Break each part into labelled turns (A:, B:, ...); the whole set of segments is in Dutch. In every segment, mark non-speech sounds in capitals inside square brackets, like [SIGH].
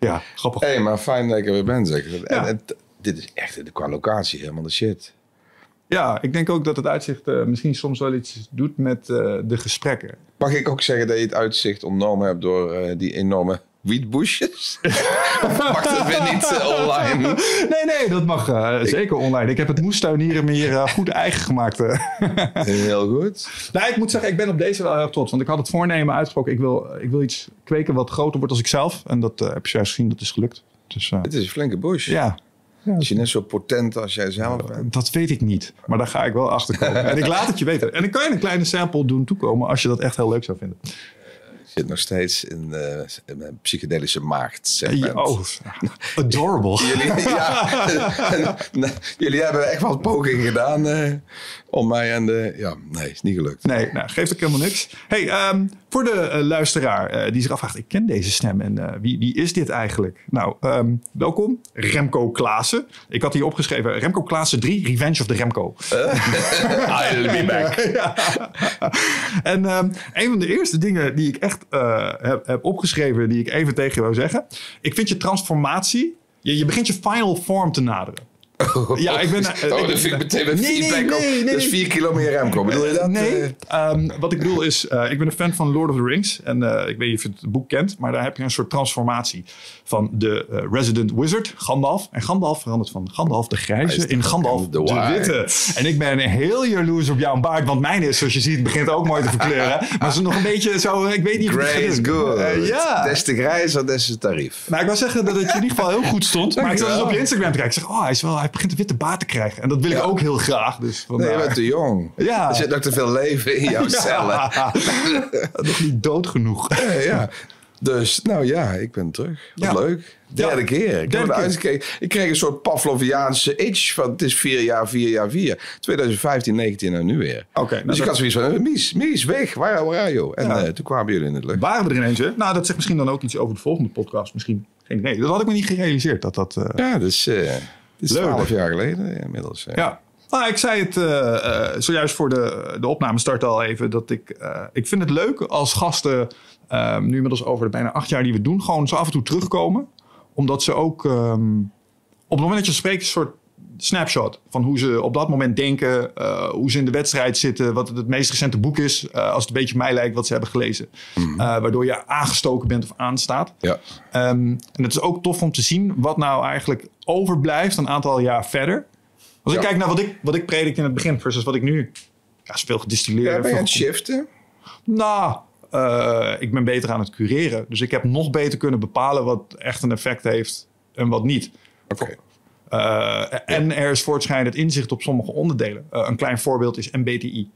A: Ja, grappig.
B: Hé, hey, maar fijn dat ik er weer ben, zeg. En, dit is echt qua locatie helemaal de shit.
A: Ja, ik denk ook dat het uitzicht eh, misschien soms wel iets doet met eh, de gesprekken.
B: Mag ik ook zeggen dat je het uitzicht ontnomen hebt door eh, die enorme wietbusjes? [LAUGHS] mag dat weer niet eh, online?
A: Nee, nee, dat mag eh, zeker online. Ik heb het moestuinieren me hier eh, goed eigen gemaakt.
B: Heel goed.
A: nou, ik moet zeggen, ik ben op deze wel heel erg trots. Want ik had het voornemen uitgesproken. Ik wil, ik wil iets kweken wat groter wordt als ik zelf. En dat heb je juist gezien, dat is gelukt. Dus
B: Het is een flinke bush.
A: ja,
B: Is je net zo potent als jij zelf bent?
A: dat weet ik niet. Maar daar ga ik wel achter komen. [LAUGHS] en ik laat het je weten. En ik kan je een kleine sample doen toekomen als je dat echt heel leuk zou vinden.
B: Zit nog steeds in, in een psychedelische maagd. segment.
A: Oh, [LAUGHS] adorable.
B: Jullie, ja, [LAUGHS] [LAUGHS] jullie hebben echt wel poging gedaan eh, om mij en de... Ja, nee, is niet gelukt.
A: Nee, nou, geeft ook helemaal niks. Hey, ehm, voor de eh, luisteraar eh, die zich afvraagt, ik ken deze stem en eh, wie, wie is dit eigenlijk? Nou, ehm, welkom, Remco Klaassen. Ik had hier opgeschreven, Remco Klaassen 3, Revenge of the Remco. [LAUGHS]
B: I'll be back. [LAUGHS]
A: Ja. En ehm, een van de eerste dingen die ik echt heb, heb opgeschreven, die ik even tegen je wil zeggen. Ik vind je transformatie, je, je begint je final form te naderen. Ja, ik ben... eh,
B: Oh,
A: ik-
B: dat vind ik meteen met
A: Nee, nee,
B: feedback op.
A: nee, nee,
B: Dat is
A: nee.
B: vier kilo meer Remco. Bedoel je dat?
A: Nee,
B: Eh,
A: ehm, wat ik bedoel is, eh, ik ben een fan van Lord of the Rings. En eh, ik weet niet of je het boek kent, maar daar heb je een soort transformatie van de eh, Resident Wizard, Gandalf. En Gandalf verandert van Gandalf de Grijze in Gandalf
B: de.
A: Witte. En ik ben heel jaloers op jouw baard, want mijn is, zoals je ziet, begint ook mooi te verkleuren. Maar ze is nog een beetje zo, ik weet niet
B: Grey is good.
A: Eh, ja.
B: Des te grijzer, des te tarief.
A: Nou, ik wil zeggen dat het je in ieder geval heel goed stond. Maar ik zat dus op je Instagram te kijken. Ik zeg, oh, hij, is wel, hij begint een witte baard te krijgen. En dat wil ik ook heel graag. Dus
B: Nee, je
A: vandaar.
B: bent te jong.
A: Ja.
B: Er zit nog te veel leven in jouw [LAUGHS] cellen.
A: Nog niet dood genoeg. [LAUGHS]
B: Ja, ja. Dus, nou ja, ik ben terug. Wat
A: Ja.
B: leuk. Derde
A: Ja.
B: keer. Ik,
A: Derde keer.
B: ik kreeg een soort Pavloviaanse itch van het is vier jaar, vier jaar, vier. 2015, 19 en nu weer.
A: Oké, nou
B: dus ik had zoiets van, Mies, Mies, weg. Waar, waar you? En
A: Ja.
B: eh, toen kwamen jullie in het lucht.
A: Waren we er ineens, hè? Nou, dat zegt misschien dan ook iets over de volgende podcast. Misschien. Geen idee. Dat had ik me niet gerealiseerd. Dat dat, eh,
B: Ja, dus eh is
A: Leuk.
B: 12 jaar geleden inmiddels.
A: Ja. Nou, ik zei het eh, eh, zojuist voor de, de opname start al even. Dat ik, eh, ik vind het leuk als gasten, eh, nu inmiddels over de bijna acht jaar die we doen, gewoon zo af en toe terugkomen. Omdat ze ook ehm, op het moment dat je spreekt, een soort snapshot van hoe ze op dat moment denken, eh, hoe ze in de wedstrijd zitten, wat het, het meest recente boek is, eh, als het een beetje mij lijkt wat ze hebben gelezen. Eh, waardoor je aangestoken bent of aanstaat.
B: Ja.
A: Ehm, en het is ook tof om te zien wat nou eigenlijk overblijft een aantal jaar verder. Als ik kijk naar wat ik, wat ik predikte in het begin versus wat ik nu... Ja, is veel gedistilleerd.
B: Ja, ben je
A: veel
B: aan het shiften?
A: nou, ik ben beter aan het cureren. Dus ik heb nog beter kunnen bepalen wat echt een effect heeft en wat niet.
B: Oké.
A: Eh, En er is voortschrijdend inzicht op sommige onderdelen. Eh, een klein voorbeeld is MBTI.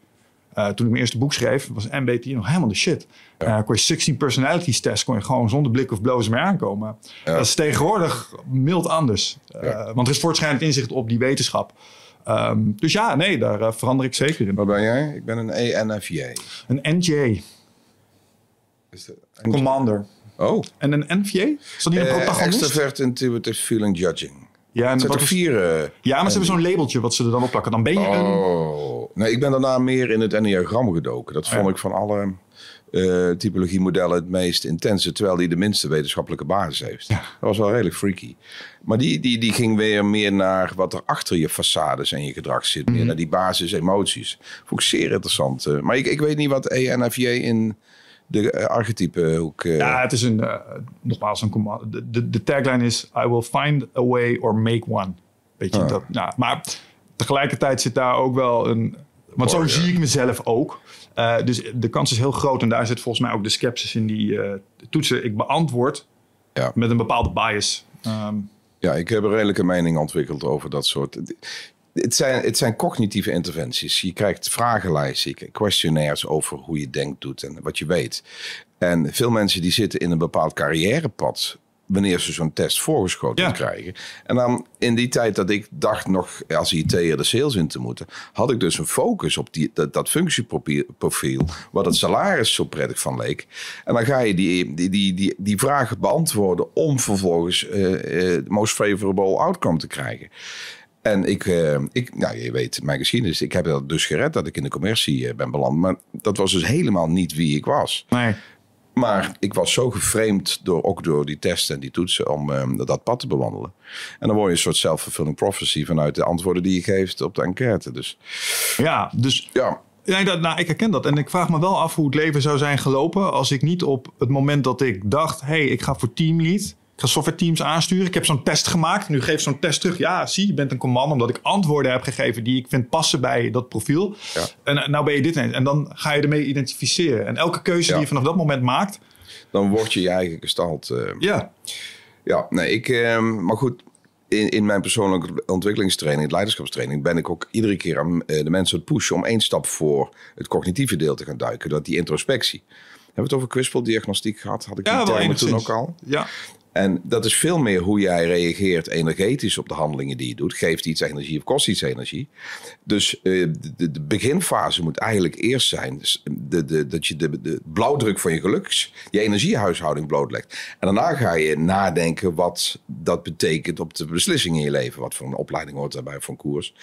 A: Eh, toen ik mijn eerste boek schreef, was MBTI nog helemaal de shit. Eh kon je 16 personalities test, kon je gewoon zonder blik of blozen mee aankomen.
B: Ja.
A: Dat is tegenwoordig mild anders.
B: Ja.
A: Want er is voortschrijdend inzicht op die wetenschap. Ehm, dus ja, nee, daar verander ik zeker in.
B: Wat ben jij? Ik ben een ENFJ.
A: Een NJ,
B: Is
A: commander.
B: Oh.
A: En een NVJ? Is dat niet een protagonist?
B: extrovert, intuitive, feeling, judging.
A: Ja, en
B: Het zijn
A: wat
B: toch
A: is-
B: vier... eh,
A: ja, maar ze hebben zo'n labeltje wat ze er dan op plakken. Dan ben je een...
B: Oh. Nee, ik ben daarna meer in het enneagram gedoken. Dat vond
A: ja.
B: ik van alle eh typologiemodellen het meest intense. Terwijl die de minste wetenschappelijke basis heeft. Dat was wel redelijk freaky. Maar die, die, die ging weer meer naar wat er achter je façades en je gedrag zit.
A: Mhm.
B: Meer naar die basis emoties. Vond ik zeer interessant. eh. maar ik, ik weet niet wat ENFJ in de uh, archetype hoek... eh,
A: Ja, het is een... eh, nogmaals, een command. De, de, de tagline is... I will find a way or make one. Weet je,
B: Ah.
A: dat... Nou, maar tegelijkertijd zit daar ook wel een... Want zo zie ik mezelf ook. Eh, dus de kans is heel groot. En daar zit volgens mij ook de sceptisch in die eh, toetsen. Ik beantwoord
B: Ja.
A: met een bepaalde bias. Ehm,
B: Ja, ik heb een redelijke mening ontwikkeld over dat soort. Het zijn, het zijn cognitieve interventies. Je krijgt vragenlijsten, questionnaires over hoe je denkt, doet en wat je weet. En veel mensen die zitten in een bepaald carrièrepad wanneer ze zo'n test voorgeschoten
A: Ja.
B: krijgen. En dan in die tijd dat ik dacht nog als IT'er de sales in te moeten, had ik dus een focus op die, dat, dat functieprofiel, wat het salaris zo prettig van leek. En dan ga je die, die, die, die, die vragen beantwoorden om vervolgens eh, de most favorable outcome te krijgen. En ik, eh, ik, nou, je weet mijn geschiedenis. Ik heb dat dus gered dat ik in de commercie eh, ben beland. Maar dat was dus helemaal niet wie ik was.
A: nee.
B: Maar ik was zo geframed door, ook door die testen en die toetsen om ehm, dat pad te bewandelen. En dan word je een soort self-fulfilling prophecy vanuit de antwoorden die je geeft op de enquête. Dus
A: Ja, dus
B: ja,
A: Nee, dat, nou, ik herken dat. En ik vraag me wel af hoe het leven zou zijn gelopen als ik niet op het moment dat ik dacht: hé, hey, ik ga voor teamlead. Ik ga software teams aansturen. Ik heb zo'n test gemaakt. Nu geef zo'n test terug. Ja, zie, je bent een command. Omdat ik antwoorden heb gegeven die ik vind passen bij dat profiel.
B: Ja.
A: En eh, nou ben je dit. En dan ga je ermee identificeren. En elke keuze
B: Ja.
A: die je vanaf dat moment maakt.
B: dan word je je eigen gestalt. eh,
A: Ja,
B: Ja, nee, ik, ehm, maar goed, in, in mijn persoonlijke ontwikkelingstraining, leiderschapstraining, ben ik ook iedere keer aan eh, de mensen het pushen om één stap voor het cognitieve deel te gaan duiken. Dat die introspectie. Hebben we het over kwispeldiagnostiek gehad? Had ik die
A: ja wel
B: termen toen ook al?
A: Ja,
B: En dat is veel meer hoe jij reageert energetisch op de handelingen die je doet. Geeft iets energie of kost iets energie. Dus eh, de, beginfase moet eigenlijk eerst zijn dus de, de, dat je de, blauwdruk van je geluks, je energiehuishouding blootlegt. En daarna ga je nadenken wat dat betekent op de beslissingen in je leven. Wat voor een opleiding hoort daarbij van koers.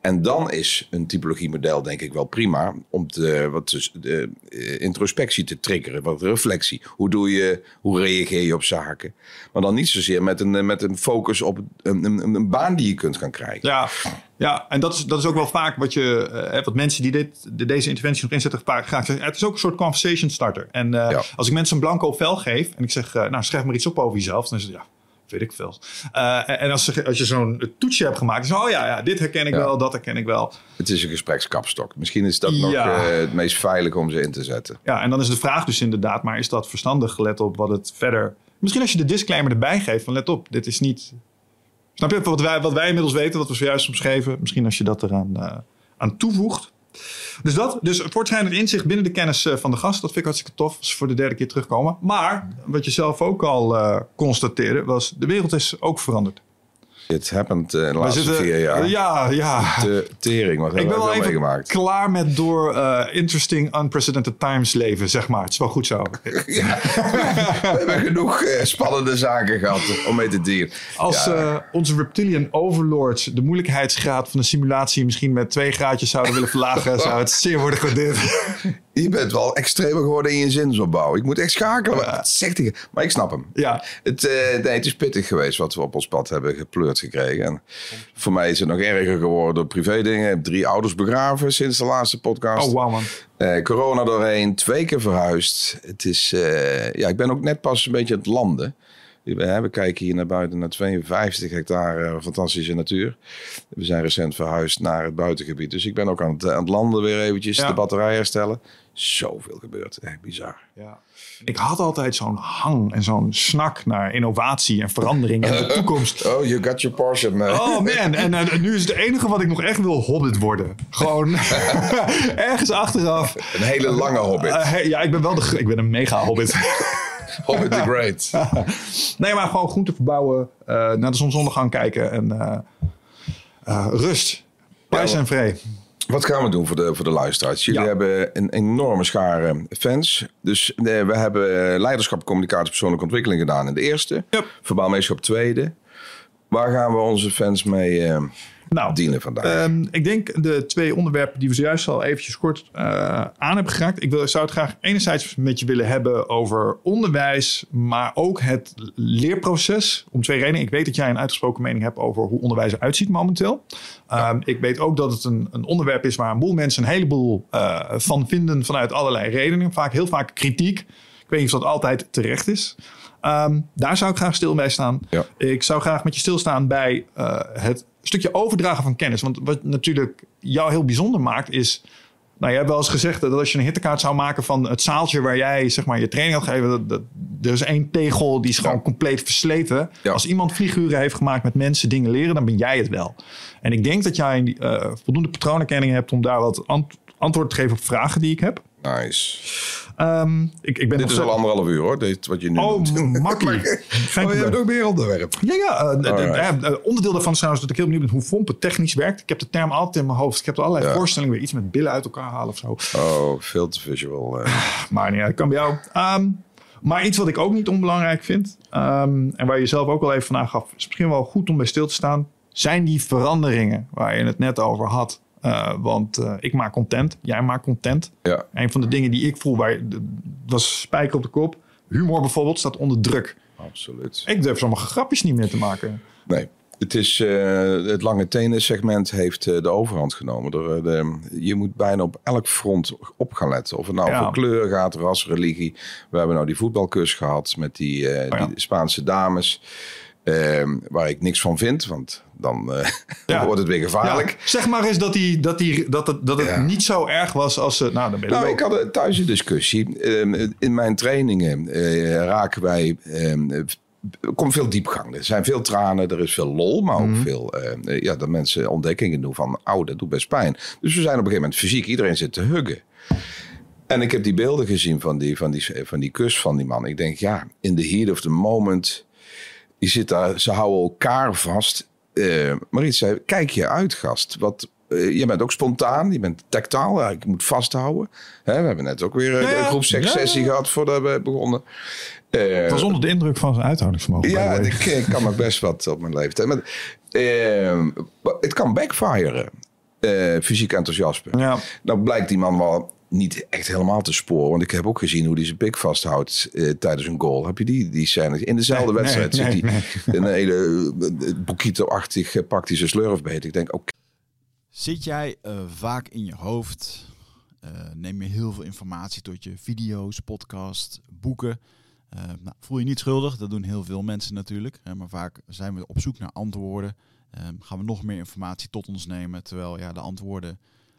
B: En dan is een typologiemodel denk ik wel prima om te, wat de eh, introspectie te triggeren, wat reflectie. Hoe doe je, hoe reageer je op zaken? Maar dan niet zozeer met een, eh, met een focus op een, een, een baan die je kunt gaan krijgen.
A: Ja, ja en dat is, dat is ook wel vaak wat, je, eh, wat mensen die dit, de, deze interventie nog inzetten vaak graag zeggen. Het is ook een soort conversation starter. En eh,
B: Ja.
A: als ik mensen een blanco vel geef en ik zeg, nou schrijf maar iets op over jezelf. Dan is het, ja, weet ik veel. Eh, en als, ze- als je zo'n toetsje hebt gemaakt, dan is oh ja, ja, dit herken ik
B: Ja.
A: wel, dat herken ik wel.
B: Het is een gesprekskapstok. Misschien is dat nog eh, het meest veilig om ze in te zetten.
A: Ja, en dan is de vraag dus inderdaad, maar is dat verstandig gelet op wat het verder... Misschien als je de disclaimer erbij geeft van let op, dit is niet... Snap je wat wij, wat wij inmiddels weten, wat we zojuist omschreven? Misschien als je dat eraan eh, aan toevoegt. Dus dat, dus voortschrijdend inzicht binnen de kennis eh, van de gast, dat vind ik hartstikke tof als ze voor de derde keer terugkomen. Maar, wat je zelf ook al eh, constateerde, was de wereld is ook veranderd.
B: It happened eh, in de laatste vier jaar.
A: Ja, ja.
B: De tering, wat
A: Ik ben
B: we
A: wel even
B: meegemaakt.
A: klaar met door eh, interesting, unprecedented times leven, zeg maar. Het is wel goed zo. [LAUGHS]
B: Ja. we hebben genoeg eh, spannende zaken gehad om mee te dienen.
A: Als
B: Ja.
A: onze reptilian overlords de moeilijkheidsgraad van de simulatie misschien met twee graadjes zouden willen verlagen, [LAUGHS] zou het zeer worden gewaardeerd.
B: Je bent wel extremer geworden in je zinsopbouw. Ik moet echt schakelen. Wat zegt hij? Maar ik snap hem.
A: Ja,
B: Het, eh, nee, het is pittig geweest wat we op ons pad hebben gepleurd gekregen. En voor mij is het nog erger geworden door privé dingen. Ik heb drie ouders begraven sinds de laatste podcast.
A: oh wow man.
B: Eh, corona doorheen, twee keer verhuisd. Het is, eh, ja, ik ben ook net pas een beetje aan het landen. We, kijken hier naar buiten naar 52 hectare fantastische natuur. We zijn recent verhuisd naar het buitengebied. Dus ik ben ook aan het, aan het landen weer eventjes
A: Ja.
B: de batterij herstellen. Zoveel gebeurt. Echt bizar.
A: Ja. Ik had altijd zo'n hang en zo'n snak naar innovatie en verandering en de [LAUGHS] toekomst.
B: Oh, you got your Porsche, man.
A: Oh man, en, eh, nu is het enige wat ik nog echt wil Hobbit worden. Gewoon [LAUGHS] ergens achteraf.
B: Een hele lange hobbit.
A: Eh, hey, ja, ik ben wel de, ik ben een mega Hobbit. [LAUGHS]
B: hobbit the Great.
A: Nee, maar gewoon groente verbouwen, eh, naar de zonsondergang kijken en eh, eh, rust. Prijs
B: Ja,
A: en vree.
B: Wat gaan we doen voor de, voor de luisteraars? Jullie
A: Ja.
B: hebben een enorme schare fans. Dus eh, we hebben eh, leiderschap, communicatie, persoonlijke ontwikkeling gedaan in de eerste.
A: Yep.
B: Verbaal meesterschap tweede. Waar gaan we onze fans mee eh
A: Nou,
B: dealen vandaag?
A: Ehm, ik denk de twee onderwerpen die we zojuist al eventjes kort eh, aan hebben geraakt. Ik wil, zou het graag enerzijds met je willen hebben over onderwijs, maar ook het leerproces. Om twee redenen. Ik weet dat jij een uitgesproken mening hebt over hoe onderwijs eruit ziet momenteel. Ehm, ik weet ook dat het een, een onderwerp is waar een boel mensen een heleboel eh, van vinden vanuit allerlei redenen. Vaak heel vaak kritiek. Ik weet niet of dat altijd terecht is. Ehm, daar zou ik graag stil bij staan.
B: Ja.
A: Ik zou graag met je stilstaan bij eh, het stukje overdragen van kennis. Want wat natuurlijk jou heel bijzonder maakt is... Nou, je hebt wel eens gezegd dat als je een hittekaart zou maken van het zaaltje waar jij zeg maar, je training had gegeven. Dat, dat, er is één tegel die is gewoon compleet versleten.
B: Ja.
A: Als iemand figuren heeft gemaakt met mensen dingen leren, dan ben jij het wel. En ik denk dat jij eh, voldoende patroonherkenning hebt om daar wat ant- antwoord te geven op vragen die ik heb.
B: Nice.
A: Ehm, ik, ik ben
B: Dit is al anderhalf uur hoor, dit, wat je nu
A: Oh, makkie. [LAUGHS]
B: Maar-
A: Geen
B: oh, je hebt ook meer onderwerp.
A: Ja, ja. eh, eh, onderdeel daarvan is trouwens dat ik heel benieuwd ben hoe Vompen technisch werkt. Ik heb de term altijd in mijn hoofd. Ik heb er allerlei
B: Ja.
A: voorstellingen weer iets met billen uit elkaar halen of zo.
B: Oh, veel te visual. eh.
A: Maar nee, dat kan bij jou. Ehm, maar iets wat ik ook niet onbelangrijk vind. ehm, en waar je zelf ook al even van aangaf. Is misschien wel goed om bij stil te staan. Zijn die veranderingen waar je het net over had. Uh, want uh, ik maak content, jij maakt content.
B: Ja.
A: Een van de dingen die ik voel, waar, was spijker op de kop. Humor bijvoorbeeld staat onder druk.
B: Absoluut.
A: Ik durf sommige grapjes niet meer te maken.
B: Nee. Het, is, uh, het lange tenen segment heeft de overhand genomen. Er, de, je moet bijna op elk front op gaan letten. Of het nou ja. voor kleur gaat, ras, religie. We hebben nou die voetbalkus gehad met die, oh ja. die Spaanse dames. Uh, waar ik niks van vind, want dan, [LAUGHS] uh, ja. wordt het weer gevaarlijk.
A: Ja. Zeg maar eens dat, die, dat, die, dat het, dat het ja. niet zo erg was als ze. Nou, dan ben
B: nou, ik had thuis een discussie. Um, in mijn trainingen uh, raken wij. Um, er komt veel diepgang. Er zijn veel tranen, er is veel lol, maar ook mm. veel uh, ja, dat mensen ontdekkingen doen van, oh, dat doet best pijn. Dus we zijn op een gegeven moment fysiek, iedereen zit te huggen. En ik heb die beelden gezien van die, van die, van die kus van die man. Ik denk, ja, in the heat of the moment, je zit daar, ze houden elkaar vast. Uh, Mariet zei, kijk je uit, gast. Wat, uh, je bent ook spontaan, je bent tactaal, ik moet vasthouden. Hè, we hebben net ook weer ja, een groepsexcessie ja, ja. gehad voordat we begonnen.
A: Uh, het was onder de indruk van zijn uithoudingsvermogen.
B: Ja, ik, ik, kan nog best wat op mijn leeftijd. Maar, het kan backfiren, fysiek enthousiasme.
A: Ja.
B: Nou blijkt die man wel niet echt helemaal te sporen. Want ik heb ook gezien hoe hij zijn pik vasthoudt uh, tijdens een goal. Heb je die, die scène? In dezelfde nee, wedstrijd nee, zit hij nee. een hele uh, Bokito-achtig uh, pakt hij zijn slurfbeet. Ik denk, oké. Okay.
C: Zit jij vaak in je hoofd? neem je heel veel informatie tot je video's, podcast, boeken? nou, voel je niet schuldig, dat doen heel veel mensen natuurlijk. maar vaak zijn we op zoek naar antwoorden. gaan we nog meer informatie tot ons nemen, terwijl ja, de antwoorden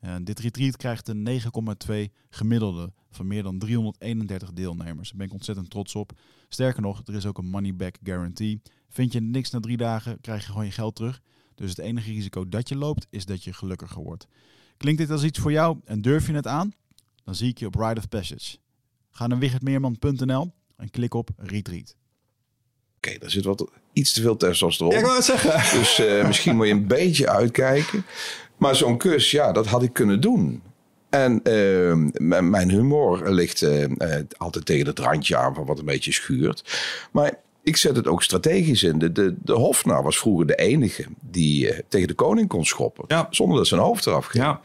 C: En dit retreat krijgt een 9,2 gemiddelde van meer dan 331 deelnemers. Daar ben ik ontzettend trots op. Sterker nog, er is ook een money back guarantee. Vind je niks na drie dagen, krijg je gewoon je geld terug. Dus het enige risico dat je loopt, is dat je gelukkiger wordt. Klinkt dit als iets voor jou en durf je het aan? Dan zie ik je op Ride of Passage. Ga naar wichertmeerman.nl en klik op Retreat.
B: Oké, okay, daar zit wat iets te veel testosteron.
A: Ja, ik wou het zeggen.
B: Dus uh, misschien moet je een beetje uitkijken. Maar zo'n kus, ja, dat had ik kunnen doen. En uh, mijn humor ligt uh, altijd tegen het randje aan van wat een beetje schuurt. Maar ik zet het ook strategisch in. De, de, de Hofnar was vroeger de enige die uh, tegen de koning kon schoppen.
A: Ja.
B: Zonder dat zijn hoofd eraf ging.
A: Ja.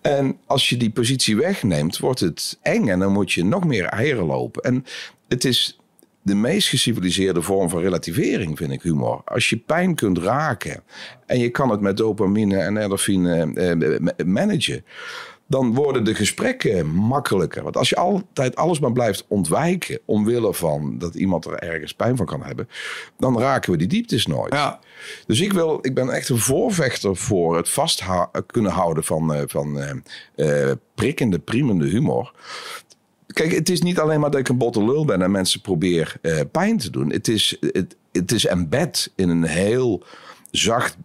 B: En als je die positie wegneemt, wordt het eng. En dan moet je nog meer eieren lopen. En het is de meest geciviliseerde vorm van relativering, vind ik humor. Als je pijn kunt raken en je kan het met dopamine en endorfine eh, managen, dan worden de gesprekken makkelijker. Want als je altijd alles maar blijft ontwijken omwille van dat iemand er ergens pijn van kan hebben, dan raken we die dieptes nooit.
A: Ja.
B: Dus ik, wil, ik ben echt een voorvechter voor het vast kunnen houden van, uh, van uh, prikkende, priemende humor. Kijk, het is niet alleen maar dat ik een botte lul ben en mensen probeer uh, pijn te doen. Het is, het, het is embed in een heel zacht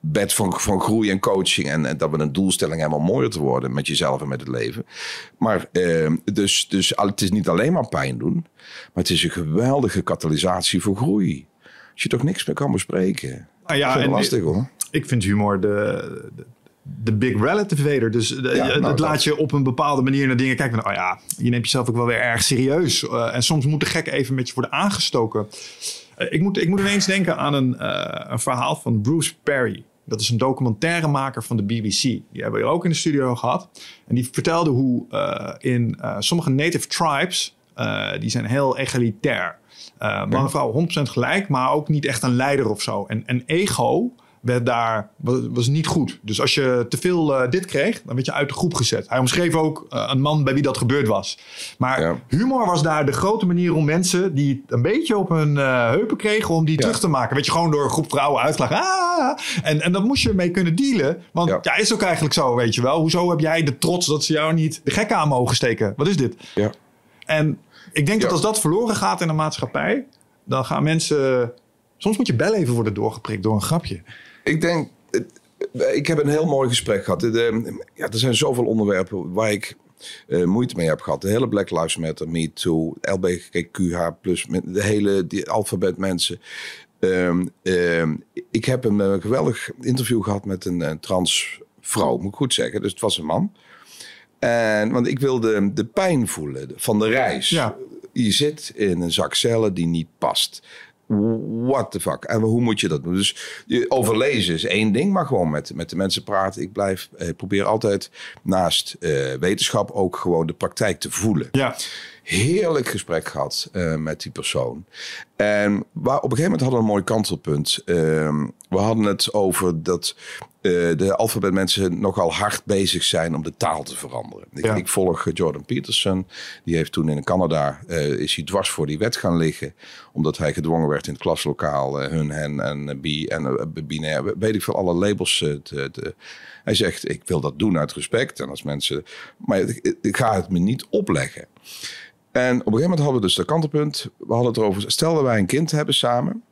B: bed van, van groei en coaching. En, en, dat we een doelstelling hebben om mooier te worden met jezelf en met het leven. Maar uh, dus, dus het is niet alleen maar pijn doen. Maar het is een geweldige katalysatie voor groei. Als je toch niks meer kan bespreken.
A: Ah ja,
B: en lastig hoor.
A: Ik vind humor de, de de big relative Dus de, ja, nou, het laat je op een bepaalde manier naar dingen kijken. Van, oh ja, je neemt jezelf ook wel weer erg serieus. Uh, en soms moet de gek even met je worden aangestoken. Uh, ik, moet, ik moet ineens denken aan een, uh, een verhaal van Bruce Perry. Dat is een documentairemaker van de BBC. Die hebben we ook in de studio gehad. En die vertelde hoe in sommige native tribes... die zijn heel egalitair. man en vrouw 100% gelijk, maar ook niet echt een leider of zo. En, en ego werd daar, was, niet goed. Dus als je te veel eh, dit kreeg, dan werd je uit de groep gezet. Hij omschreef ook eh, een man bij wie dat gebeurd was. Maar
B: Ja.
A: humor was daar de grote manier om mensen die het een beetje op hun eh, heupen kregen, om die
B: Ja.
A: terug te maken. Weet je, gewoon door een groep vrouwen uitgelachen. Ah! En, en dat moest je mee kunnen dealen. Want ja.
B: Ja.
A: is ook eigenlijk zo, weet je wel. Hoezo heb jij de trots dat ze jou niet de gek aan mogen steken? Wat is dit?
B: Ja.
A: En ik denk dat als dat verloren gaat in de maatschappij, dan gaan mensen. Soms moet je bel even worden doorgeprikt door een grapje.
B: Ik denk, ik heb een heel mooi gesprek gehad. Ja, er zijn zoveel onderwerpen waar ik eh, moeite mee heb gehad. De hele Black Lives Matter, Me Too, LBGQH+, de hele die alfabet mensen. Ehm, ehm, ik heb een eh, geweldig interview gehad met een, eh, trans vrouw, moet ik goed zeggen. Dus het was een man. En, want ik wilde de pijn voelen van de reis.
A: Ja.
B: Je zit in een zak cellen die niet past. What the fuck? En hoe moet je dat doen? Dus overlezen is één ding, maar gewoon met, met de mensen praten. Ik blijf, eh, probeer altijd naast eh, wetenschap ook gewoon de praktijk te voelen
A: Ja.
B: heerlijk gesprek gehad eh, met die persoon. En waar, op een gegeven moment hadden we een mooi kantelpunt. Ehm, we hadden het over dat eh, de alfabetmensen nogal hard bezig zijn om de taal te veranderen. Ik,
A: Ja.
B: ik volg eh, Jordan Peterson. Die heeft toen in Canada eh, is hij dwars voor die wet gaan liggen. Omdat hij gedwongen werd in het klaslokaal hun, hen en bi en binair. Weet ik veel, alle labels te, te- Hij zegt, ik wil dat doen uit respect. En als mensen... Maar ik, ik ga het me niet opleggen. En op een gegeven moment hadden we dus de kantelpunt. We hadden het erover. Stel dat wij een kind hebben samen.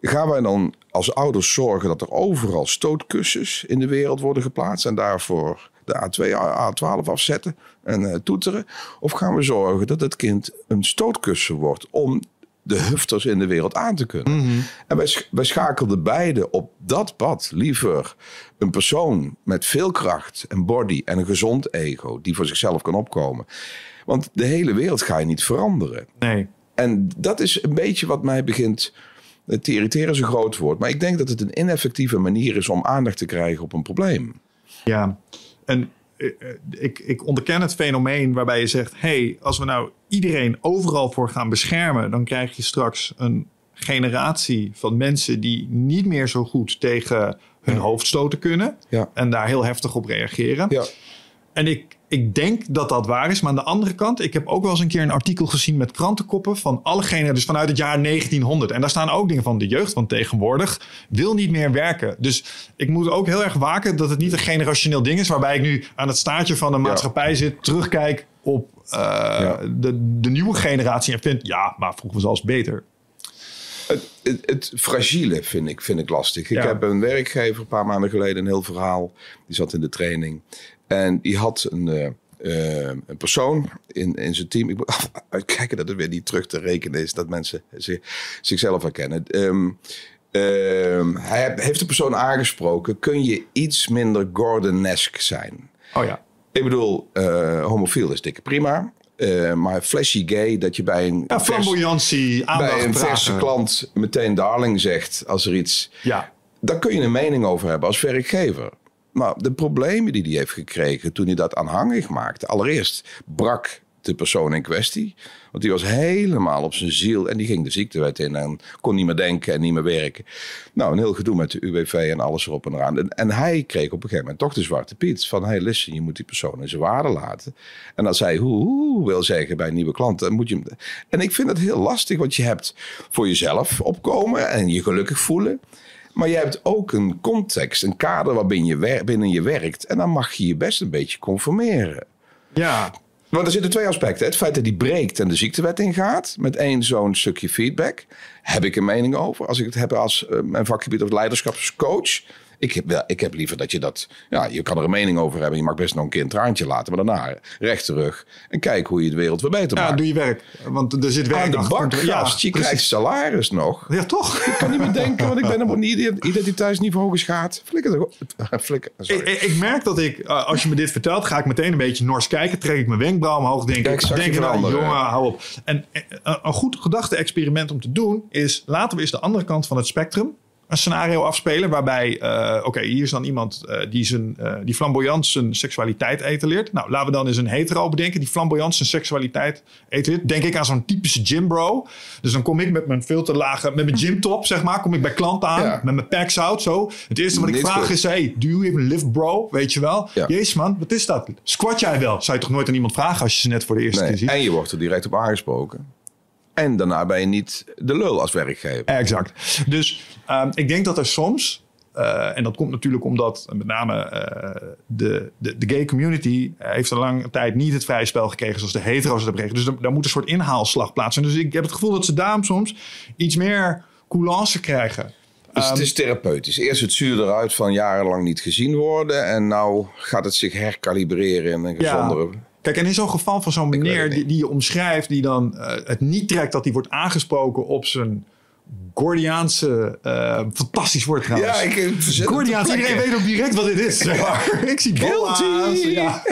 B: Gaan wij dan als ouders zorgen dat er overal stootkussens in de wereld worden geplaatst. En daarvoor de A2, A12 afzetten en eh, toeteren? Of gaan we zorgen dat het kind een stootkussen wordt om de hufters in de wereld aan te kunnen? En wij, wij schakelden beide op dat pad liever een persoon met veel kracht en body en een gezond ego die voor zichzelf kan opkomen. Want de hele wereld ga je niet veranderen.
A: Nee.
B: En dat is een beetje wat mij begint te irriteren, is een groot woord. Maar ik denk dat het een ineffectieve manier is om aandacht te krijgen op een probleem.
A: Ja. En eh, eh, ik, ik onderken het fenomeen waarbij je zegt: hey, als we nou iedereen overal voor gaan beschermen, dan krijg je straks een generatie van mensen die niet meer zo goed tegen hun hoofd stoten kunnen.
B: Ja.
A: En daar heel heftig op reageren.
B: Ja.
A: En ik, ik denk dat dat waar is. Maar aan de andere kant, ik heb ook wel eens een keer een artikel gezien met krantenkoppen van alle generaties, dus vanuit het jaar 1900. En daar staan ook dingen van de jeugd van tegenwoordig wil niet meer werken. Dus ik moet ook heel erg waken dat het niet een generationeel ding is, waarbij ik nu aan het staartje van de maatschappij zit, terugkijk op eh, de, de nieuwe generatie en vind, ja, maar vroeger was alles beter.
B: Het, het, het fragiele vind ik, vind ik lastig. Ik
A: Ja.
B: heb een werkgever een paar maanden geleden een heel verhaal. Die zat in de training. En die had een, eh, eh, een persoon in, in zijn team. Ik moet [LAUGHS] uitkijken dat het weer niet terug te rekenen is. Dat mensen zich, zichzelf herkennen. Ehm, ehm, hij heeft de persoon aangesproken. Kun je iets minder Gordon-esque zijn?
A: Oh ja.
B: Ik bedoel, eh, homofiel is dikke prima. Maar flashy gay, dat je bij een,
A: Ja, flamboyantie,
B: bij een verse klant meteen darling zegt als er iets...
A: Ja,
B: Daar kun je een mening over hebben als werkgever. Maar de problemen die hij heeft gekregen toen hij dat aanhangig maakte... Allereerst brak de persoon in kwestie. Want die was helemaal op zijn ziel en die ging de ziektewet in... en kon niet meer denken en niet meer werken. Nou, een heel gedoe met de UWV en alles erop en eraan. En, hij kreeg op een gegeven moment toch de zwarte piet. Van, hey, listen, je moet die persoon in zijn waarde laten. En als hij hoe, wil zeggen bij nieuwe klanten... Moet je. En ik vind het heel lastig, want je hebt voor jezelf opkomen... en je gelukkig voelen... Maar je hebt ook een context, een kader waarbinnen je, wer- binnen je werkt. En dan mag je je best een beetje conformeren.
A: ja.
B: Want er zitten twee aspecten. Het feit dat die breekt en de ziektewet ingaat. Met één zo'n stukje feedback. Heb ik een mening over. Als ik het heb als eh, mijn vakgebied of leiderschapscoach. Ik heb, ik heb liever dat je dat... Ja, je kan er een mening over hebben. Je mag best nog een keer een traantje laten. Maar daarna recht terug. En kijk hoe je de wereld weer beter
A: ja,
B: maakt.
A: doe je werk. Want er zit werk
B: Aan de bak,
A: Ja,
B: je krijgt salaris nog.
A: Ja, toch?
B: Ik kan niet meer denken, want ik ben op een ident- identiteitsniveau geschaad. Flikker toch. [LAUGHS] Flikker, sorry.
A: Ik, ik, merk dat ik, eh, als je me dit vertelt, ga ik meteen een beetje nors kijken. Trek ik mijn wenkbrauw omhoog. Denk
B: Kijk,
A: ik, denk ik nou, jongen, hou op. En eh, een goed gedachte-experiment om te doen is, laten we eens de andere kant van het spectrum een scenario afspelen waarbij, eh, oké, hier is dan iemand eh, die, zijn, eh, die flamboyant zijn seksualiteit etaleert. Nou, laten we dan eens een hetero bedenken die flamboyant zijn seksualiteit etaleert. Denk ik aan zo'n typische gym bro. Dus dan kom ik met mijn veel te lage, met mijn gymtop, zeg maar, kom ik bij klanten aan
B: Ja.
A: met mijn packs out, zo. Het eerste wat ik vraag
B: goed.
A: is, hey, do you even lift bro? Weet je wel?
B: Ja.
A: Jezus man, wat is dat? Squat jij wel? Zou je toch nooit aan iemand vragen als je ze net voor de eerste keer ziet?
B: En je wordt er direct op aangesproken. En daarna ben je niet de lul als werkgever.
A: Exact. Dus ehm, ik denk dat er soms, eh, en dat komt natuurlijk omdat met name eh, de, de, de gay community heeft een lange tijd niet het vrije spel gekregen zoals de hetero's het hebben gekregen. Dus daar, daar moet een soort inhaalslag plaatsvinden. Dus ik heb het gevoel dat ze daarom soms iets meer coulance krijgen.
B: Dus het
A: Ehm,
B: is therapeutisch. Eerst het zuur eruit van jarenlang niet gezien worden. En nou gaat het zich herkalibreren in een gezondere...
A: Kijk, en in zo'n geval van zo'n meneer die, die je omschrijft, die dan eh, het niet trekt dat hij wordt aangesproken op zijn Gordiaanse, eh, fantastisch woord trouwens.
B: Ja, ik eh, verzet het
A: Gordiaans,
B: ter
A: iedereen weet ook direct wat dit is. zeg [LAUGHS] maar. Ik zie
B: Guilty.
A: Ja.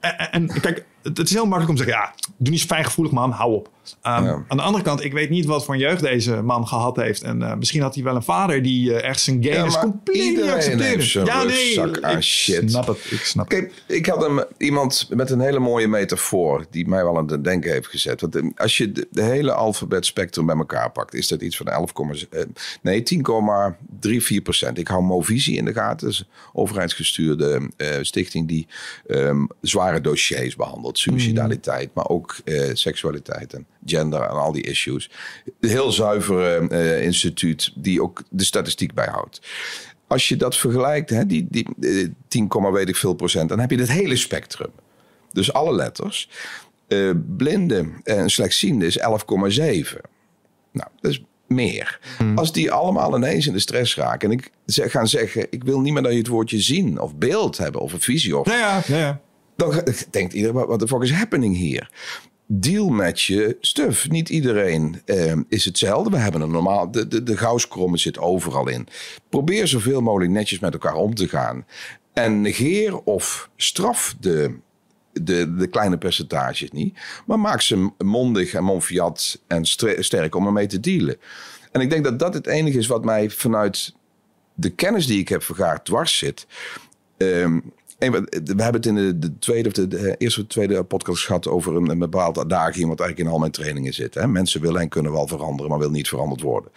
A: en, [LAUGHS] en- en kijk, het, het is heel makkelijk om te zeggen, ja, doe niet zo fijngevoelig man, hou op. Um,
B: Ja.
A: Aan de andere kant, ik weet niet wat voor een jeugd deze man gehad heeft. En eh, misschien had hij wel een vader die eh, echt zijn
B: Ja,
A: gayness
B: maar
A: compleet niet accepteerde.
B: heeft zijn rugzak aan
A: ik
B: shit.
A: snap het, ik snap het.
B: Ik had iemand met een hele mooie metafoor die mij wel aan het denken heeft gezet. Want eh, als je de, de hele alfabetspectrum bij elkaar pakt, is dat iets van 11, eh, nee, 10,34 procent. Ik hou Movisie in de gaten, is een overheidsgestuurde stichting die ehm, zware dossiers behandelt. Suicidaliteit, maar ook eh, seksualiteit en gender en al die issues. Een heel zuiver eh, instituut die ook de statistiek bijhoudt als je dat vergelijkt, hè, die, die eh, 10, komma weet ik veel procent, dan heb je het hele spectrum. Dus alle letters. Eh blinde en slechtziende is 11,7. Nou, dat is meer. Als die allemaal ineens in de stress raken en ik zeg, gaan zeggen: Ik wil niet meer dat je het woordje zien of beeld hebben of een visie of
A: ja, ja, ja.
B: Dan denkt iedereen, wat de fuck is happening hier? Deal met je stuff. Niet iedereen eh, is hetzelfde. We hebben een normaal... De, de, de zit overal in. Probeer zoveel mogelijk netjes met elkaar om te gaan. En negeer of straf de, de, de kleine percentages niet. Maar maak ze mondig en monfiat en sterk om ermee te dealen. En ik denk dat dat het enige is wat mij vanuit de kennis die ik heb vergaard dwars zit. Ehm, we hebben het in de, de tweede of de, eerste of de tweede podcast gehad over een, een bepaald wat eigenlijk in al mijn trainingen zit. Hè? Mensen willen en kunnen wel veranderen, maar willen niet veranderd worden.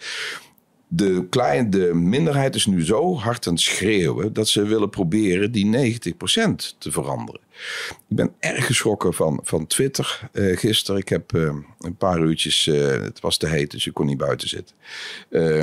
B: De, klein, de minderheid is nu zo hard aan het schreeuwen dat ze willen proberen die 90% te veranderen. Ik ben erg geschrokken van, van Twitter eh gisteren. Ik heb eh, een paar uurtjes, eh, het was te heet, dus ik kon niet buiten zitten.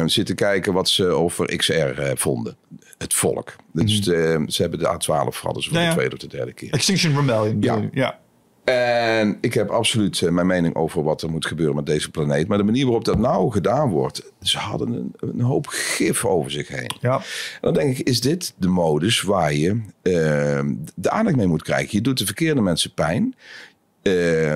B: zitten kijken wat ze over XR vonden. Het volk. Dus eh, ze hebben de A12 hadden ze voor
A: Ja,
B: de tweede of de derde keer.
A: Extinction Rebellion.
B: Ja.
A: ja.
B: En ik heb absoluut eh, mijn mening over wat er moet gebeuren met deze planeet. Maar de manier waarop dat nou gedaan wordt, ze hadden een, een hoop gif over zich heen.
A: Ja.
B: En dan denk ik, is dit de modus waar je eh, de aandacht mee moet krijgen? Je doet de verkeerde mensen pijn. Eh,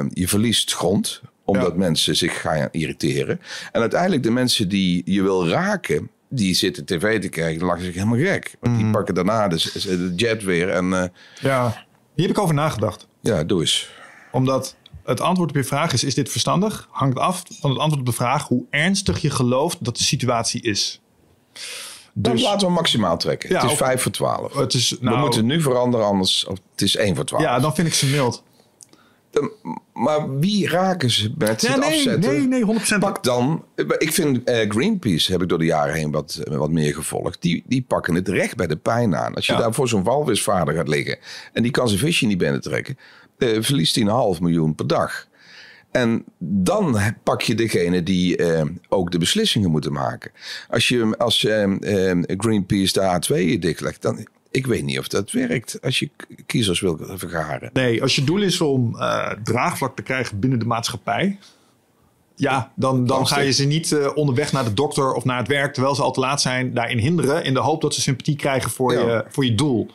B: je verliest grond, omdat
A: Ja.
B: mensen zich gaan irriteren. En uiteindelijk de mensen die je wil raken, die zitten tv te kijken, dan lachen ze zich helemaal gek. Want
A: Mhm.
B: die pakken daarna de, de jet weer en eh,
A: ja. Hier heb ik over nagedacht.
B: ja, doe eens.
A: Omdat het antwoord op je vraag is: is dit verstandig? Hangt af van het antwoord op de vraag hoe ernstig je gelooft dat de situatie is.
B: Dan
A: Dus
B: laten we maximaal trekken.
A: Ja,
B: het is
A: of-
B: 5 voor 12.
A: het is,
B: we
A: nou,
B: moeten nu veranderen, anders of het is 1 voor 12.
A: ja, dan vind ik ze mild.
B: Dan- maar wie raken ze met
A: Ja,
B: het
A: nee,
B: afzetten?
A: nee, nee, 100%.
B: Pak dan, ik vind eh, Greenpeace, heb ik door de jaren heen wat, wat meer gevolgd. Die, die pakken het recht bij de pijn aan. Als je
A: Ja.
B: daar voor zo'n walvisvader gaat liggen en die kan zijn visje niet binnentrekken, eh, verliest hij een half miljoen per dag. En dan pak je degene die eh, ook de beslissingen moeten maken. Als je als eh, Greenpeace de A2 dichtlegt, dan ik weet niet of dat werkt als je kiezers wil vergaren.
A: Nee, als je doel is om draagvlak te krijgen binnen de maatschappij. Ja, dan, dan ga je ze niet onderweg naar de dokter of naar het werk, terwijl ze al te laat zijn, daarin hinderen. In de hoop dat ze sympathie krijgen voor,
B: Ja.
A: je, voor je doel.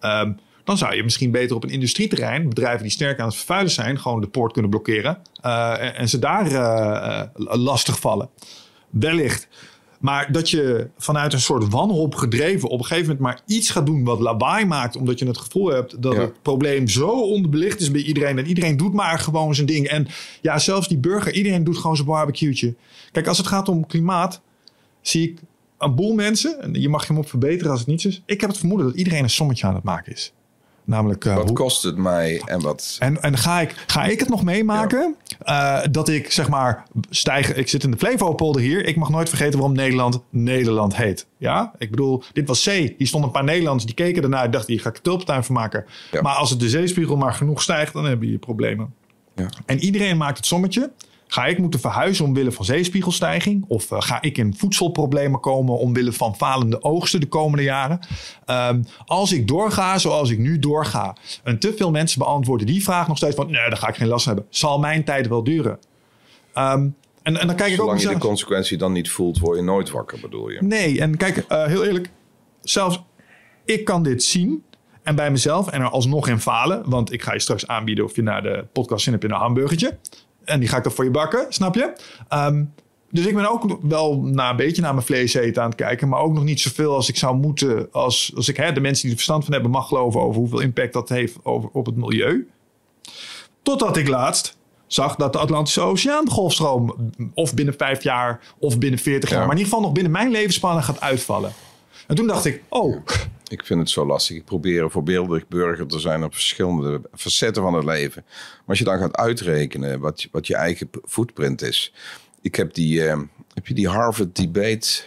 A: Ehm, dan zou je misschien beter op een industrieterrein, bedrijven die sterk aan het vervuilen zijn, gewoon de poort kunnen blokkeren. eh, en, ze daar eh, lastig vallen. Wellicht. Maar dat je vanuit een soort wanhoop gedreven op een gegeven moment maar iets gaat doen wat lawaai maakt. Omdat je het gevoel hebt dat
B: Ja.
A: het probleem zo onderbelicht is bij iedereen. En iedereen doet maar gewoon zijn ding. En ja, zelfs die burger, iedereen doet gewoon zijn barbecue'tje. Kijk, als het gaat om klimaat. zie ik een boel mensen. En je mag hem op verbeteren als het niet is. Ik heb het vermoeden dat iedereen een sommetje aan het maken is. Namelijk, uh,
B: wat
A: hoe-
B: kost het mij en wat...
A: en, en ga, ik, ga ik het nog meemaken eh, dat ik zeg maar stijg. Ik zit in de Flevopolder hier. Ik mag nooit vergeten waarom Nederland Nederland heet. Ja, ik bedoel, dit was C. Hier stonden een paar Nederlanders die keken ernaar. Dachten, hier ga ik een tulpentuin van maken.
B: Ja.
A: Maar als het de zeespiegel maar genoeg stijgt, dan heb je problemen.
B: Ja.
A: En iedereen maakt het sommetje. Ga ik moeten verhuizen omwille van zeespiegelstijging? Of eh, ga ik in voedselproblemen komen omwille van falende oogsten de komende jaren? Ehm, als ik doorga zoals ik nu doorga. En te veel mensen beantwoorden die vraag nog steeds van... nee, daar ga ik geen last van hebben. Zal mijn tijd wel duren? Ehm, en, en dan kijk ik ook
B: Zolang je de
A: mezelf-
B: consequentie dan niet voelt, word je nooit wakker, bedoel je?
A: Nee, en kijk, eh, heel eerlijk. Zelfs ik kan dit zien. En bij mezelf en er alsnog in falen. Want ik ga je straks aanbieden of je naar de podcast zin hebt in een hamburgertje. En die ga ik dan voor je bakken, snap je? Ehm, dus ik ben ook wel na een beetje naar mijn vlees eten aan het kijken. Maar ook nog niet zoveel als ik zou moeten. Als, als ik hè, de mensen die er verstand van hebben mag geloven over hoeveel impact dat heeft over, op het milieu. Totdat ik laatst zag dat de Atlantische Oceaan de golfstroom of binnen vijf jaar of binnen veertig jaar,
B: Ja.
A: maar in ieder geval nog binnen mijn levensspanne gaat uitvallen. En toen dacht ik, oh,
B: Ik vind het zo lastig. Ik probeer een voorbeeldig burger te zijn op verschillende facetten van het leven. Maar als je dan gaat uitrekenen wat, wat je eigen footprint is. Ik heb die, eh, heb je die Harvard Debate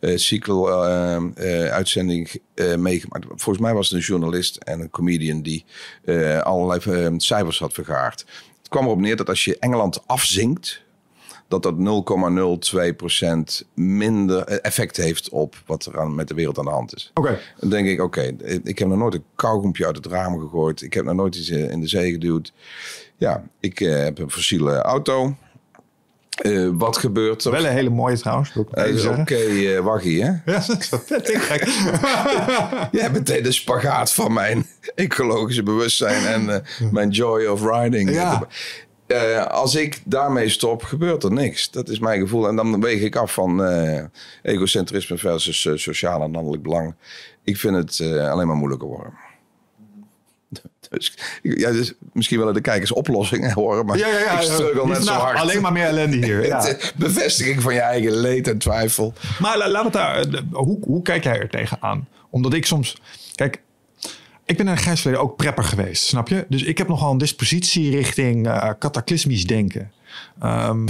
B: eh, uitzending meegemaakt. Volgens mij was het een journalist en een comedian die allerlei cijfers had vergaard. Het kwam erop neer dat als je Engeland afzinkt, dat dat 0,02% minder eh, effect heeft op wat er aan, met de wereld aan de hand is.
A: oké.
B: Dan denk ik, oké, ik heb nog nooit een kauwgompje uit het raam gegooid. Ik heb nog nooit iets eh, in de zee geduwd. Ja, ik eh, heb een fossiele auto. Wat gebeurt er?
A: Wel een hele mooie trouwens,
B: Oké,
A: zeggen.
B: eh, waggie, hè?
A: Ja, [LAUGHS] dat is gek.
B: Je hebt meteen de spagaat van mijn [LAUGHS] ecologische bewustzijn en mijn joy of riding.
A: Ja.
B: Eh, als ik daarmee stop, gebeurt er niks. Dat is mijn gevoel. En dan weeg ik af van eh, egocentrisme versus eh, sociaal en landelijk belang. Ik vind het alleen maar moeilijker worden. [LAUGHS] Dus, ja, dus misschien willen de kijkers oplossingen horen, maar
A: Ja, ja, ja.
B: ik struggle net zo
A: vandaag,
B: hard.
A: Alleen maar meer ellende hier. [LAUGHS] Ja.
B: Bevestiging van je eigen leed en twijfel.
A: Maar la- laten we het daar. Hoe, hoe kijk jij er tegenaan? Omdat ik soms. Kijk, ik ben in een grijs verleden ook prepper geweest, snap je? Dus ik heb nogal een dispositie richting eh cataclysmisch denken. Ehm,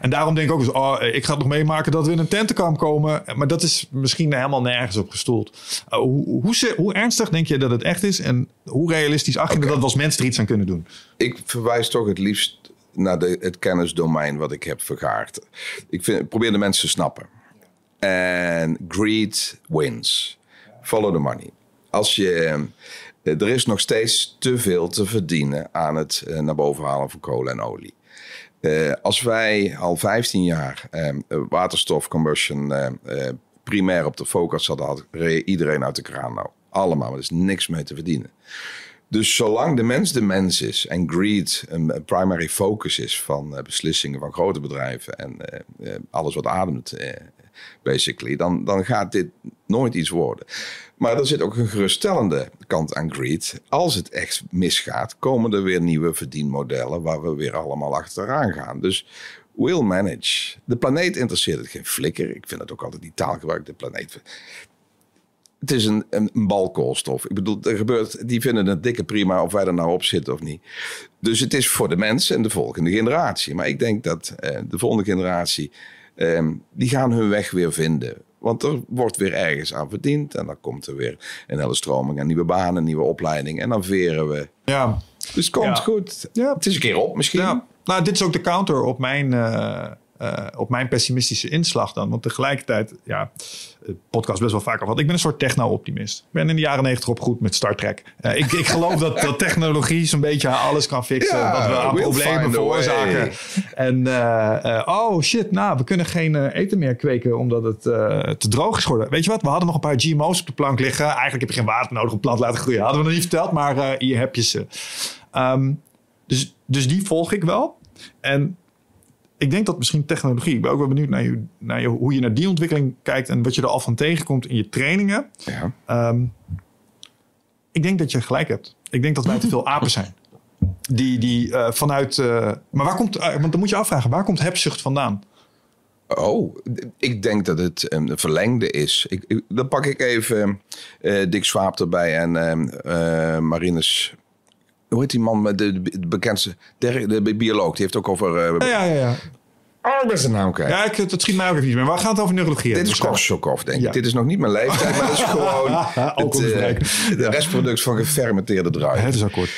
A: en daarom denk ik ook eens, oh, ik ga het nog meemaken dat we in een tentenkamp komen. Maar dat is misschien helemaal nergens op gestoeld. Eh, hoe, hoe, hoe ernstig denk je dat het echt is? En hoe realistisch acht je dat we als mens er iets aan kunnen doen?
B: ik verwijs toch het liefst naar de, het kennisdomein wat ik heb vergaard. Ik, vind, ik probeer de mensen te snappen. En greed wins. Follow the money. Als je, eh, er is nog steeds te veel te verdienen aan het eh, naar boven halen van kolen en olie. Eh, als wij al 15 jaar eh, waterstof combustion eh, eh, primair op de focus hadden, had iedereen uit de kraan nou. Allemaal, er is niks mee te verdienen. Dus zolang de mens de mens is en greed een primary focus is van beslissingen van grote bedrijven en alles wat ademt, basically, dan, dan gaat dit nooit iets worden. Maar er zit ook een geruststellende kant aan greed. Als het echt misgaat, komen er weer nieuwe verdienmodellen waar we weer allemaal achteraan gaan. Dus will manage. De planeet interesseert het geen flikker. Ik vind het ook altijd die taalgebruik, de planeet. Het is een, een, een balkoolstof. Ik bedoel, er gebeurt, die vinden het dikke prima of wij er nou op zitten of niet. Dus het is voor de mensen en de volgende generatie. Maar ik denk dat eh, de volgende generatie, eh, die gaan hun weg weer vinden. Want er wordt weer ergens aan verdiend. En dan komt er weer een hele stroming aan nieuwe banen, nieuwe opleiding. En dan veren we.
A: Ja,
B: Dus het komt
A: Ja.
B: goed.
A: Ja.
B: Het is een keer op misschien.
A: Ja, nou, dit is ook de counter op mijn, eh, eh, op mijn pessimistische inslag dan. Want tegelijkertijd, ja, podcast best wel vaker gehad. Ik ben een soort techno-optimist. Ik ben in de jaren negentig opgegroeid met Star Trek. Eh, ik, ik geloof dat, dat technologie zo'n beetje alles kan fixen.
B: Ja,
A: wat we aan
B: we'll
A: problemen veroorzaken. En eh, oh shit, nou, we kunnen geen eten meer kweken omdat het te droog is geworden. Weet je wat? We hadden nog een paar GMO's op de plank liggen. Eigenlijk heb je geen water nodig om plant te laten groeien. Hadden we nog niet verteld, maar hier heb je ze. Ehm, dus, dus die volg ik wel. En ik denk dat misschien technologie. Ik ben ook wel benieuwd naar, je, naar je, hoe je naar die ontwikkeling kijkt en wat je er al van tegenkomt in je trainingen.
B: Ja.
A: Ehm, ik denk dat je gelijk hebt. Ik denk dat wij te veel [LAUGHS] apen zijn. Die, die eh, vanuit. eh, maar waar komt. eh, want dan moet je afvragen, waar komt hebzucht vandaan?
B: Oh, ik denk dat het een verlengde is. Ik, ik- dan pak ik even Dick Swaap erbij en eh, eh, Marinus... Hoe heet die man met de, de bekendste... De, de bioloog, die heeft ook over... eh,
A: Ja, ja, ja.
B: Oh, ik ben zijn naam kwijt.
A: Ja, ik, dat schiet mij ook even niet meer. Maar we gaan het over neurologie
B: Dit is Korsakoff, denk ik.
A: Ja.
B: Dit is nog niet mijn leeftijd, maar dat is [LAUGHS] gewoon het, eh, het restproduct van gefermenteerde druiven.
A: Het is akkoord.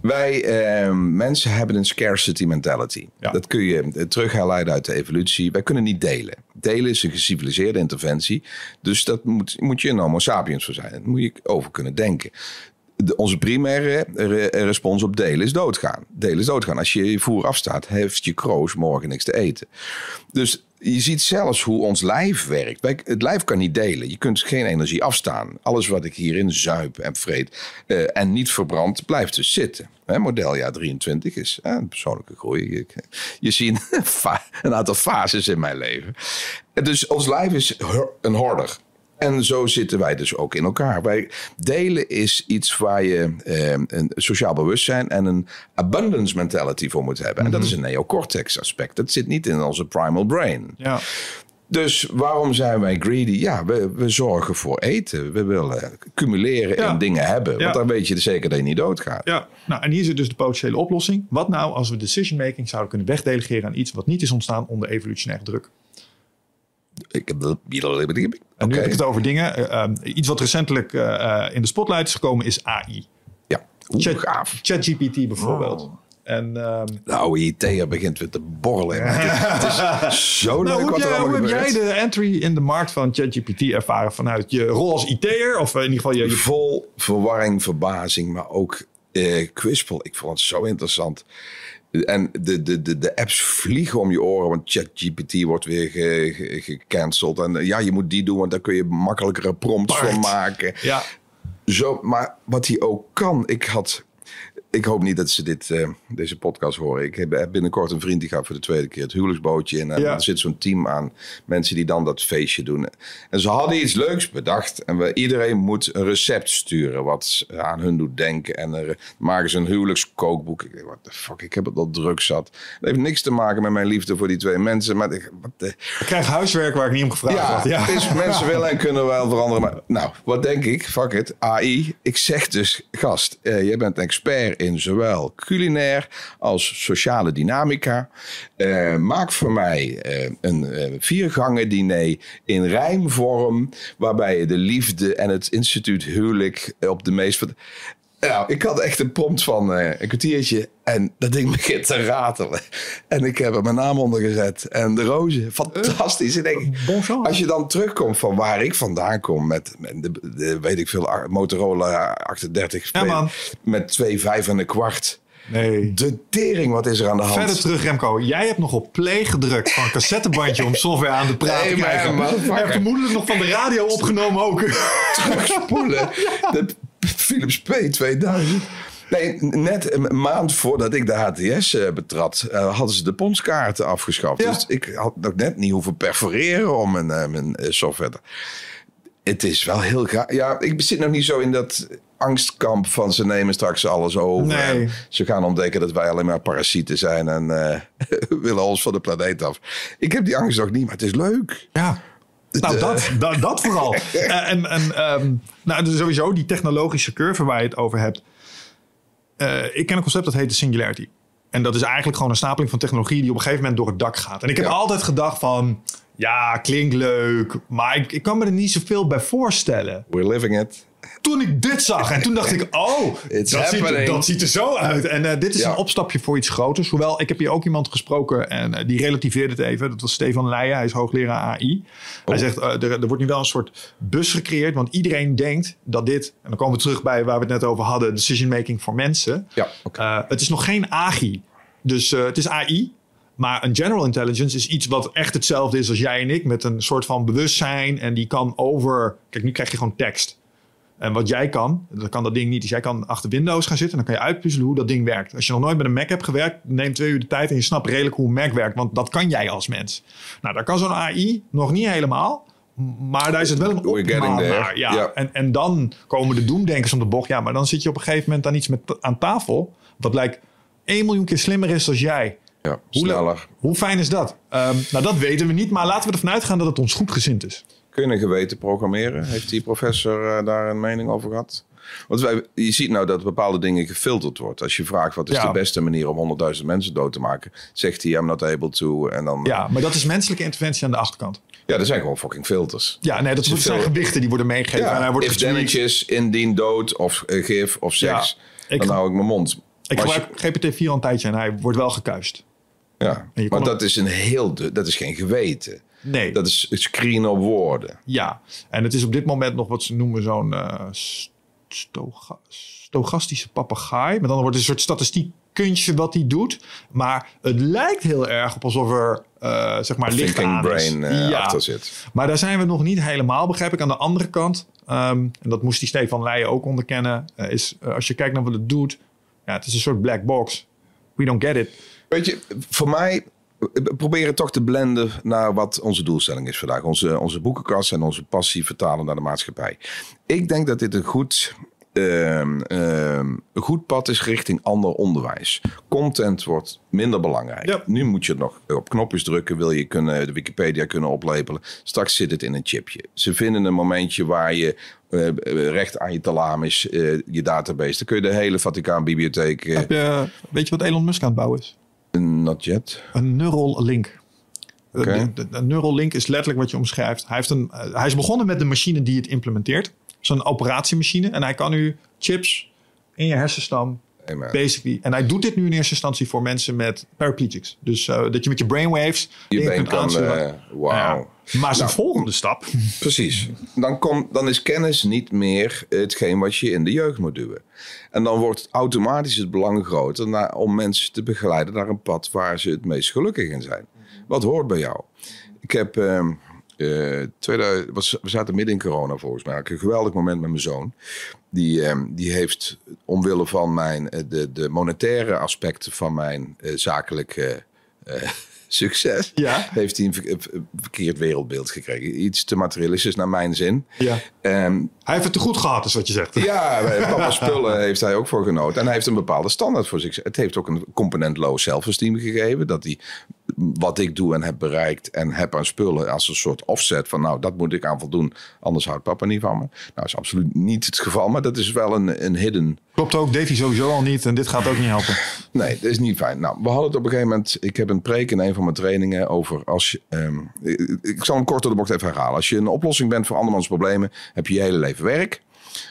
B: Wij eh, mensen hebben een scarcity mentality.
A: Ja.
B: Dat kun je eh, terug herleiden uit de evolutie. Wij kunnen niet delen. Delen is een geciviliseerde interventie. Dus dat moet, moet je een homo sapiens voor zijn. Daar moet je over kunnen denken. Onze primaire re- respons op delen is doodgaan. Delen is doodgaan. Als je je voer afstaat, heeft je kroos morgen niks te eten. Dus je ziet zelfs hoe ons lijf werkt. Het lijf kan niet delen. Je kunt geen energie afstaan. Alles wat ik hierin zuip en vreet eh, en niet verbrand, blijft dus zitten. Hè, modeljaar 23 is een persoonlijke groei. Je ziet [LAUGHS] een, aantal fases in mijn leven. En Dus ons lijf is een horder. En zo zitten wij dus ook in elkaar. Wij delen is iets waar je eh, een sociaal bewustzijn en een abundance mentality voor moet hebben. En dat is een neocortex aspect. Dat zit niet in onze primal brain.
A: Ja.
B: Dus waarom zijn wij greedy? Ja, we, we zorgen voor eten. We willen cumuleren
A: Ja.
B: in dingen hebben.
A: Ja.
B: Want dan weet je zeker dat je niet doodgaat.
A: Ja, nou en hier zit dus de potentiële oplossing. Wat nou als we decision making zouden kunnen wegdelegeren aan iets wat niet is ontstaan onder evolutionaire druk?
B: Ik heb de...
A: En nu heb ik het over dingen. eh, ehm, iets wat recentelijk eh, eh, in de spotlight is gekomen is AI.
B: Ja,
A: Chat-. ChatGPT bijvoorbeeld. En ehm,
B: De oude IT'er begint weer te borrelen. Het, het is zo
A: nou,
B: leuk
A: hoe
B: wat er
A: hoe
B: allemaal
A: heb jij
B: gebeurt.
A: de entry in de markt van ChatGPT ervaren vanuit je rol als IT'er? Of in ieder geval je, je
B: Vol verwarring, verbazing, maar ook eh kwispel. Ik vond het zo interessant. En de, de, de, de apps vliegen om je oren, want ChatGPT wordt weer ge- ge- gecanceld. En eh, ja, je moet die doen, want daar kun je makkelijkere prompts
A: Bart.
B: van maken.
A: ja,
B: Zo, maar wat hij ook kan, ik had. Ik hoop niet dat ze dit, eh, deze podcast horen. Ik heb binnenkort een vriend die gaat voor de tweede keer het huwelijksbootje in. En
A: Ja.
B: er zit zo'n team aan mensen die dan dat feestje doen. En ze hadden iets leuks bedacht. En we, iedereen moet een recept sturen wat aan hun doet denken. En er maken ze een huwelijkskookboek. Ik denk, what the fuck, ik heb het al druk zat. Het heeft niks te maken met mijn liefde voor die twee mensen. Maar ik, wat de,
A: ik krijg huiswerk waar ik niet om gevraagd
B: ja,
A: had. Ja,
B: het is [LAUGHS] mensen willen en kunnen wel veranderen. Maar, nou, wat denk ik? Fuck it. AI. Ik zeg dus, gast, eh, jij bent expert in zowel culinair als sociale dynamica. Eh, maak voor mij eh, een eh, viergangen diner in rijmvorm. Waarbij je de liefde en het instituut huwelijk op de meest... Nou, ik had echt een prompt van eh, een kwartiertje en dat ding [LAUGHS] begint te ratelen. En ik heb er mijn naam onder gezet. En de rozen, fantastisch. Ik denk,
A: chance.
B: als je dan terugkomt van waar ik vandaan kom met, met de, de, weet ik veel, Motorola 38
A: Ja, man.
B: met twee vijf en een kwart.
A: nee.
B: De tering, wat is er aan de hand?
A: Verder terug, Remco. Jij hebt nog op play gedrukt van een cassettebandje om software aan de praat
B: Nee,
A: te
B: maar,
A: krijgen.
B: motherfucker.
A: en vermoedelijk nog van de radio opgenomen ook.
B: terugspoelen. [LAUGHS] De [LAUGHS] Philips P2000. Nee, net een maand voordat ik de HTS eh, betrad, eh, hadden ze de ponskaarten afgeschaft.
A: Ja.
B: Dus ik had nog net niet hoeven perforeren om mijn, eh, mijn eh, software te... Het is wel heel gaaf. Ja, ik zit nog niet zo in dat angstkamp van ze nemen straks alles over.
A: Nee.
B: En Ze gaan ontdekken dat wij alleen maar parasieten zijn en [LAUGHS] willen ons van de planeet af. Ik heb die angst nog niet, maar het is leuk.
A: Ja. Nou, dat, dat, dat vooral. [LAUGHS] Eh, en en ehm, nou, dus sowieso die technologische curve waar je het over hebt. Eh, ik ken een concept dat heet de singularity. En dat is eigenlijk gewoon een stapeling van technologie die op een gegeven moment door het dak gaat. En ik heb
B: Ja.
A: altijd gedacht van, ja, klinkt leuk, maar ik, ik kan me er niet zoveel bij voorstellen.
B: We're living it.
A: Toen ik dit zag en toen dacht ik, oh,
B: It's
A: dat ziet,
B: happening.
A: dat ziet er zo uit. En eh, dit is
B: Ja.
A: een opstapje voor iets groters. Hoewel, ik heb hier ook iemand gesproken en eh, die relativeerde het even. Dat was Stefan Leijen, hij is hoogleraar AI. Hij
B: Oh.
A: zegt, eh, er, er wordt nu wel een soort bus gecreëerd. Want iedereen denkt dat dit, en dan komen we terug bij waar we het net over hadden, decision making voor mensen.
B: Ja, oké.
A: Eh, het is nog geen AGI. Dus het is AI. Maar een general intelligence is iets wat echt hetzelfde is als jij en ik. Met een soort van bewustzijn. En die kan over. Kijk, nu krijg je gewoon tekst. En wat jij kan, dat kan dat ding niet. Dus jij kan achter Windows gaan zitten en dan kan je uitpuzzelen hoe dat ding werkt. Als je nog nooit met een Mac hebt gewerkt, neem twee uur de tijd en je snapt redelijk hoe een Mac werkt. Want dat kan jij als mens. Nou, daar kan zo'n AI nog niet helemaal. Maar daar is het wel een optimaal
B: there.
A: naar. Ja. En, en dan komen de doemdenkers om de bocht. Ja, maar dan zit je op een gegeven moment aan iets met, aan tafel. Wat lijkt 1 miljoen keer slimmer is dan jij.
B: Ja,
A: Hoe,
B: sneller.
A: hoe fijn is dat? Ehm, nou, dat weten we niet, maar laten we ervan uitgaan dat het ons goed gezind is.
B: Kunnen geweten programmeren? Heeft die professor eh, daar een mening over gehad? Want wij, je ziet nou dat bepaalde dingen gefilterd wordt. Als je vraagt wat is
A: Ja.
B: de beste manier om 100.000 mensen dood te maken, zegt hij I'm not able to. En dan,
A: Ja, maar dat is menselijke interventie aan de achterkant.
B: ja er zijn gewoon fucking filters.
A: Ja, nee, dat zijn gewichten die worden meegegeven. en hij wordt
B: if damages, indien dood of eh, gif of seks,
A: Ja,
B: dan hou ik mijn mond.
A: Ik
B: Maar
A: gebruik GPT-4 al een tijdje en hij wordt wel gekuist.
B: ja, maar dat is een heel, dat is geen geweten.
A: Nee.
B: Dat is screen op woorden.
A: Ja, en het is op dit moment nog wat ze noemen zo'n stoga- stochastische papegaai. Met dan wordt het een soort statistiek kunstje wat hij doet. Maar het lijkt heel erg op alsof er eh, zeg maar licht aan
B: brain eh,
A: ja.
B: achter zit.
A: Maar daar zijn we nog niet helemaal, begrijp ik. Aan de andere kant, ehm, en dat moest die Stefan Leijen ook onderkennen, is als je kijkt naar wat het doet, ja, het is een soort black box. We don't get it.
B: Weet je, voor mij we proberen toch te blenden naar wat onze doelstelling is vandaag. Onze, onze boekenkast en onze passie vertalen naar de maatschappij. Ik denk dat dit een goed, ehm, ehm, een goed pad is richting ander onderwijs. Content wordt minder belangrijk.
A: Ja.
B: Nu moet je nog op knopjes drukken, wil je kunnen, de Wikipedia kunnen oplepelen. Straks zit het in een chipje. Ze vinden een momentje waar je eh, recht aan je talamis, eh, je database, dan kun je de hele Vaticaan-bibliotheek, eh,
A: Heb je, weet je wat Elon Musk aan het bouwen is?
B: Not yet.
A: Een neural link. Een- een neural link is letterlijk wat je omschrijft. Hij, heeft een, eh, hij is begonnen met de machine die het implementeert. Zo'n operatiemachine. En hij kan nu chips in je hersenstam
B: Amen.
A: basically. En hij doet dit nu in eerste instantie voor mensen met paraplegics. Dus eh, dat je met je brainwaves
B: Je
A: dingen
B: been
A: kunt
B: kan,
A: aansturen.
B: eh.
A: Ja. Maar zijn
B: Nou.
A: volgende stap.
B: Precies. Dan, kom, dan is kennis niet meer hetgeen wat je in de jeugd moet duwen. En dan wordt automatisch het belang groter naar, om mensen te begeleiden naar een pad waar ze het meest gelukkig in zijn. Wat hoort bij jou? Ik heb. ehm, eh, 2000, was, we zaten midden in corona volgens mij. Een geweldig moment met mijn zoon. Die, ehm, die heeft omwille van mijn, eh, de, de monetaire aspecten van mijn eh, zakelijke eh, [LAUGHS] succes.
A: Ja.
B: Heeft hij een ver- een verkeerd wereldbeeld gekregen. Iets te materialistisch naar mijn zin.
A: Ja.
B: Ehm,
A: Hij heeft het te goed gehad, is wat je zegt.
B: ja, papa spullen [LAUGHS] heeft hij ook voor genoten. En hij heeft een bepaalde standaard voor zich. Het heeft ook een component low self-esteem gegeven. Dat hij wat ik doe en heb bereikt en heb aan spullen als een soort offset van nou, dat moet ik aan voldoen. Anders houdt papa niet van me. Nou, dat is absoluut niet het geval, maar dat is wel een, een hidden
A: Klopt ook, deed hij sowieso al niet. En dit gaat ook niet helpen. [LAUGHS]
B: Nee, dat is niet fijn. Nou, we hadden het op een gegeven moment. Ik heb een preek in een van mijn trainingen over als je. ehm, ik, ik zal hem kort door de bocht even herhalen. Als je een oplossing bent voor andermans problemen, heb je je hele leven werk.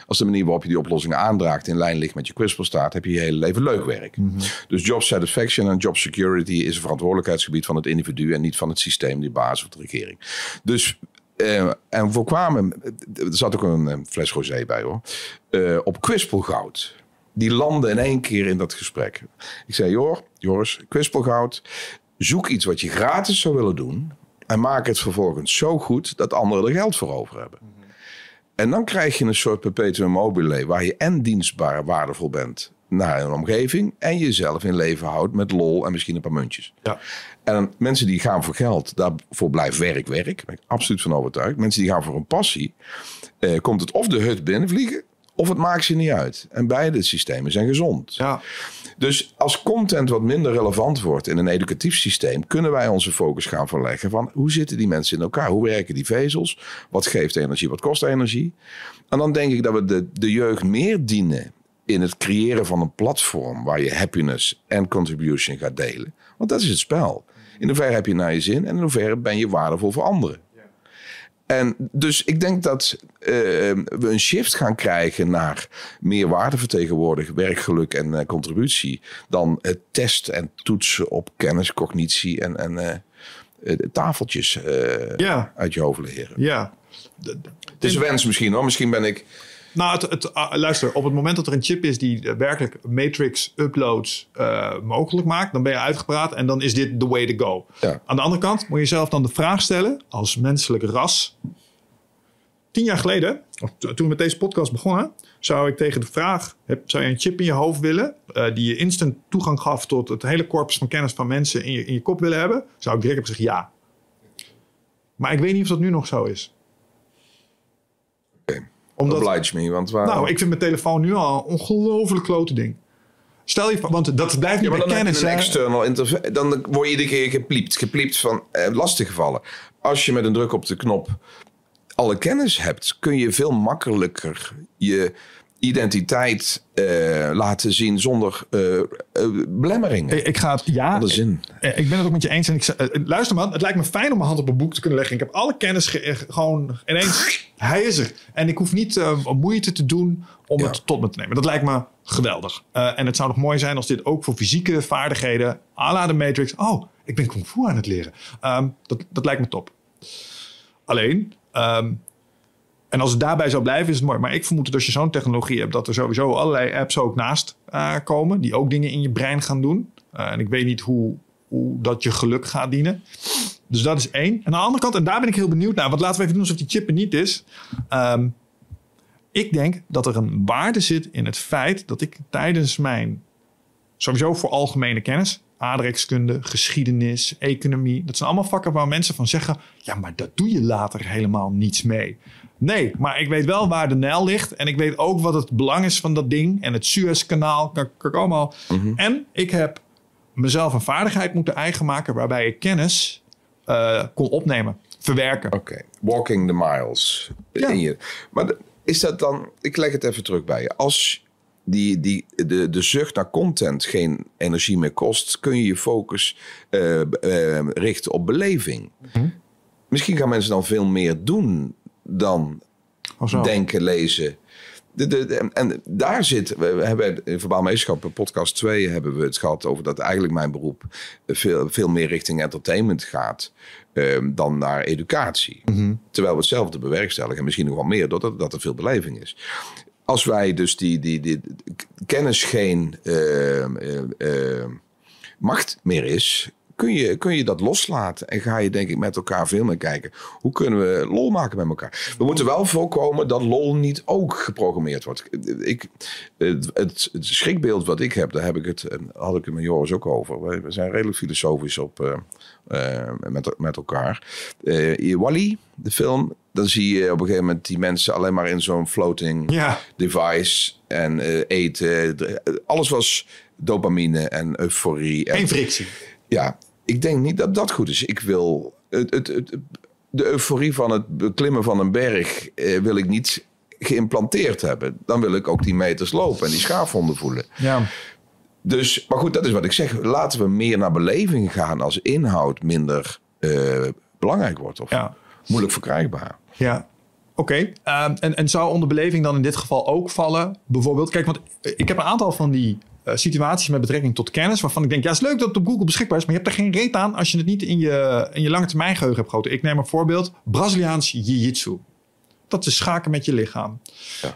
B: Als de manier waarop je die oplossingen aandraagt in lijn ligt met je kwispelstaat, heb je je hele leven leuk werk. Dus job satisfaction en job security is een verantwoordelijkheidsgebied van het individu en niet van het systeem, die basis of de regering. Dus. eh, en we kwamen, er zat ook een fles rosé bij hoor, eh, op kwispelgoud die landde in één keer in dat gesprek. Ik zei, joh, Joris, kwispelgoud, zoek iets wat je gratis zou willen doen... en maak het vervolgens zo goed dat anderen er geld voor over hebben. En dan krijg je een soort perpetuum mobile... waar je en dienstbaar waardevol bent naar een omgeving... en jezelf in leven houdt met lol en misschien een paar muntjes.
A: Ja.
B: En mensen die gaan voor geld, daarvoor blijft werk werk. Ben ik absoluut van overtuigd. Mensen die gaan voor een passie, eh, komt het of de hut binnenvliegen... of het maakt ze niet uit. En beide systemen zijn gezond.
A: Ja.
B: Dus als content wat minder relevant wordt in een educatief systeem, kunnen wij onze focus gaan verleggen van hoe zitten die mensen in elkaar? Hoe werken die vezels? Wat geeft energie? Wat kost energie? En dan denk ik dat we de, de jeugd meer dienen in het creëren van een platform waar je happiness en contribution gaat delen. Want dat is het spel. In hoeverre heb je naar je zin en in hoeverre ben je waardevol voor anderen? En dus ik denk dat eh, we een shift gaan krijgen naar meer waardevertegenwoordigen, werkgeluk en eh, contributie. Dan het testen en toetsen op kennis, cognitie en, en eh, eh, tafeltjes
A: Ja.
B: uit je hoofd leren.
A: Ja.
B: Het is een wens misschien hoor. Misschien ben ik.
A: Nou, het, het, ah, luister, op het moment dat er een chip is die eh, werkelijk matrix uploads eh, mogelijk maakt, dan ben je uitgepraat en dan is dit the way to go.
B: Ja.
A: Aan de andere kant moet je jezelf dan de vraag stellen, als menselijk ras. Tien jaar geleden, of toen we met deze podcast begonnen, zou ik tegen de vraag: heb, zou je een chip in je hoofd willen, eh, die je instant toegang gaf tot het hele corpus van kennis van mensen in je, in je kop willen hebben? Zou ik direct hebben gezegd ja. Maar ik weet niet of dat nu nog zo is. Omdat,
B: Oblige me, want
A: nou, ik vind mijn telefoon nu al een ongelooflijk klote ding. Stel je want dat blijft
B: Ja,
A: niet
B: maar
A: bij
B: dan heb
A: kennis.
B: een external Dan word je iedere keer gepliept. Gepliept van eh, lastiggevallen. Als je met een druk op de knop alle kennis hebt, kun je veel makkelijker je identiteit eh, laten zien zonder eh, belemmeringen.
A: Ik, ik ga het, ja,
B: Alle zin.
A: Ik ben het ook met je eens. En ik, luister man, het lijkt me fijn om mijn hand op een boek te kunnen leggen. Ik heb alle kennis ge- gewoon ineens. Hij is er. En ik hoef niet moeite te doen om
B: Ja.
A: het tot me te nemen. Dat lijkt me geweldig. En het zou nog mooi zijn als dit ook voor fysieke vaardigheden, à la de Matrix. Oh, ik ben kung fu aan het leren. Ehm, dat, dat lijkt me top. Alleen, ehm, en als het daarbij zou blijven, is het mooi. Maar ik vermoed dat als je zo'n technologie hebt, dat er sowieso allerlei apps ook naast eh, komen. Die ook dingen in je brein gaan doen. Eh, en ik weet niet hoe, hoe dat je geluk gaat dienen. Dus dat is één. En aan de andere kant, en daar ben ik heel benieuwd naar. Want laten we even doen alsof die chip er niet is. Ehm, ik denk dat er een waarde zit in het feit dat ik tijdens mijn... Sowieso voor algemene kennis. Aardrijkskunde, geschiedenis, economie. Dat zijn allemaal vakken waar mensen van zeggen... Ja, maar dat doe je later helemaal niets mee. Nee, maar ik weet wel waar de Nijl ligt. En ik weet ook wat het belang is van dat ding. En het Suezkanaal. Kan kan ik allemaal. En ik heb mezelf een vaardigheid moeten eigen maken... waarbij ik kennis eh, kon opnemen, verwerken.
B: Oké, walking the miles.
A: Ja.
B: In je. Maar is dat dan, ik leg het even terug bij je. Als die, die, de, de zucht naar content geen energie meer kost, kun je je focus eh, richten op beleving.
A: Mhm.
B: Misschien gaan mensen dan veel meer doen dan denken, lezen. De, de, de- en daar zit, we hebben in Verbaal Meesterschap, podcast 2, hebben we het gehad over dat eigenlijk mijn beroep veel, veel meer richting entertainment gaat ehm, dan naar educatie. Terwijl we hetzelfde bewerkstelligen en misschien nog wel meer, doordat dat er veel beleving is. Als wij dus die, die, die, kennis geen ehm, ehm, ehm, macht meer is, kun je, kun je dat loslaten. En ga je denk ik met elkaar veel meer kijken. Hoe kunnen we lol maken met elkaar? We moeten wel voorkomen dat lol niet ook geprogrammeerd wordt. Ik, het, schrikbeeld wat ik heb, daar heb ik het, had ik het met Joris ook over. We, zijn redelijk filosofisch op, eh, eh, met, met elkaar. Eh Wally, de film, dan zie je op een gegeven moment die mensen alleen maar in zo'n floating
A: Ja.
B: device en eh, eten. Alles was dopamine en euforie. En,
A: Geen frictie.
B: ja, ik denk niet dat dat goed is. Ik wil het, het, het, de euforie van het beklimmen van een berg eh, wil ik niet geïmplanteerd hebben. Dan wil ik ook die meters lopen en die schaafwonden voelen.
A: Ja.
B: Dus, maar goed, dat is wat ik zeg. Laten we meer naar beleving gaan als inhoud minder eh, belangrijk wordt of
A: Ja.
B: moeilijk verkrijgbaar.
A: Ja, oké. Ehm, en, en zou onder beleving dan in dit geval ook vallen? Bijvoorbeeld, kijk, want ik heb een aantal van die eh, situaties met betrekking tot kennis... waarvan ik denk, ja, het is leuk dat het op Google beschikbaar is... maar je hebt er geen reet aan als je het niet in je, in je lange termijn geheugen hebt gehouden. Ik neem een voorbeeld, Braziliaans Jiu-Jitsu. Dat is schaken met je lichaam.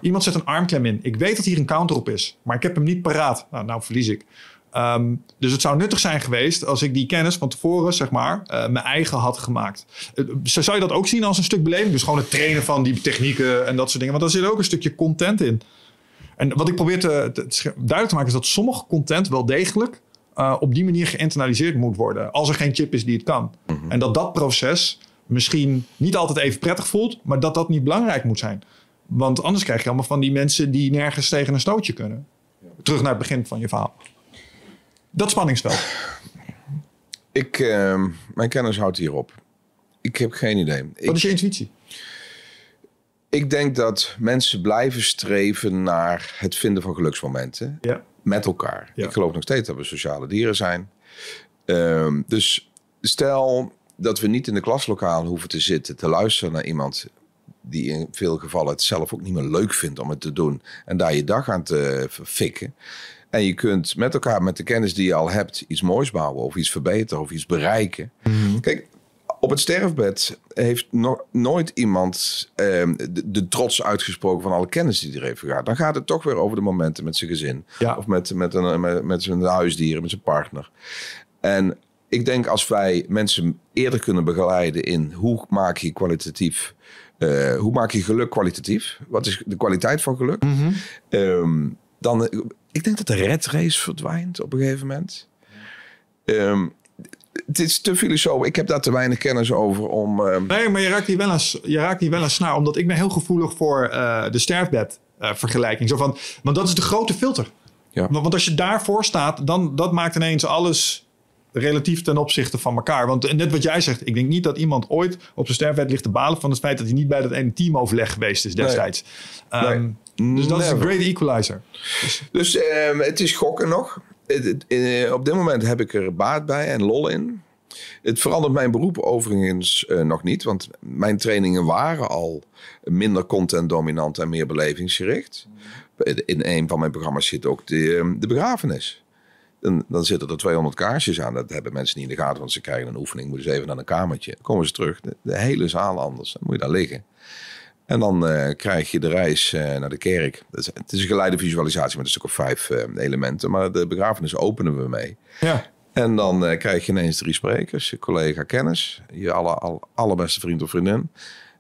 A: Iemand zet een armklem in. Ik weet dat hier een counter op is, maar ik heb hem niet paraat. Nou, nou verlies ik. Ehm, dus het zou nuttig zijn geweest als ik die kennis van tevoren, zeg maar, eh, mijn eigen had gemaakt. Eh, zou je dat ook zien als een stuk beleving? Dus gewoon het trainen van die technieken en dat soort dingen. Want daar zit ook een stukje content in. En wat ik probeer te, te- te duidelijk te maken is dat sommige content wel degelijk eh, op die manier geïnternaliseerd moet worden. Als er geen chip is die het kan. En dat dat proces misschien niet altijd even prettig voelt, maar dat dat niet belangrijk moet zijn. Want anders krijg je allemaal van die mensen die nergens tegen een stootje kunnen. Terug naar het begin van je verhaal. Dat spanningsveld.
B: Ik, eh, mijn kennis houdt hierop. Ik heb geen idee. Ik,
A: Wat is je intuïtie?
B: Ik denk dat mensen blijven streven naar het vinden van geluksmomenten
A: Ja.
B: met elkaar.
A: Ja.
B: Ik geloof nog steeds dat we sociale dieren zijn. Ehm, dus stel dat we niet in de klaslokaal hoeven te zitten te luisteren naar iemand die in veel gevallen het zelf ook niet meer leuk vindt om het te doen en daar je dag aan te fikken. En je kunt met elkaar, met de kennis die je al hebt, iets moois bouwen of iets verbeteren of iets bereiken. Kijk, op het sterfbed heeft no- nooit iemand ehm, de, de trots uitgesproken van alle kennis die hij heeft gehad. Dan gaat het toch weer over de momenten met zijn gezin.
A: Ja.
B: Of met, met, een, met, met zijn huisdieren, met zijn partner. En ik denk als wij mensen eerder kunnen begeleiden in hoe maak je kwalitatief... eh, hoe maak je geluk kwalitatief? Wat is de kwaliteit van geluk? Ehm, dan, ik denk dat de red race verdwijnt op een gegeven moment. Ehm, het is te filosofisch. Ik heb daar te weinig kennis over om. ehm,
A: Nee, maar je raakt hier wel eens, je raakt hier wel snaar. Omdat ik ben heel gevoelig voor eh, de sterfbed eh, vergelijking. Zo van, want dat is de grote filter.
B: Ja.
A: Want want als je daarvoor staat, dan dat maakt ineens alles relatief ten opzichte van elkaar. Want net wat jij zegt, ik denk niet dat iemand ooit op zijn sterfbed ligt te balen van het feit dat hij niet bij dat ene teamoverleg geweest is destijds. Ehm, Dus dat is een great equalizer.
B: Dus ehm, het is gokken nog. Eh, op dit moment heb ik er baat bij en lol in. Het verandert mijn beroep overigens eh, nog niet. Want mijn trainingen waren al minder content dominant en meer belevingsgericht. In een van mijn programma's zit ook de, ehm, de begrafenis. Dan, dan zitten er 200 kaarsjes aan. Dat hebben mensen niet in de gaten, want ze krijgen een oefening. Moeten ze even naar een kamertje. Dan komen ze terug. De, de hele zaal anders. Dan moet je daar liggen. En dan eh, krijg je de reis eh, naar de kerk. Dat is, het is een geleide visualisatie met een stuk of vijf eh, elementen. Maar de begrafenis openen we mee.
A: Ja.
B: En dan krijg je ineens drie sprekers. Je collega kennis. Je alle, al, allerbeste vriend of vriendin.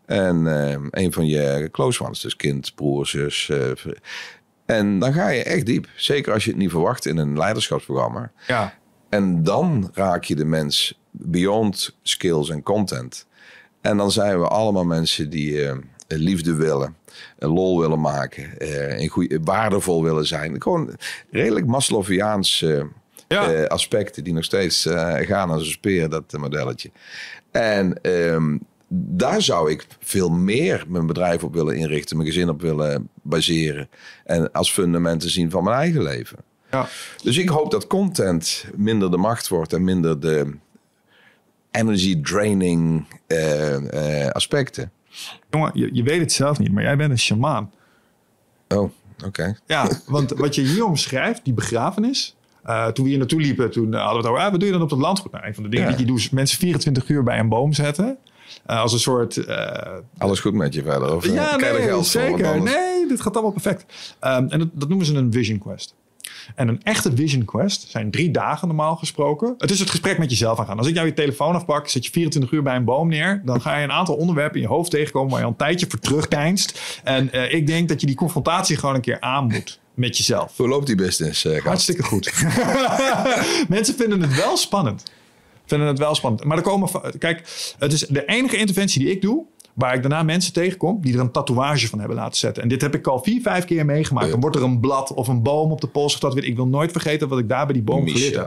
B: En een van je close ones. Dus kind, broer, zus. En dan ga je echt diep. Zeker als je het niet verwacht in een leiderschapsprogramma.
A: ja.
B: En dan raak je de mens beyond skills en content. En dan zijn we allemaal mensen die eh, liefde willen, lol willen maken, en goeie, waardevol willen zijn. Gewoon redelijk Maslowiaans eh,
A: Ja.
B: aspecten die nog steeds gaan als een speer, dat modelletje. En ehm, daar zou ik veel meer mijn bedrijf op willen inrichten, mijn gezin op willen baseren. En als fundamenten zien van mijn eigen leven.
A: Ja.
B: Dus ik hoop dat content minder de macht wordt en minder de energy draining eh, eh, aspecten.
A: Jongen, je, je weet het zelf niet, maar jij bent een shamaan.
B: Oh, oké.
A: Ja, want [LAUGHS] wat je hier omschrijft, die begrafenis. eh, toen we hier naartoe liepen, toen hadden we het over, ah, wat doe je dan op het landgoed? Nou, een van de dingen
B: Ja.
A: die je doet, is mensen 24 uur bij een boom zetten. Eh, als een soort... eh,
B: Alles goed met je verder? Of, eh,
A: ja, nee,
B: geld? Want
A: zeker. Nee, dit gaat allemaal perfect. Ehm, en dat, dat noemen ze een vision quest. En een echte vision quest zijn drie dagen normaal gesproken. Het is het gesprek met jezelf aangaan. Als ik jou je telefoon afpak, zet je 24 uur bij een boom neer. Dan ga je een aantal onderwerpen in je hoofd tegenkomen waar je al een tijdje voor terugdeinst. En ik denk dat je die confrontatie gewoon een keer aan moet met jezelf.
B: Hoe loopt die business? gast?
A: Hartstikke goed. [LAUGHS] Mensen vinden het wel spannend. Vinden het wel spannend. Maar er komen. Kijk, het is de enige interventie die ik doe. Waar ik daarna mensen tegenkom die er een tatoeage van hebben laten zetten. En dit heb ik al vier, vijf keer meegemaakt.
B: Ja.
A: Dan wordt er een blad of een boom op de pols getatoeëerd. Ik wil nooit vergeten wat ik daar bij die boom
B: Michel.
A: geleerd heb.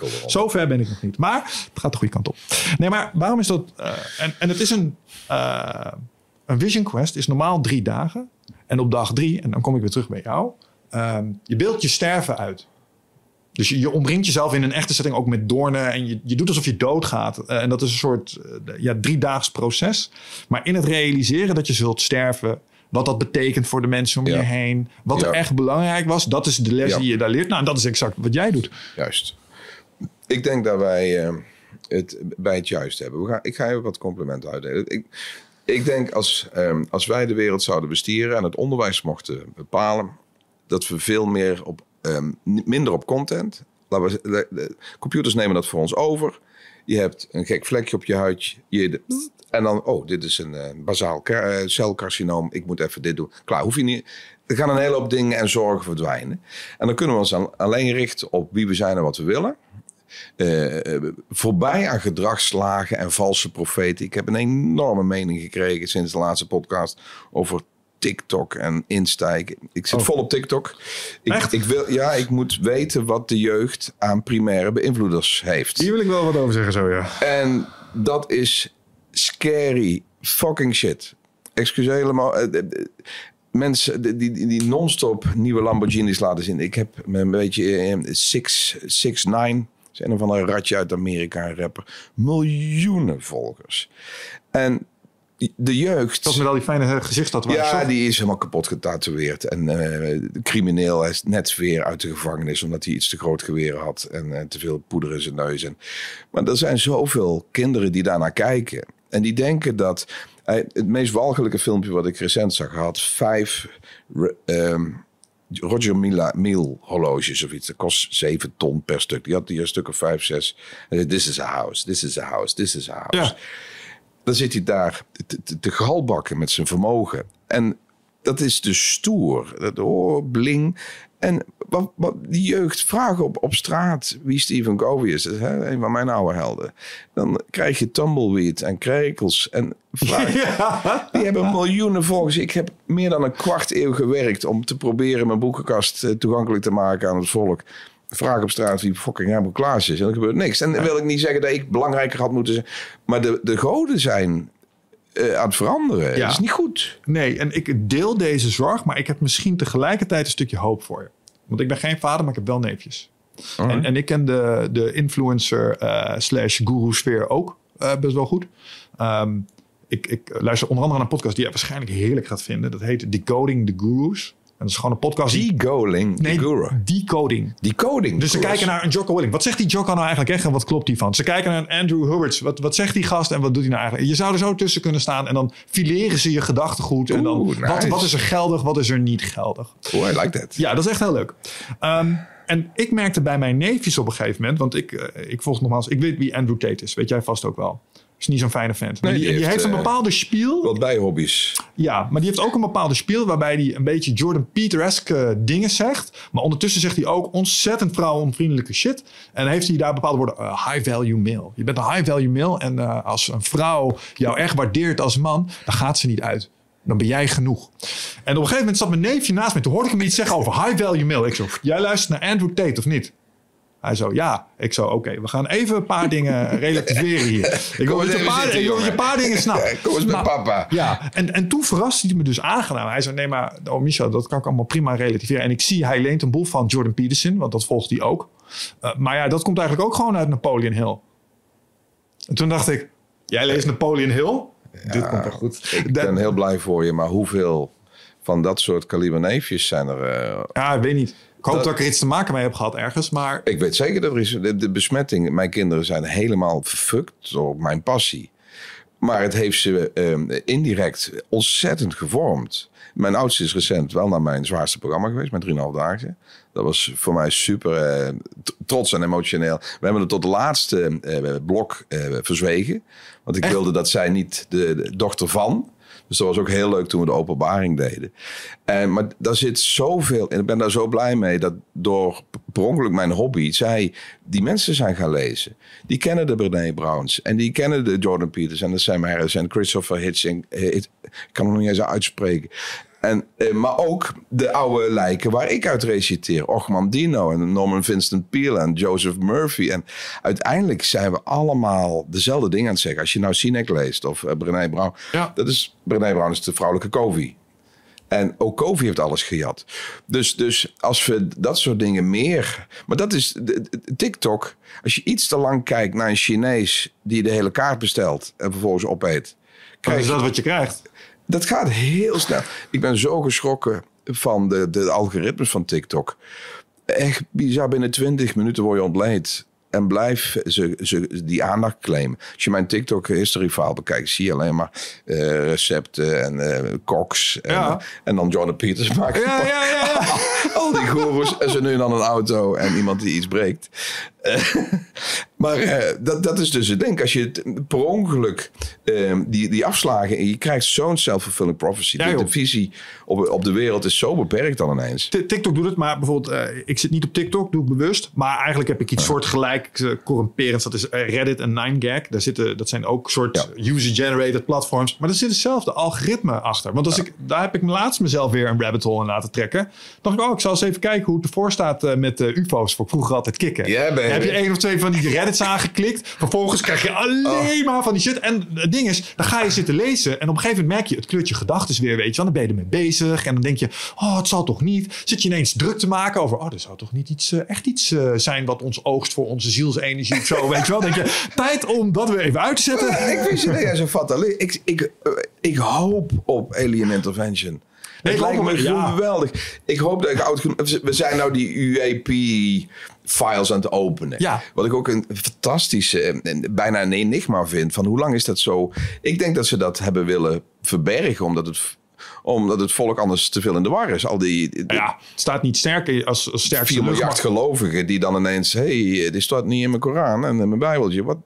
B: Eronder.
A: Zo ver ben ik nog niet. Maar het gaat de goede kant op. Nee, maar waarom is dat... eh, en, en het is een... eh, een vision quest is normaal drie dagen. En op dag drie, en dan kom ik weer terug bij jou... ehm, je beeldt je sterven uit. Dus je, je omringt jezelf in een echte setting ook met doornen. En je, je doet alsof je doodgaat. Eh, en dat is een soort eh, ja, driedaags proces. Maar in het realiseren dat je zult sterven. Wat dat betekent voor de mensen om
B: Ja.
A: je heen. Wat
B: Ja.
A: er echt belangrijk was. Dat is de les
B: Ja.
A: die je daar leert. Nou, en dat is exact wat jij doet.
B: Juist. Ik denk dat wij eh, het bij het juist hebben. We gaan, ik ga even wat complimenten uitdelen. Ik, ik denk als, ehm, als wij de wereld zouden bestieren en het onderwijs mochten bepalen, dat we veel meer op, ehm, minder op content. We, computers nemen dat voor ons over. Je hebt een gek vlekje op je huid. Je, en dan, oh, dit is een eh, bazaal eh, celcarcinoom. Ik moet even dit doen. Klaar, hoef je niet. Er gaan een hele hoop dingen en zorgen verdwijnen. En dan kunnen we ons alleen richten op wie we zijn en wat we willen. Eh, voorbij aan gedragslagen en valse profeten. Ik heb een enorme mening gekregen sinds de laatste podcast over TikTok en Insta. Ik, ik zit
A: Oh.
B: vol op TikTok. Ik,
A: Echt?
B: ik wil, ja, ik moet weten wat de jeugd aan primaire beïnvloeders heeft.
A: Hier wil ik wel wat over zeggen zo, ja.
B: En dat is scary fucking shit. Excuseer helemaal. eh, eh, eh, Mensen die, die, die non-stop nieuwe Lamborghinis laten zien. Ik heb me een beetje eh, Six, Six Nine. is een of andere ratje uit Amerika, een rapper. Miljoenen volgers. En de jeugd...
A: Dat met al die fijne gezichtstatoeages.
B: Ja,
A: toch?
B: die is helemaal kapot getatoeëerd. En de crimineel hij is net weer uit de gevangenis omdat hij iets te groot geweer had en eh, te veel poeder in zijn neus. En, maar er zijn zoveel kinderen die daarnaar kijken en die denken dat. eh, het meest walgelijke filmpje wat ik recent zag had vijf ehm, Roger Mila, Miel horloges of iets. Dat kost 7 ton per stuk. Die had hier een stuk of vijf, zes. En zei, This is a house, this is a house, this is a house
A: Ja.
B: Dan zit hij daar te, te, te galbakken met zijn vermogen. En dat is dus stoer. Dat, oh, bling. En wat, wat, die jeugd vragen op, op straat wie Stephen Covey is. Is hè, een van mijn oude helden. Dan krijg je tumbleweed en krekels. En vraag, [LAUGHS]
A: Ja.
B: die hebben miljoenen volgers. Ik heb meer dan een kwart eeuw gewerkt om te proberen mijn boekenkast eh, toegankelijk te maken aan het volk. Vraag op straat wie fucking Remco Klaas is. En er gebeurt niks. En dan wil ik niet zeggen dat ik belangrijker had moeten zijn. Maar de, de goden zijn eh, aan het veranderen.
A: Ja.
B: Dat is niet goed.
A: Nee, en ik deel deze zorg, maar ik heb misschien tegelijkertijd een stukje hoop voor je. Want ik ben geen vader, maar ik heb wel neefjes. En, en ik ken de, de influencer eh, slash guru sfeer ook eh, best wel goed. Ehm, ik, ik luister onder andere naar een podcast die jij waarschijnlijk heerlijk gaat vinden. Dat heet Decoding the Gurus. Dat is gewoon een podcast. die-
B: Degoling,
A: nee,
B: guru.
A: decoding.
B: Decoding.
A: Dus ze kijken naar een Jocko Willing. Wat zegt die Jocko nou eigenlijk echt en wat klopt die van? Ze kijken naar een Andrew Hurwitz. Wat, wat zegt die gast en wat doet hij nou eigenlijk? Je zou er zo tussen kunnen staan en dan fileren ze je gedachtegoed. En dan,
B: Oeh,
A: wat,
B: nice.
A: wat is er geldig, wat is er niet geldig?
B: Oh, I like that.
A: Ja, dat is echt heel leuk. Ehm, en ik merkte bij mijn neefjes op een gegeven moment, want ik, eh, ik volg nogmaals, ik weet wie Andrew Tate is. Weet jij vast ook wel. Is niet zo'n fijne vent.
B: Nee,
A: die,
B: die
A: die heeft, een
B: eh,
A: bepaalde spiel.
B: Wat bijhobby's.
A: Ja, maar die heeft ook een bepaalde spiel waarbij hij een beetje Jordan Peterske dingen zegt. Maar ondertussen zegt hij ook ontzettend vrouwenonvriendelijke shit. En heeft hij daar bepaalde woorden. eh, high value male. Je bent een high value male. En eh, als een vrouw jou echt waardeert als man, dan gaat ze niet uit. Dan ben jij genoeg. En op een gegeven moment zat mijn neefje naast me. Toen hoorde ik hem iets zeggen over high value male. Ik zo, jij luistert naar Andrew Tate of niet? Hij zo, ja. Ik zo, oké, we gaan even een paar dingen [LAUGHS] relativeren hier. Ik wil dat je een paar, dingen snapt. [LAUGHS]
B: Kom eens met
A: Maar-
B: papa.
A: ja, en, en toen verraste hij me dus aangenaam. Hij zei, nee maar, oh Michel, dat kan ik allemaal prima relativeren. En ik zie, hij leent een boel van Jordan Peterson, want dat volgt hij ook. Uh, maar ja, dat komt eigenlijk ook gewoon uit Napoleon Hill. En toen dacht ik, jij leest Napoleon Hill? Dit komt wel goed.
B: Ik
A: Dat-
B: ben heel blij voor je, maar hoeveel van dat soort kaliber neefjes zijn er? eh,
A: Ja, ik weet niet. Ik hoop dat,
B: Dat-
A: ik er iets te maken mee heb gehad ergens, maar...
B: ik weet zeker dat er is de, de besmetting. Mijn kinderen zijn helemaal verfukt door mijn passie. Maar het heeft ze eh, indirect ontzettend gevormd. Mijn oudste is recent wel naar mijn zwaarste programma geweest, met 3,5 dagen. Dat was voor mij super eh, trots en emotioneel. We hebben het tot de laatste eh, blok eh, verzwegen. Want ik
A: Echt?
B: wilde dat zij niet de, de dochter van. Dus dat was ook heel leuk toen we de openbaring deden. En, maar daar zit zoveel en ik ben daar zo blij mee dat door per ongeluk mijn hobby, zij die mensen zijn gaan lezen. Die kennen de Brené Browns en die kennen de Jordan Peters en de Sam Harris en Christopher Hitching. eh, Ik kan hem nog niet eens uitspreken. En, eh, maar ook de oude lijken waar ik uit reciteer. Ochman Dino en Norman Vincent Peale en Joseph Murphy. En uiteindelijk zijn we allemaal dezelfde dingen aan het zeggen. Als je nou Sinek leest of uh, Brené Brown.
A: Ja.
B: Dat is, Brené Brown is de vrouwelijke Covey. En ook Covey heeft alles gejat. Dus, dus als we dat soort dingen meer... Maar dat is de- de- TikTok. Als je iets te lang kijkt naar een Chinees die de hele kaart bestelt en vervolgens opeet. Krijg
A: is
B: je-
A: dat wat je krijgt?
B: Dat gaat heel snel. Ik ben zo geschrokken van de, de algoritmes van TikTok. Echt bizar, binnen 20 minuten word je ontleed. En blijf ze, ze die aandacht claimen. Als je mijn TikTok history file bekijkt, zie je alleen maar eh, recepten en eh koks. En,
A: Ja.
B: en dan Jordan Peters maken.
A: Ja, ja, ja. ja. [LAUGHS] [LAUGHS]
B: Al die goeroes en ze nu dan een auto en iemand die iets breekt. Eh, [LAUGHS] maar eh, dat, dat is dus het ding. Als je het per ongeluk eh, die, die afslagen en je krijgt zo'n self-fulfilling prophecy.
A: Ja,
B: de, visie op, op de wereld is zo beperkt dan ineens.
A: TikTok doet het, maar bijvoorbeeld, eh, ik zit niet op TikTok, doe ik bewust. Maar eigenlijk heb ik iets soortgelijks uh, corrumperends. Dat is Reddit en 9gag. Daar zitten, dat zijn ook soort user-generated platforms. Maar er zit hetzelfde algoritme achter. Want als ik, daar heb ik laatst mezelf weer een rabbit hole in laten trekken. dacht ik, oh, ik zal eens even kijken hoe het ervoor staat eh, met eh, UFO's. Voor vroeger altijd
B: baby.
A: heb je één of twee van die Reddits aangeklikt. Vervolgens krijg je alleen maar van die shit. En het ding is, dan ga je zitten lezen. En op een gegeven moment merk je, het kleurt je gedachten weer, weet je wel. Dan ben je ermee bezig. En dan denk je, oh, het zal toch niet. Zit je ineens druk te maken over, oh, er zou toch niet iets, eh, echt iets zijn wat ons oogst voor onze zielsenergie of zo. [LAUGHS] weet je wel. Dan denk je, tijd om dat weer even uit te zetten.
B: ik wist niet dat jij zo fatalist... Ik, ik, ik hoop op alien intervention. Het lijkt me
A: ja.
B: geweldig. Ik hoop dat ik oud genoeg... We zijn nou die UAP-files aan het openen.
A: Ja.
B: Wat ik ook een fantastische, en bijna een enigma vind. Van hoe lang is dat zo? Ik denk dat ze dat hebben willen verbergen. Omdat het, omdat het volk anders te veel in de war is. Al die...
A: Ja, het staat niet sterker als, als sterkste
B: 4 miljard gelovigen die dan ineens... Hé, hey, dit staat niet in mijn Koran en in mijn Bijbeltje. Wat?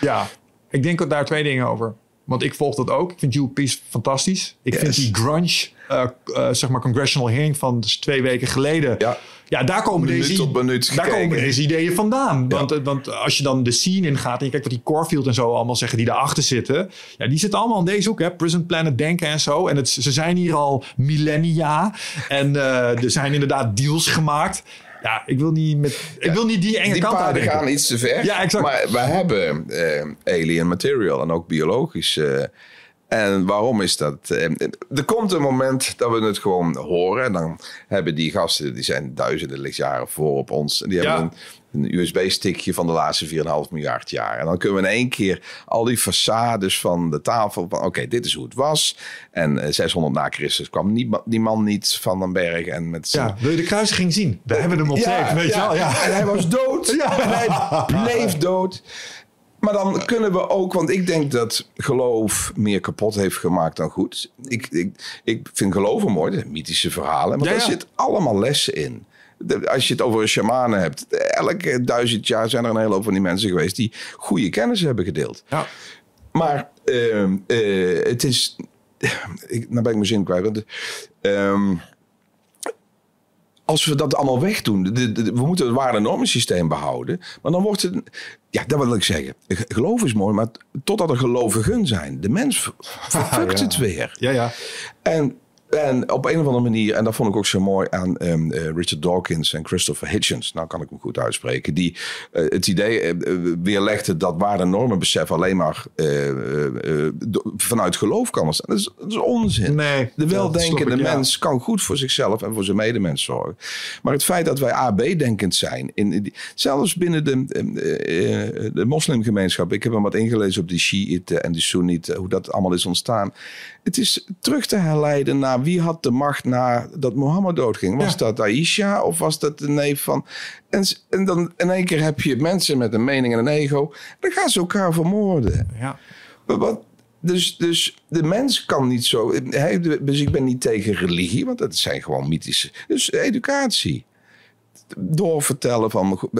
A: Ja, ik denk daar twee dingen over. Want ik volg dat ook. Ik vind UP's fantastisch. Ik vind die grunge, eh, eh, zeg maar, congressional hearing van dus twee weken geleden.
B: Ja.
A: Ja, daar komen,
B: Minuut
A: deze,
B: minuut
A: daar komen deze ideeën vandaan. Want, eh, want als je dan de scene ingaat en je kijkt wat die Corfield en zo allemaal zeggen die daarachter zitten. Ja, die zitten allemaal in deze hoek, hè. Prison Planet denken en zo. En het, ze zijn hier al millennia. En er zijn inderdaad deals gemaakt. Ja, ik wil niet, met, ik wil niet die enge
B: Die
A: kant
B: paarden
A: uitdenken.
B: gaan iets te ver.
A: Ja, exact.
B: Maar we hebben eh, alien material en ook biologisch. eh, en waarom is dat? Eh, er komt een moment dat we het gewoon horen. En dan hebben die gasten, die zijn duizenden lichtjaren voor op ons. En die
A: Ja.
B: hebben een, een USB-stickje van de laatste 4,5 miljard jaar. En dan kunnen we in één keer al die façades van de tafel. Oké, dit is hoe het was. En eh, 600 na Christus kwam die, die man niet van den berg. En met zijn
A: Ja, wil je de kruisiging zien? We hebben hem op tape, weet je wel. Ja.
B: en hij was dood.
A: Ja.
B: En hij bleef dood. Maar dan kunnen we ook, want ik denk dat geloof meer kapot heeft gemaakt dan goed. Ik, ik, ik vind geloven mooi, de mythische verhalen, maar
A: Ja,
B: daar
A: ja.
B: zit allemaal lessen in. De- Als je het over een shamanen hebt, elke duizend jaar zijn er een hele hoop van die mensen geweest die goede kennis hebben gedeeld.
A: Ja.
B: Maar ehm, eh, het is. Ik, nou ben ik mijn zin kwijt. want, ehm, als we dat allemaal wegdoen, de, de- we moeten het waarde normensysteem behouden. Maar dan wordt het. Ja, dat wil ik zeggen. Geloof is mooi, maar totdat er gelovigen zijn. De mens ver- [LAUGHS] verfukt
A: Ja.
B: het weer.
A: Ja, ja.
B: En, en op een of andere manier, en dat vond ik ook zo mooi aan ehm, eh, Richard Dawkins en Christopher Hitchens, nou kan ik hem goed uitspreken, die eh, het idee eh, weerlegde dat waar de normenbesef alleen maar vanuit geloof kan ontstaan. Dat is, dat is onzin.
A: Nee,
B: De weldenkende
A: ik, ja.
B: mens kan goed voor zichzelf en voor zijn medemens zorgen. Maar het feit dat wij AB-denkend zijn, in, in die- zelfs binnen de, eh, eh, de moslimgemeenschap, ik heb hem wat ingelezen op die Shiiten en die Soenieten, hoe dat allemaal is ontstaan. Het is terug te herleiden naar wie had de macht nadat Mohammed doodging. Was
A: Ja.
B: dat Aisha of was dat de neef van... En, en dan in één keer heb je mensen met een mening en een ego. Dan gaan ze elkaar vermoorden.
A: ja.
B: Maar Wat, dus, dus de mens kan niet zo. Dus ik ben niet tegen religie, want dat zijn gewoon mythische. Dus educatie. Doorvertellen van.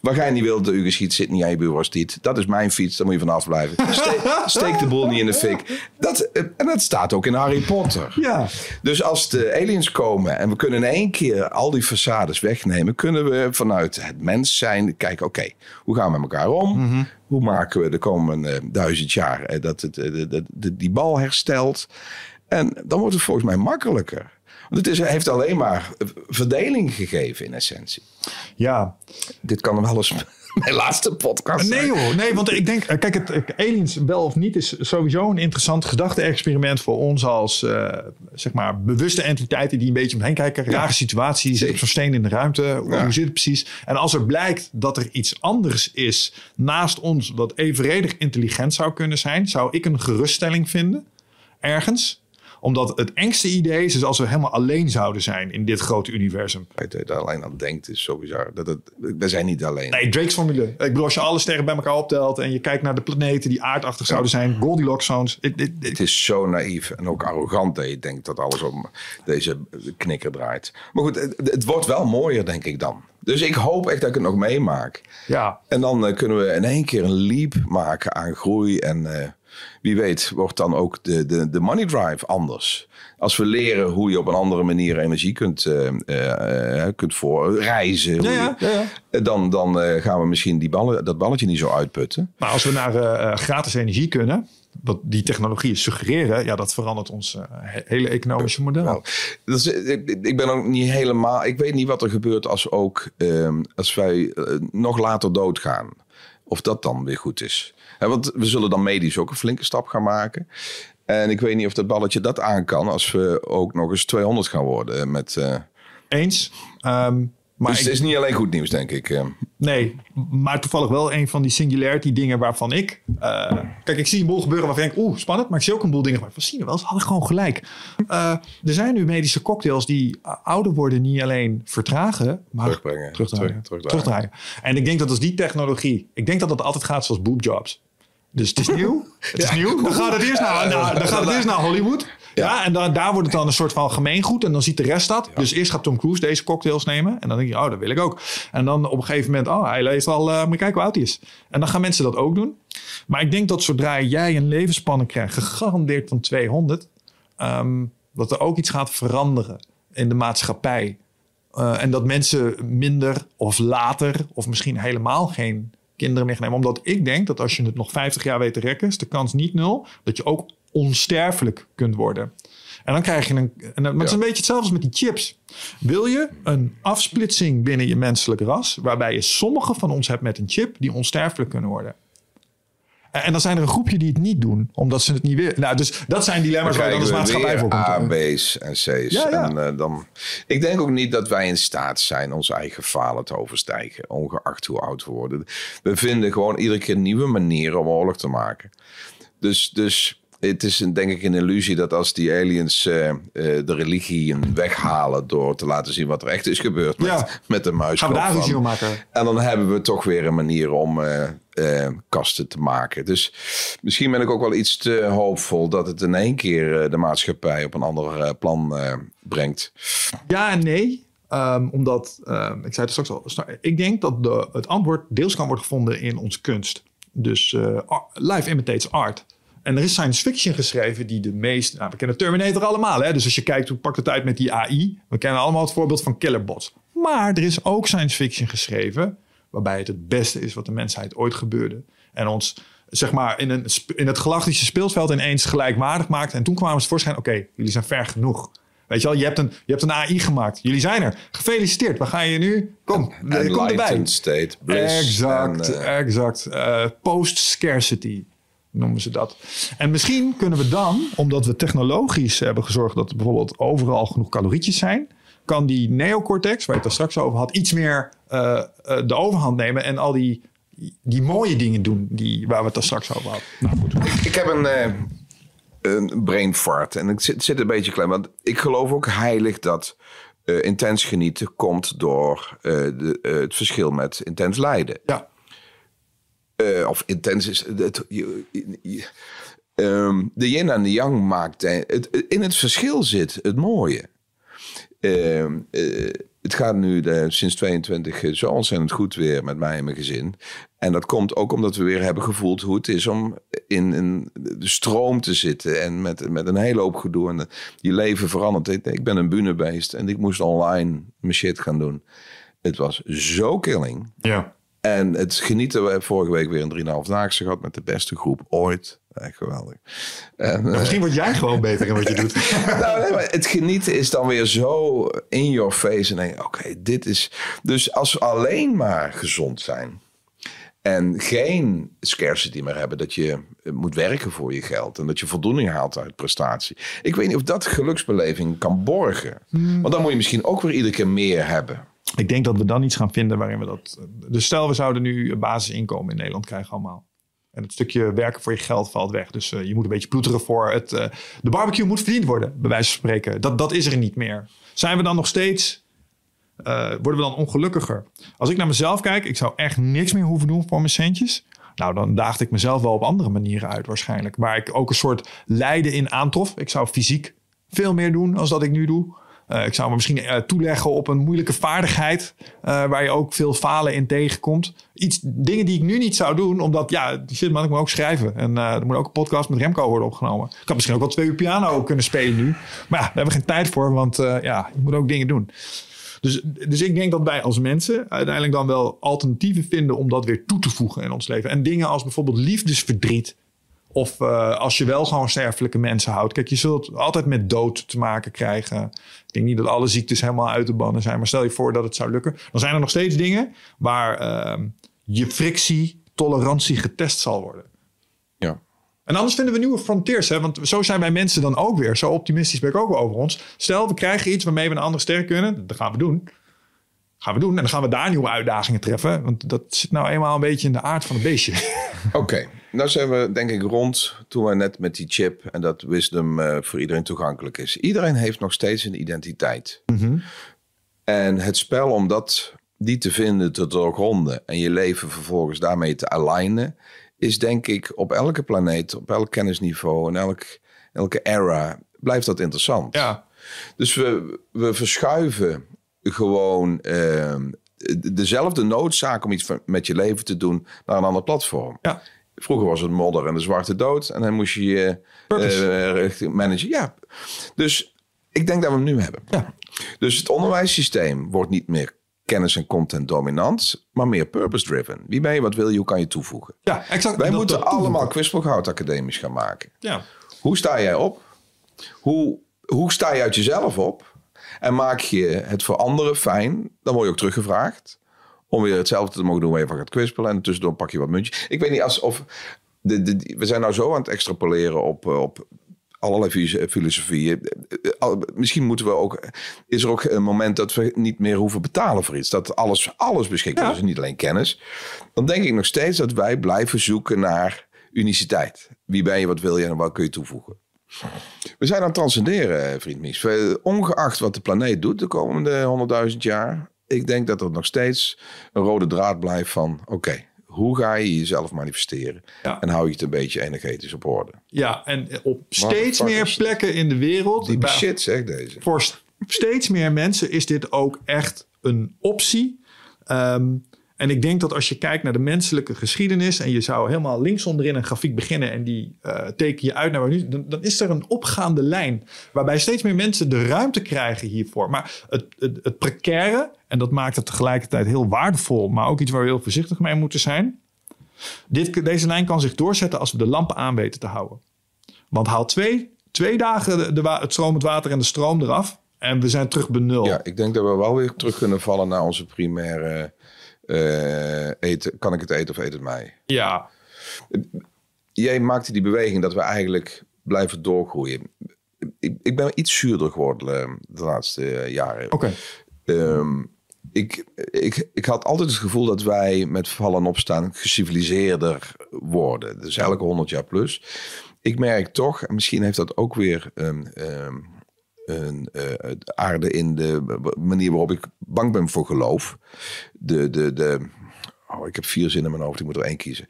B: Waar jij niet wilt dat je geschiet, zit niet aan je bureaustiet. Dat is mijn fiets, daar moet je vanaf blijven. Ste- [LAUGHS] steek de boel niet in de fik. Dat, en dat staat ook in Harry Potter.
A: Ja.
B: Dus als de aliens komen en we kunnen in één keer al die façades wegnemen, kunnen we vanuit het mens zijn kijken, oké, hoe gaan we met elkaar om? Hoe maken we de komende eh, duizend jaar eh, dat het, eh, dat die bal herstelt? En dan wordt het volgens mij makkelijker. Want het is, heeft alleen maar verdeling gegeven in essentie.
A: Ja.
B: Dit kan wel eens [LAUGHS] mijn laatste podcast
A: Nee
B: zijn.
A: hoor, nee, want ik denk, eh, kijk, het aliens wel of niet is sowieso een interessant gedachte-experiment voor ons als, eh, zeg maar, bewuste entiteiten die een beetje omheen kijken. Rare situatie, je zit op zo'n steen in de ruimte, hoe,
B: Ja.
A: hoe zit het precies? En als er blijkt dat er iets anders is naast ons wat evenredig intelligent zou kunnen zijn, zou ik een geruststelling vinden, ergens. Omdat het engste idee is, is als we helemaal alleen zouden zijn in dit grote universum.
B: Dat je daar alleen aan denkt is sowieso. Dat het, we zijn niet alleen.
A: Nee, Drake's formule. Ik bedoel, als je alle sterren bij elkaar optelt en je kijkt naar de planeten die aardachtig zouden zijn, Goldilocks zones.
B: Het is zo naïef en ook arrogant dat je denkt dat alles om deze knikker draait. Maar goed, het, het wordt wel mooier, denk ik dan. Dus ik hoop echt dat ik het nog meemaak.
A: Ja,
B: En dan eh, kunnen we in één keer een leap maken aan groei. En eh, wie weet wordt dan ook de, de, de money drive anders. Als we leren hoe je op een andere manier energie kunt, eh, kunt voor reizen. hoe
A: ja,
B: je-
A: ja, ja.
B: Eh, Dan, dan gaan we misschien die ballen, dat balletje niet zo uitputten.
A: Maar als we naar gratis energie kunnen, wat die technologieën suggereren, ja, dat verandert ons he- hele economische model.
B: Nou, dat is, ik, ik ben ook niet helemaal. Ik weet niet wat er gebeurt als ook ehm, als wij nog later doodgaan. Of dat dan weer goed is. Want we zullen dan medisch ook een flinke stap gaan maken. En ik weet niet of dat balletje dat aan kan als we ook nog eens 200 gaan worden. Met, eh,
A: Eens. Ehm, maar
B: dus
A: ik-
B: het is niet alleen goed nieuws, denk ik. eh.
A: Nee, maar toevallig wel een van die singularity dingen waarvan ik... eh, kijk, ik zie een boel gebeuren waarvan ik denk, oeh, spannend. Maar ik zie ook een boel dingen waarvan zie je wel, ze hadden gewoon gelijk. Er zijn nu medische cocktails die ouder worden niet alleen vertragen, maar
B: Terugbrengen.
A: terugdraaien.
B: Terug- terugdraaien.
A: terugdraaien. En ik denk dat als die technologie, ik denk dat dat altijd gaat zoals boobjobs. Dus het is [LAUGHS] nieuw, het is nieuw. Dan gaat het eerst naar, naar- dan gaat het eerst naar Hollywood. Ja, en dan, daar wordt het dan een soort van gemeengoed. En dan ziet de rest dat. Dus eerst gaat Tom Cruise deze cocktails nemen. En dan denk je, oh, dat wil ik ook. En dan op een gegeven moment, oh, hij leeft al, uh, moet je kijken hoe oud hij is. En dan gaan mensen dat ook doen. Maar ik denk dat zodra jij een levensspanne krijgt, gegarandeerd van 200, ehm, dat er ook iets gaat veranderen in de maatschappij. Uh, en dat mensen minder of later, of misschien helemaal geen kinderen nemen. Omdat ik denk dat als je het nog 50 jaar weet te rekken, is de kans niet nul dat je ook onsterfelijk kunt worden. En dan krijg je een. En, maar het is een beetje hetzelfde als met die chips. Wil je een afsplitsing binnen je menselijk ras, waarbij je sommige van ons hebt met een chip die onsterfelijk kunnen worden? En dan zijn er een groepje die het niet doen, omdat ze het niet willen. Nou, dus dat zijn dilemma's waar je dan als maatschappij voor komt.
B: A, B's en C's. Ja, ja. En, uh, dan, ik denk ook niet dat wij in staat zijn onze eigen falen te overstijgen, ongeacht hoe oud we worden. We vinden gewoon iedere keer nieuwe manieren om oorlog te maken. Dus, dus het is een, denk ik een illusie dat als die aliens uh, uh, de religie weghalen door te laten zien wat er echt is gebeurd met, ja. met de muis.
A: Gaan we daar ruzie maken?
B: En dan hebben we toch weer een manier om uh, kasten te maken. Dus misschien ben ik ook wel iets te hoopvol dat het in één keer de maatschappij op een ander plan brengt.
A: Ja en nee. Um, omdat, um, ik zei het straks al, ik denk dat de, het antwoord deels kan worden gevonden in onze kunst. Dus life imitates art. En er is science fiction geschreven die de meest... Nou, we kennen Terminator allemaal. Hè? Dus als je kijkt, hoe pakt het uit met die AI? We kennen allemaal het voorbeeld van killerbots. Maar er is ook science fiction geschreven... waarbij het het beste is wat de mensheid ooit gebeurde. En ons, zeg maar, in, een, in het galactische speelveld ineens gelijkwaardig maakt. En toen kwamen ze voorschijn... oké, jullie zijn ver genoeg. Weet je wel, je hebt, een, je hebt een AI gemaakt. Jullie zijn er. Gefeliciteerd. Waar ga je nu? Kom, kom erbij.
B: State, bliss
A: exact, en, uh... exact. Uh, Post-scarcity noemen ze dat. En misschien kunnen we dan, omdat we technologisch hebben gezorgd dat er bijvoorbeeld overal genoeg calorietjes zijn, kan die neocortex, waar je het er straks over had, iets meer uh, uh, de overhand nemen en al die, die mooie dingen doen die, waar we het er straks over hadden. Nou, goed.
B: Ik, ik heb een, uh, een brain fart en ik zit, zit een beetje klein, want ik geloof ook heilig dat intens genieten komt door de, het verschil met intens lijden.
A: Ja.
B: Uh, of intens is. Het, je, je, um, de yin en de yang maakt. Het, in het verschil zit het mooie. Uh, uh, het gaat nu de, sinds 22 zo ontzettend goed weer met mij en mijn gezin. En dat komt ook omdat we weer hebben gevoeld hoe het is om in, in de stroom te zitten. En met, met een hele hoop gedoe. En je leven verandert. Ik, ik ben een bunebeest en ik moest online mijn shit gaan doen. Het was zo killing.
A: Ja.
B: En het genieten, we hebben vorige week weer een 3,5 daagse gehad met de beste groep ooit. Echt geweldig.
A: En, Misschien word jij gewoon beter in wat je doet. [LAUGHS]
B: nou, nee, maar het genieten is dan weer zo in your face. En denk oké, dit is... Dus als we alleen maar gezond zijn... En geen scarcity meer hebben. Dat je moet werken voor je geld. En dat je voldoening haalt uit prestatie. Ik weet niet of dat geluksbeleving kan borgen. Hmm. Want dan moet je misschien ook weer iedere keer meer hebben.
A: Ik denk dat we dan iets gaan vinden waarin we dat. Dus stel, we zouden nu een basisinkomen in Nederland krijgen, allemaal. Het stukje werken voor je geld valt weg. Dus uh, je moet een beetje ploeteren voor het. Uh, de barbecue moet verdiend worden, bij wijze van spreken. Dat, dat is er niet meer. Zijn we dan nog steeds. Uh, worden we dan ongelukkiger? Als ik naar mezelf kijk, ik zou echt niks meer hoeven doen voor mijn centjes. Nou, dan daagde ik mezelf wel op andere manieren uit, waarschijnlijk. Waar ik ook een soort lijden in aantrof. Ik zou fysiek veel meer doen als dat ik nu doe. Uh, ik zou me misschien uh, toeleggen op een moeilijke vaardigheid. Uh, waar je ook veel falen in tegenkomt. Iets, dingen die ik nu niet zou doen. Omdat, ja, shit man, ik moet ook schrijven. En er moet ook een podcast met Remco worden opgenomen. Ik had misschien ook wel twee uur piano kunnen spelen nu. Maar ja, daar hebben we geen tijd voor. Want ja, je moet ook dingen doen. Dus, dus ik denk dat wij als mensen uiteindelijk dan wel alternatieven vinden om dat weer toe te voegen in ons leven. En dingen als bijvoorbeeld liefdesverdriet of uh, als je wel gewoon sterfelijke mensen houdt. Kijk, je zult altijd met dood te maken krijgen. Ik denk niet dat alle ziektes helemaal uit te bannen zijn. Maar stel je voor dat het zou lukken. Dan zijn er nog steeds dingen waar uh, je frictie, tolerantie getest zal worden.
B: Ja.
A: En anders vinden we nieuwe frontiers. Hè? Want zo zijn wij mensen dan ook weer. Zo optimistisch ben ik ook over ons. Stel, we krijgen iets waarmee we een andere ster kunnen. Dat gaan we doen. Gaan we doen. En dan gaan we daar nieuwe uitdagingen treffen. Want dat zit nou eenmaal een beetje in de aard van het beestje. [LAUGHS]
B: Oké. Nou zijn we denk ik rond toen we net met die chip en dat wisdom uh, voor iedereen toegankelijk is. Iedereen heeft nog steeds een identiteit.
A: Mm -hmm.
B: En het spel om dat, die te vinden, te doorgronden en je leven vervolgens daarmee te alignen, is denk ik op elke planeet, op elk kennisniveau en elk, elke era blijft dat interessant.
A: Ja.
B: Dus we, we verschuiven gewoon ehm, dezelfde noodzaak om iets met je leven te doen naar een ander platform.
A: Ja.
B: Vroeger was het modder en de zwarte dood. En dan moest je je richting managen. Ja, dus ik denk dat we hem nu hebben.
A: Ja.
B: Dus het onderwijssysteem wordt niet meer kennis en content dominant, maar meer purpose driven. Wie ben je, wat wil je, hoe kan je toevoegen?
A: Ja, exact.
B: Wij moeten
A: dat
B: allemaal kwispelgoud academisch gaan maken.
A: Ja.
B: Hoe sta jij op? Hoe, hoe sta je uit jezelf op? En maak je het voor anderen fijn? Dan word je ook teruggevraagd. Om weer hetzelfde te mogen doen waar je van gaat kwispelen. En tussendoor pak je wat muntjes. Ik weet niet alsof... De, de, we zijn nou zo aan het extrapoleren op, eh, op allerlei filosofieën. Eh, Misschien moeten we ook... Is er ook een moment dat we niet meer hoeven betalen voor iets? Dat alles, alles beschikbaar
A: Ja.
B: is, niet alleen kennis. Dan denk ik nog steeds dat wij blijven zoeken naar uniciteit. Wie ben je, wat wil je en wat kun je toevoegen? We zijn aan het transcenderen, eh, vriend Mies. Ongeacht wat de planeet doet de komende 100.000 jaar. Ik denk dat er nog steeds een rode draad blijft van... Oké, hoe ga je jezelf manifesteren?
A: Ja.
B: En hou je het een beetje energetisch op orde?
A: ja, en op steeds meer plekken in de wereld...
B: Die shit, zeg deze.
A: voor st- steeds meer mensen is dit ook echt een optie. Ehm, en ik denk dat als je kijkt naar de menselijke geschiedenis en je zou helemaal links onderin een grafiek beginnen en die eh, teken je uit naar nu, dan, is er een opgaande lijn waarbij steeds meer mensen de ruimte krijgen hiervoor. Maar het, het, precaire, en dat maakt het tegelijkertijd heel waardevol, maar ook iets waar we heel voorzichtig mee moeten zijn. Dit, deze lijn kan zich doorzetten als we de lampen aan weten te houden. Want haal twee, twee dagen de, het stromend water en de stroom eraf. En we zijn terug bij nul.
B: Ja, ik denk dat we wel weer terug kunnen vallen naar onze primaire... eh, eten, kan ik het eten of eet het mij?
A: Ja.
B: jij maakte die beweging dat we eigenlijk blijven doorgroeien. Ik, ik ben iets zuurder geworden eh, de laatste eh, jaren.
A: Oké.
B: Ehm, ik, ik, ik had altijd het gevoel dat wij met vallen en opstaan geciviliseerder worden. Dus elke 100 jaar plus. Ik merk toch, en misschien heeft dat ook weer ehm, een eh, aarde in de manier waarop ik bang ben voor geloof. De, de, de, oh, ik heb vier zinnen in mijn hoofd, ik moet er één kiezen.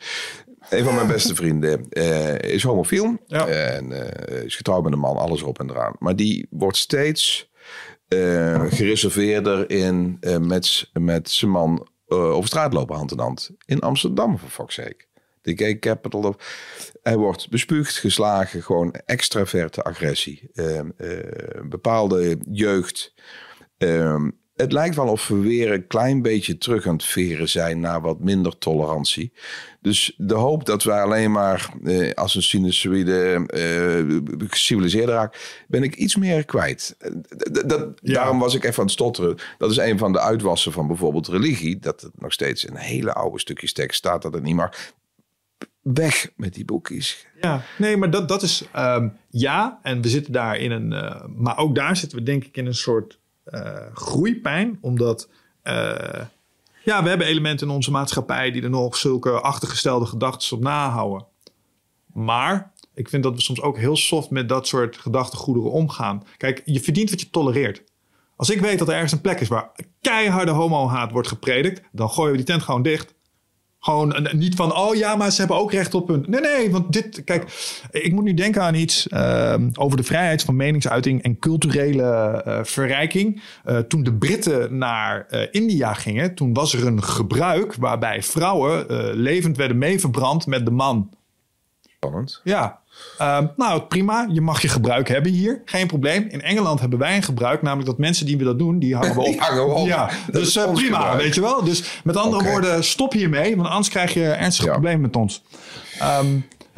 B: Een van mijn beste vrienden eh, is homofiel.
A: Ja.
B: En eh, is getrouwd met een man, alles erop en eraan. Maar die wordt steeds gereserveerder in met, met zijn man over straat lopen, hand in hand. In Amsterdam, voor fuck's sake. De gay capital of... Hij wordt bespuugd, geslagen, gewoon extraverte agressie. Eh, eh, bepaalde jeugd. Eh, het lijkt wel of we weer een klein beetje terug aan het veren zijn naar wat minder tolerantie. Dus de hoop dat wij alleen maar eh, als een sinusoïde eh geciviliseerd raken, ben ik iets meer kwijt. Eh, dat,
A: Ja.
B: Daarom was ik even aan het stotteren. Dat is een van de uitwassen van bijvoorbeeld religie. Dat het nog steeds in hele oude stukjes tekst staat dat het niet mag. Weg met die boekjes.
A: Ja, nee, maar dat, dat is ehm, ja. En we zitten daar in een. eh, maar ook daar zitten we denk ik in een soort eh, groeipijn. Omdat. eh, ja, we hebben elementen in onze maatschappij die er nog zulke achtergestelde gedachten op nahouden. Maar ik vind dat we soms ook heel soft met dat soort gedachtegoederen omgaan. Kijk, je verdient wat je tolereert. Als ik weet dat er ergens een plek is waar keiharde homo-haat wordt gepredikt, dan gooien we die tent gewoon dicht. Gewoon eh, niet van, oh ja, maar ze hebben ook recht op hun. Nee, nee, want dit, kijk, ik moet nu denken aan iets ehm, over de vrijheid van meningsuiting en culturele eh, verrijking. Eh, toen de Britten naar India gingen, toen was er een gebruik waarbij vrouwen levend werden meeverbrand met de man.
B: Spannend.
A: Ja, Ehm, nou prima, je mag je gebruik hebben hier, geen probleem. In Engeland hebben wij een gebruik, namelijk dat mensen die we dat doen, die hangen we [LAUGHS] op.
B: Die hangen we op.
A: Ja,
B: Dat
A: dus eh, prima,
B: gebruik.
A: weet je wel. Dus met andere woorden, stop hiermee, want anders krijg je ernstige
B: Ja.
A: problemen met ons. Ehm,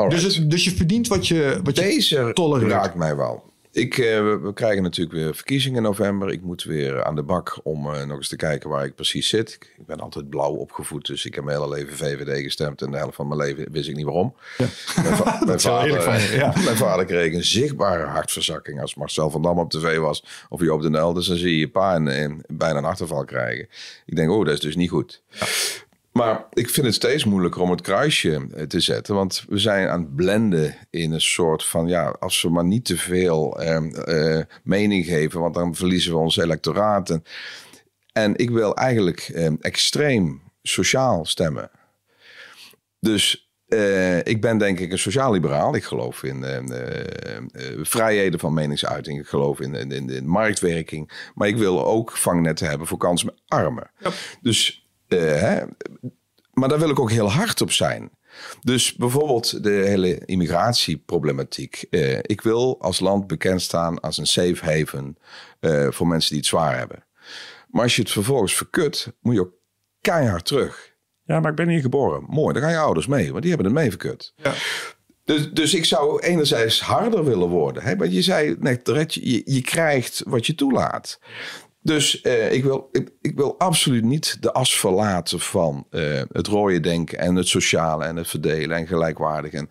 A: dus, het- dus je verdient wat je, wat je
B: Deze
A: tolereert.
B: raakt mij wel. Ik, eh, we, krijgen natuurlijk weer verkiezingen in november. Ik moet weer aan de bak om eh, nog eens te kijken waar ik precies zit. Ik, ben altijd blauw opgevoed, dus ik heb mijn hele leven VVD gestemd. En de helft van mijn leven wist ik niet waarom. Mijn, va- [LAUGHS] mijn vader,
A: eerlijk van je, ja. [LAUGHS]
B: mijn vader kreeg een zichtbare hartverzakking als Marcel van Dam op tv was. Of Joop de Nel. Dus dan zie je je pa in- bijna een achterval krijgen. Ik denk, oh, dat is dus niet goed. Maar ik vind het steeds moeilijker om het kruisje eh, te zetten. Want we zijn aan het blenden in een soort van... ja, als we maar niet te veel ehm, eh, mening geven... want dan verliezen we ons electoraat. En, en ik wil eigenlijk ehm, extreem sociaal stemmen. Dus eh, ik ben denk ik een sociaal-liberaal. Ik geloof in uh, vrijheden van meningsuiting. Ik geloof in, in, in, marktwerking. Maar ik wil ook vangnetten hebben voor kansarmen. Ja. Dus, hè, maar daar wil ik ook heel hard op zijn. Dus bijvoorbeeld de hele immigratieproblematiek. ik wil als land bekend staan als een safe haven voor mensen die het zwaar hebben. Maar als je het vervolgens verkut, moet je ook keihard terug. Ja, maar ik ben hier geboren. Mooi, dan gaan je ouders mee, want die hebben het meeverkut. Ja. Dus, dus ik zou enerzijds harder willen worden. Hè? Want je zei net terecht, je, je krijgt wat je toelaat. Dus eh, ik, wil, ik, ik, wil absoluut niet de as verlaten van uh, het rode denken en het sociale en het verdelen en gelijkwaardig. En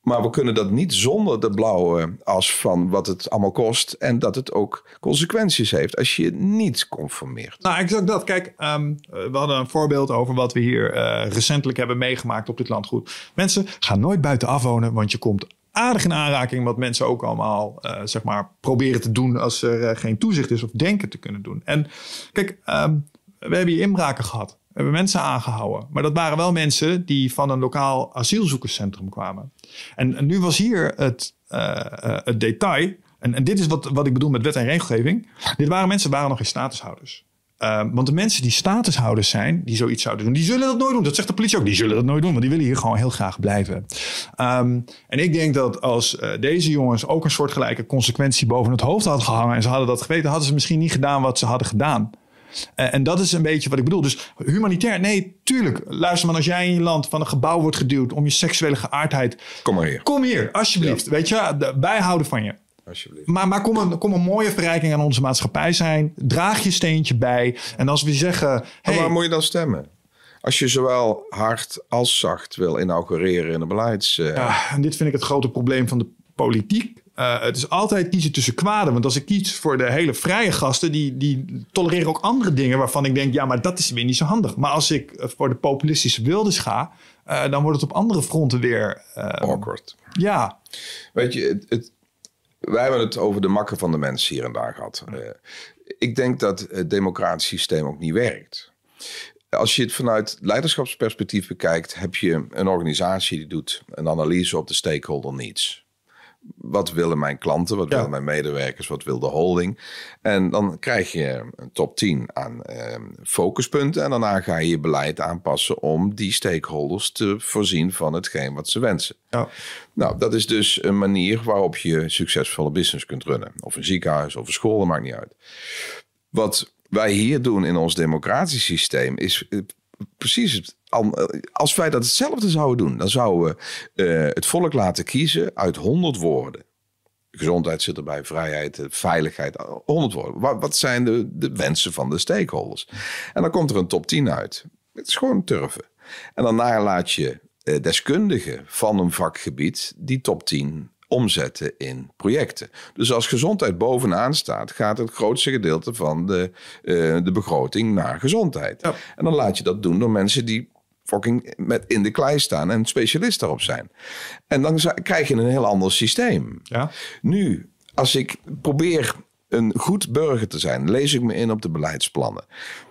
B: maar we kunnen dat niet zonder de blauwe as van wat het allemaal kost. En dat het ook consequenties heeft als je niet conformeert.
A: Nou, exact dat. Kijk, um, we hadden een voorbeeld over wat we hier uh, recentelijk hebben meegemaakt op dit landgoed. Mensen gaan nooit buiten wonen, want je komt aardig in aanraking wat mensen ook allemaal uh, zeg maar proberen te doen als er uh, geen toezicht is of denken te kunnen doen. En kijk, um, we hebben hier inbraken gehad hebben mensen aangehouden. Maar dat waren wel mensen die van een lokaal asielzoekerscentrum kwamen. En, nu was hier het, uh, het detail. En, en, dit is wat, wat ik bedoel met wet en regelgeving. Dit waren mensen, waren nog geen statushouders. Uh, want de mensen die statushouders zijn, die zoiets zouden doen, die zullen dat nooit doen. Dat zegt de politie ook. Die zullen dat nooit doen, want die willen hier gewoon heel graag blijven. Um, en ik denk dat als uh, deze jongens ook een soortgelijke consequentie boven het hoofd hadden gehangen en ze hadden dat geweten, hadden ze misschien niet gedaan wat ze hadden gedaan. Uh, en dat is een beetje wat ik bedoel. Dus humanitair, nee, tuurlijk. Luister maar, als jij in je land van een gebouw wordt geduwd om je seksuele geaardheid.
B: Kom maar hier.
A: Kom hier, alsjeblieft. Weet je, wij houden van je. Alsjeblieft. Maar, maar kom, een, kom een mooie verrijking aan onze maatschappij zijn. Draag je steentje bij. En als we zeggen.
B: Hey, waar moet je dan stemmen? Als je zowel hard als zacht wil inaugureren in de beleids. Uh...
A: Ja, en dit vind ik het grote probleem van de politiek. Uh, het is altijd kiezen tussen kwaden. Want als ik kies voor de hele vrije gasten, die, die tolereren ook andere dingen waarvan ik denk, ja, maar dat is weer niet zo handig. Maar als ik eh, voor de populistische wildes ga, uh, dan wordt het op andere fronten weer.
B: Awkward.
A: Ja.
B: Weet je, het, het, wij hebben het over de makken van de mensen hier en daar gehad. ik denk dat het democratisch systeem ook niet werkt. Als je het vanuit leiderschapsperspectief bekijkt, heb je een organisatie die doet een analyse op de stakeholder needs wat willen mijn klanten, wat willen mijn medewerkers, wat wil de holding. En dan krijg je een top 10 aan eh, focuspunten. En daarna ga je je beleid aanpassen om die stakeholders te voorzien van hetgeen wat ze wensen. Ja. Nou, dat is dus een manier waarop je succesvolle business kunt runnen. Of een ziekenhuis of een school, dat maakt niet uit. Wat wij hier doen in ons democratisch systeem is precies het als wij dat hetzelfde zouden doen, dan zouden we uh, het volk laten kiezen uit 100 woorden. Gezondheid zit erbij, vrijheid, veiligheid, 100 woorden. Wat, wat zijn de, de wensen van de stakeholders? En dan komt er een top 10 uit. Het is gewoon turven. En daarna laat je uh, deskundigen van een vakgebied die top 10 omzetten in projecten. Dus als gezondheid bovenaan staat, gaat het grootste gedeelte van de, uh, de begroting naar gezondheid. En dan laat je dat doen door mensen die fucking met in de klei staan en specialist daarop zijn. En dan krijg je een heel ander systeem. Ja. Nu, als ik probeer een goed burger te zijn, lees ik me in op de beleidsplannen.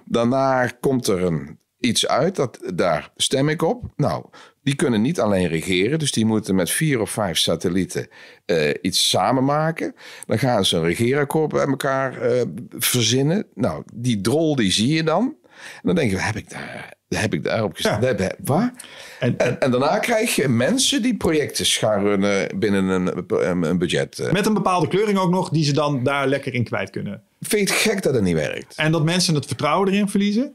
B: Daarna komt er een, iets uit, dat, daar stem ik op. Nou, die kunnen niet alleen regeren, dus die moeten met vier of vijf satellieten uh, iets samen maken. Dan gaan ze een regeerakkoord bij elkaar uh, verzinnen. Nou, die drol die zie je dan. En dan denk je, heb ik daar heb ik daarop gezet. Ja. Waar? En, en, en, daarna krijg je mensen die projecten runnen binnen een, een, budget.
A: Eh. Met een bepaalde kleuring ook nog, die ze dan daar lekker in kwijt kunnen.
B: Vind je het gek dat het niet werkt?
A: En dat mensen het vertrouwen erin verliezen.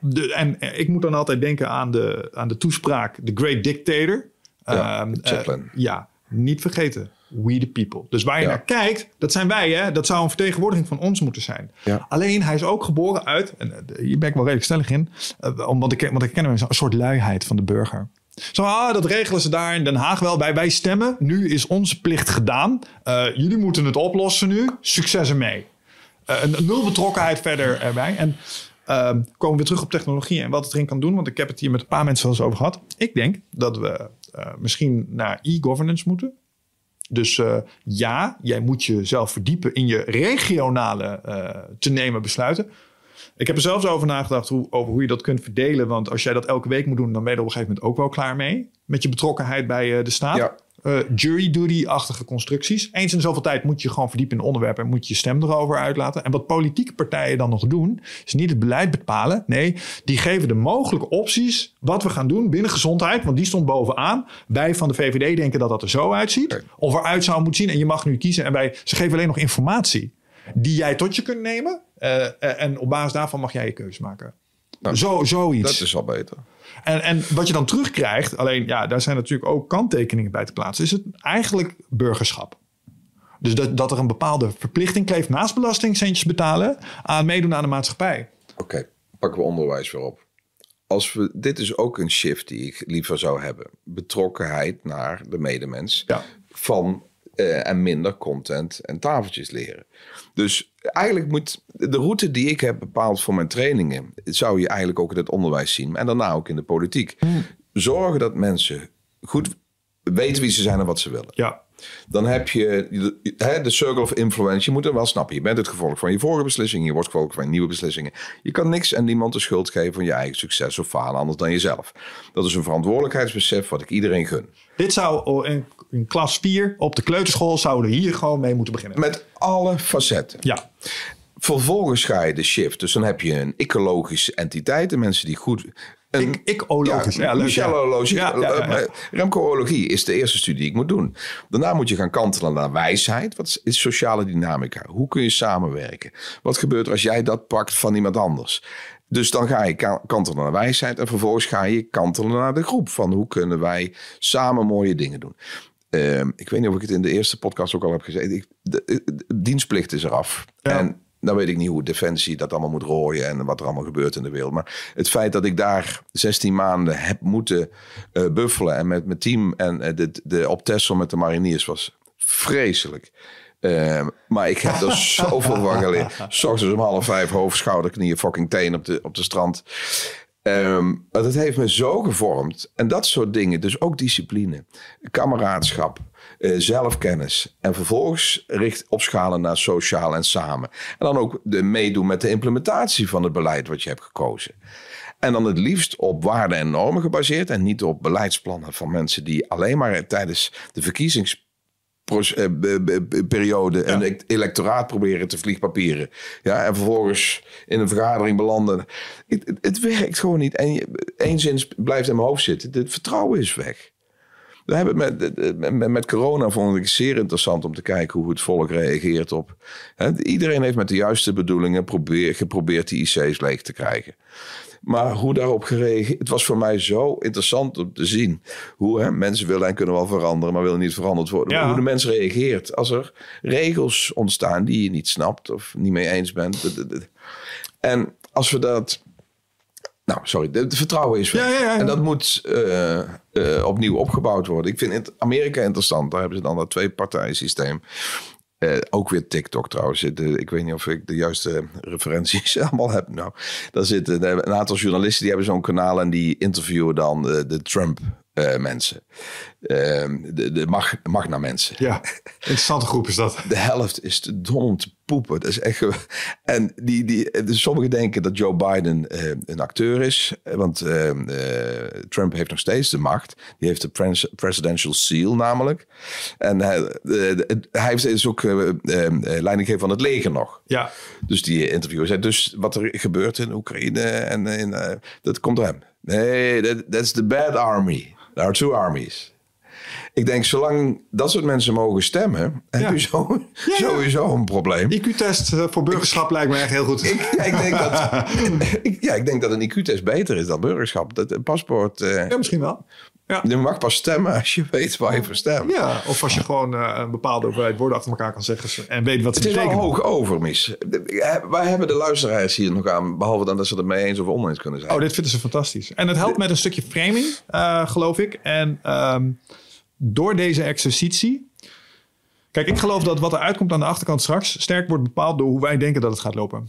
A: De, en ik moet dan altijd denken aan de, aan de toespraak The Great Dictator.
B: Ja, um, Chaplin. Uh,
A: ja, niet vergeten. We the people. Dus waar je naar kijkt, dat zijn wij. Hè? Dat zou een vertegenwoordiging van ons moeten zijn. Ja. Alleen hij is ook geboren uit, en eh, hier ben ik wel redelijk stellig in, uh, omdat ik, want ik ken hem een soort luiheid van de burger. Zo, ah, dat regelen ze daar in Den Haag wel. Bij wij stemmen. Nu is onze plicht gedaan. Uh, jullie moeten het oplossen nu. Succes ermee. Uh, een nul betrokkenheid verder erbij. En uh, komen we terug op technologie en wat het erin kan doen. Want ik heb het hier met een paar mensen wel eens over gehad. Ik denk dat we misschien naar e-governance moeten. Dus uh, ja, jij moet jezelf verdiepen in je regionale uh, te nemen besluiten. Ik heb er zelfs over nagedacht hoe, over hoe je dat kunt verdelen. Want als jij dat elke week moet doen, dan ben je er op een gegeven moment ook wel klaar mee. Met je betrokkenheid bij eh, de staat.
B: Ja.
A: Eh, jury duty-achtige constructies. Eens in zoveel tijd moet je gewoon verdiepen in een onderwerp en moet je je stem erover uitlaten. En wat politieke partijen dan nog doen, is niet het beleid bepalen. Nee, die geven de mogelijke opties wat we gaan doen binnen gezondheid. Want die stond bovenaan. Wij van de VVD denken dat dat er zo uitziet. Of eruit zou moeten zien. En je mag nu kiezen. En wij, ze geven alleen nog informatie die jij tot je kunt nemen. Eh, eh, en op basis daarvan mag jij je keuze maken.
B: Nou,
A: Zo, zoiets.
B: Dat is al beter.
A: En, en wat je dan terugkrijgt, alleen ja, daar zijn natuurlijk ook kanttekeningen bij te plaatsen, is het eigenlijk burgerschap. Dus dat, dat er een bepaalde verplichting kleeft naast belastingcentjes betalen aan meedoen aan de maatschappij.
B: Oké, pakken we onderwijs weer op. Als we, dit is ook een shift die ik liever zou hebben. Betrokkenheid naar de medemens.
A: Ja.
B: Van eh, en minder content en tafeltjes leren. Dus eigenlijk moet de route die ik heb bepaald voor mijn trainingen, zou je eigenlijk ook in het onderwijs zien. En daarna ook in de politiek. Zorgen dat mensen goed weten wie ze zijn en wat ze willen.
A: Ja,
B: Dan heb je de, circle of influence. Je moet er wel snappen. Je bent het gevolg van je vorige beslissingen. Je wordt het gevolg van nieuwe beslissingen. Je kan niks en niemand de schuld geven van je eigen succes of falen anders dan jezelf. Dat is een verantwoordelijkheidsbesef wat ik iedereen gun.
A: dit zou in, in klas 4 op de kleuterschool zouden hier gewoon mee moeten beginnen.
B: Met alle facetten.
A: Ja,
B: Vervolgens ga je de shift. Dus dan heb je een ecologische entiteit. De mensen die goed... Een,
A: ik, ik ologisch. Ja. Ja, ja, ja, ja.
B: Remco-ologie is de eerste studie die ik moet doen. Daarna moet je gaan kantelen naar wijsheid. Wat is, sociale dynamica? Hoe kun je samenwerken? Wat gebeurt er als jij dat pakt van iemand anders? Dus dan ga je ka- kantelen naar wijsheid. En vervolgens ga je kantelen naar de groep. Van hoe kunnen wij samen mooie dingen doen? Ehm, ik weet niet of ik het in de eerste podcast ook al heb gezegd. Ik, de, de- de dienstplicht is eraf.
A: Ja.
B: En dan weet ik niet hoe Defensie dat allemaal moet rooien en wat er allemaal gebeurt in de wereld. Maar het feit dat ik daar 16 maanden heb moeten eh, buffelen en met mijn team en eh, de, de, op Texel met de mariniers was vreselijk. Ehm, maar ik heb er [LAUGHS] zoveel van geleerd. Ochtends om half vijf, hoofd, schouder, knieën, fucking teen op de, op de strand. Maar dat heeft me zo gevormd. En dat soort dingen. Dus ook discipline, kameraadschap, eh, zelfkennis. En vervolgens richt opschalen naar sociaal en samen. En dan ook de meedoen met de implementatie van het beleid wat je hebt gekozen. En dan het liefst op waarden en normen gebaseerd. En niet op beleidsplannen van mensen die alleen maar tijdens de verkiezings pros- eh, be- be- be- periode een e- electoraat proberen te vliegpapieren. Ja, en vervolgens in een vergadering belanden. Het, het, het werkt gewoon niet. En je, één zin blijft in mijn hoofd zitten. Het vertrouwen is weg. We hebben het met, met, met- corona vond ik zeer interessant om te kijken hoe het volk reageert op. Hè, iedereen heeft met de juiste bedoelingen probeer, geprobeerd die IC's leeg te krijgen. Maar hoe daarop gereageerd... Het was voor mij zo interessant om te zien... hoe hè, mensen willen en kunnen wel veranderen... maar willen niet veranderd worden.
A: Ja.
B: Hoe de mens reageert als er regels ontstaan... die je niet snapt of niet mee eens bent. En als we dat... Nou, sorry, het vertrouwen is weg.
A: Ja, ja.
B: En dat moet eh, eh, opnieuw opgebouwd worden. Ik vind het Amerika interessant. Daar hebben ze dan dat twee-partijen systeem. Eh, ook weer TikTok trouwens. De- ik weet niet of ik de juiste referenties [LAUGHS] allemaal heb. Nou, daar zitten een aantal journalisten die hebben zo'n kanaal en die interviewen dan de Trump eh, mensen. Ehm, de, de mag, magna mensen.
A: ja. Interessante groep is dat.
B: De helft is te dom om te poepen. Dat is echt. En die, die, dus sommigen denken dat Joe Biden eh, een acteur is. Want eh, eh, Trump heeft nog steeds de macht. Die heeft de pres- presidential seal namelijk. En hij, de- hij heeft is ook eh, eh, eh, leidinggever van het leger nog.
A: Ja,
B: Dus die interviewer zei, dus wat er gebeurt in Oekraïne en in, dat komt door hem. Nee, that, that's the bad army. There are two armies. Ik denk, zolang dat soort mensen mogen stemmen, heb
A: Ja.
B: je zo,
A: ja.
B: sowieso een probleem.
A: IQ-test eh, voor burgerschap lijkt me echt heel goed.
B: Ik, ja, ik denk dat, [LAUGHS] ja, ik denk dat een IQ-test beter is dan burgerschap. Dat een paspoort, eh,
A: ja, misschien wel. Ja.
B: je mag pas stemmen als je weet waar je voor stemt.
A: Ja, of als je gewoon eh, een bepaalde hoeveelheid woorden achter elkaar kan zeggen en weet wat ze
B: Het is wel
A: betekenen.
B: hoog over, mis. Wij hebben de luisteraars hier nog aan, behalve dan dat ze het mee eens of oneens kunnen zijn.
A: Oh, dit vinden ze fantastisch. En het helpt met een stukje framing, eh, geloof ik. En ehm, door deze exercitie. Kijk, ik geloof dat wat er uitkomt aan de achterkant straks sterk wordt bepaald door hoe wij denken dat het gaat lopen.